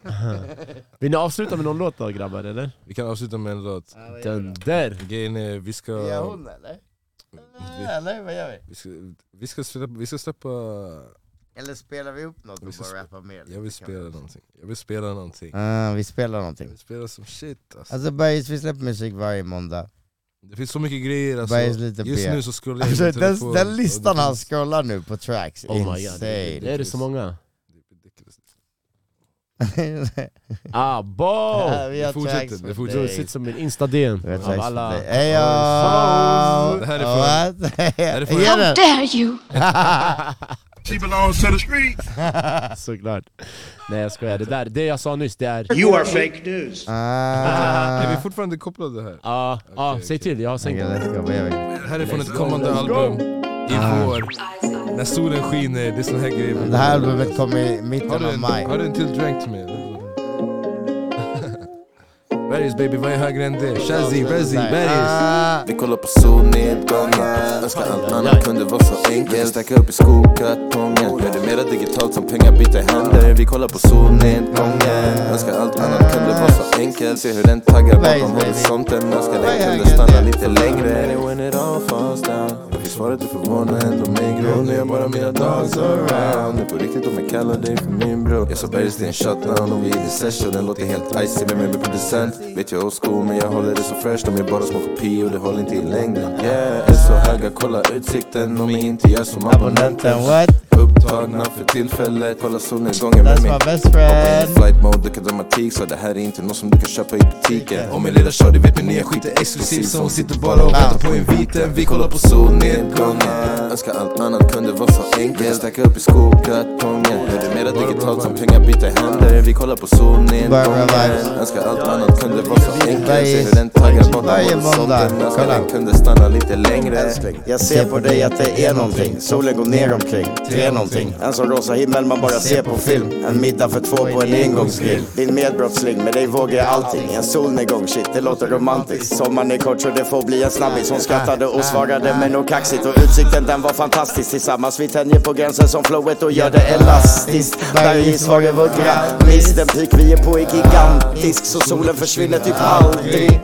[SPEAKER 1] [LAUGHS] Vill ni avsluta med någon låt då grabbar eller?
[SPEAKER 3] Vi kan avsluta med en låt.
[SPEAKER 1] Dunder!
[SPEAKER 3] Grejen är, vi ska...
[SPEAKER 2] Är hon eller?
[SPEAKER 3] Vi,
[SPEAKER 2] Eller vad gör vi?
[SPEAKER 3] vi, ska, vi, ska släppa, vi ska släppa...
[SPEAKER 2] Eller spelar vi upp något och
[SPEAKER 3] Vi ska
[SPEAKER 2] bara
[SPEAKER 3] sp-
[SPEAKER 2] rappar med?
[SPEAKER 3] Jag vill
[SPEAKER 2] lite,
[SPEAKER 3] spela
[SPEAKER 2] vi?
[SPEAKER 3] någonting. Jag vill spela någonting.
[SPEAKER 2] Ah, vi spelar
[SPEAKER 3] Jag
[SPEAKER 2] någonting.
[SPEAKER 3] vill spela som shit alltså.
[SPEAKER 2] Alltså Bergs, vi släpper musik varje måndag.
[SPEAKER 3] Det finns så mycket grejer alltså.
[SPEAKER 2] Lite
[SPEAKER 3] Just nu så scrollar jag
[SPEAKER 2] Alltså,
[SPEAKER 3] min
[SPEAKER 2] den,
[SPEAKER 3] telefon
[SPEAKER 2] den listan
[SPEAKER 3] det
[SPEAKER 2] han scrollar nu på tracks,
[SPEAKER 1] Oh my god,
[SPEAKER 2] insane.
[SPEAKER 1] är det så många?
[SPEAKER 3] Det [LAUGHS] är.
[SPEAKER 1] Ah, bo!
[SPEAKER 2] Ja, vi har
[SPEAKER 3] Det fortsätter, det
[SPEAKER 2] för
[SPEAKER 3] fortsätter.
[SPEAKER 1] Sitter som en
[SPEAKER 2] har
[SPEAKER 1] av
[SPEAKER 2] för
[SPEAKER 1] alla...
[SPEAKER 2] Hejo!
[SPEAKER 3] Det här är från-
[SPEAKER 2] What?
[SPEAKER 3] är från-
[SPEAKER 2] Ge
[SPEAKER 3] How
[SPEAKER 6] dare you!
[SPEAKER 7] She belongs to the streets.
[SPEAKER 1] Såklart. Nej jag skojar, det där, det jag sa nyss det är...
[SPEAKER 7] You are fake news. [LAUGHS]
[SPEAKER 3] Är vi
[SPEAKER 2] Ah.
[SPEAKER 3] fortfarande kopplade här?
[SPEAKER 1] Ja, ja,
[SPEAKER 3] Okej,
[SPEAKER 1] säg
[SPEAKER 3] okej.
[SPEAKER 1] till, jag har sänkt
[SPEAKER 2] vi?
[SPEAKER 3] Det här är från ett kommande album i
[SPEAKER 2] Ah.
[SPEAKER 3] vår. När solen skiner, det är såna här grejer.
[SPEAKER 2] Det här albumet kommer i
[SPEAKER 3] Har
[SPEAKER 2] mitten
[SPEAKER 3] du
[SPEAKER 2] av
[SPEAKER 3] en,
[SPEAKER 2] maj.
[SPEAKER 3] har du en till drink till mig? Bergis [LAUGHS] baby, vad är högre än det? Shazzy, Rezzy, Bergis.
[SPEAKER 2] Ah.
[SPEAKER 8] Vi kollar på solnedgången Önskar allt annat kunde vara så enkelt Stacka upp i skokartongen Gör det mera digitalt som pengar byter händer Vi kollar på solnedgången Önskar allt annat kunde vara så enkelt Se hur den taggar bakom horisonten Önskar den kunde stanna lite längre And when it all falls down jag svaret är förvånande, ändå mig grå Nu är jag bara mina dogs around? Nu på riktigt om jag kallar dig för min bror. Jag sa Bergis det är en shutdown och vi är i session Den låter helt icy med mig med producent. Vet jag old school men jag håller det så fresh. De är bara små kopior, det håller inte i längden. Yeah, är så höga, kolla utsikten. Om jag inte gör som
[SPEAKER 2] Abonnenten, what?
[SPEAKER 8] Upptagna för tillfället, kolla solnedgången med
[SPEAKER 2] my best friend.
[SPEAKER 8] flight mode, at dramatik Så det här är inte något som du kan köpa i butiken. Och min lilla shorty vet min nya skit är exklusiv Så hon sitter bara och väntar på inviten. Vi kollar på solnedgången. Önskar allt annat kunde vara så enkelt. Stacka upp i skokartongen. Gör det mera digitalt som pengar byter händer Vi kollar på solnedgången. Önskar allt annat kunde vara så enkelt. Se hur den taggar
[SPEAKER 2] måndag.
[SPEAKER 8] horisonten Önskar
[SPEAKER 2] Kolla.
[SPEAKER 8] den kunde stanna lite längre.
[SPEAKER 4] Älskling, jag ser på dig att det är någonting. Solen går ner omkring, någonting. En sån rosa himmel man bara ser på film. En middag för två på en engångsgrill. Din medbrottsling, med dig vågar jag allting. En solnedgång, shit det låter romantiskt. Sommaren är kort så det får bli en snabbis. Hon skrattade och svarade men nog kaxigt. Och utsikten den var fantastisk. Tillsammans vi tänjer på gränsen som flowet och gör det elastiskt. Bergis var det vår grattis Den peak vi är på är gigantisk. Så solen försvinner typ aldrig.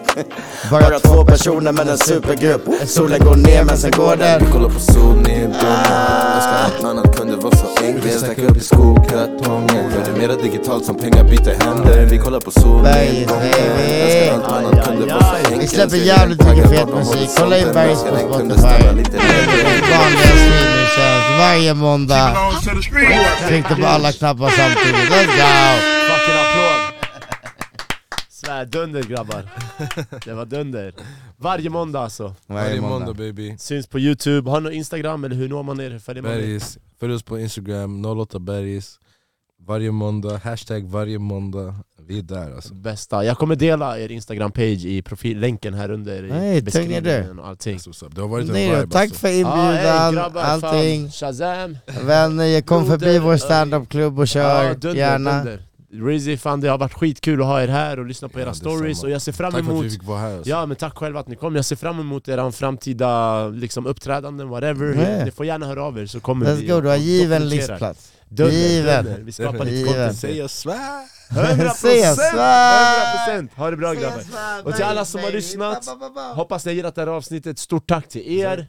[SPEAKER 4] Bara två personer men en supergrupp. Solen går ner men sen går den
[SPEAKER 8] Vi kollar på solnedgången. Önskar allt annat kunde vara så enkelt Stacka upp i skokartongen Gör det mera digitalt som pengar byter händer Vi kollar på solnedgången Önskar allt annat kunde vara så enkelt
[SPEAKER 2] Vi släpper jävligt mycket fet musik. Kolla in. Bergs på Spotify. Vanliga streamingtjänst varje måndag. Tryckte på alla knappar samtidigt. Let's go!
[SPEAKER 1] Fucking applåd! Svär, dunder grabbar. Det var dunder. Varje måndag alltså.
[SPEAKER 3] Varje måndag baby.
[SPEAKER 1] Syns på youtube, har ni Instagram eller hur når man er? Följer man er?
[SPEAKER 3] Bergis, följ oss på Instagram, 08 Bergis. Varje måndag, hashtag varje måndag. Vi är där alltså.
[SPEAKER 1] Bästa. Jag kommer dela er instagram-page i profillänken här under i
[SPEAKER 2] Nej,
[SPEAKER 1] beskrivningen
[SPEAKER 2] tänker
[SPEAKER 1] och allting.
[SPEAKER 3] Det har varit en
[SPEAKER 2] Nej
[SPEAKER 3] vibe
[SPEAKER 2] tack
[SPEAKER 3] alltså.
[SPEAKER 2] för
[SPEAKER 1] Ja, ey,
[SPEAKER 2] inbjudan,
[SPEAKER 1] grabbar,
[SPEAKER 2] allting.
[SPEAKER 1] Fan. Shazam!
[SPEAKER 2] Vänner, kom
[SPEAKER 1] Broder,
[SPEAKER 2] förbi vår standup-klubb och kör,
[SPEAKER 1] dunder,
[SPEAKER 2] gärna.
[SPEAKER 1] dunder. Rizzy, fan det har varit skitkul att ha er här och lyssna på
[SPEAKER 3] Ja,
[SPEAKER 1] era
[SPEAKER 3] detsamma.
[SPEAKER 1] stories och jag ser fram
[SPEAKER 3] Tack för att
[SPEAKER 1] emot
[SPEAKER 3] vi fick vara här alltså.
[SPEAKER 1] Ja men tack själva att ni kom, jag ser fram emot era framtida liksom, uppträdanden, whatever
[SPEAKER 2] Ja.
[SPEAKER 1] Ni får gärna höra av er så kommer
[SPEAKER 2] Let's
[SPEAKER 1] vi
[SPEAKER 2] go, du har given listplats.
[SPEAKER 1] Dunder,
[SPEAKER 2] Given.
[SPEAKER 1] dunder. Vi skapar lite content
[SPEAKER 3] Säg jag svär!
[SPEAKER 1] 100%!
[SPEAKER 2] Säg svär!
[SPEAKER 1] 100%! Ha det bra grabbar! Och till alla som har lyssnat, hoppas ni har gillat det här avsnittet, stort tack till er!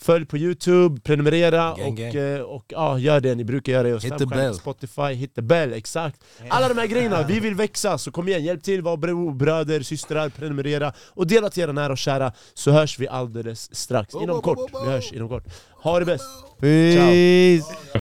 [SPEAKER 1] Följ på youtube, prenumerera
[SPEAKER 3] Gang,
[SPEAKER 1] och,
[SPEAKER 3] gang.
[SPEAKER 1] eh, och ja, gör det ni brukar göra.
[SPEAKER 3] Hit the bell.
[SPEAKER 1] Spotify, hit the bell, exakt. Alla de här grejerna, vi vill växa, så kom igen, hjälp till, var bro, bröder, systrar, prenumerera och dela till era nära och kära, så hörs vi alldeles strax. Inom kort, vi hörs inom kort. Ha det bäst!
[SPEAKER 2] Peace!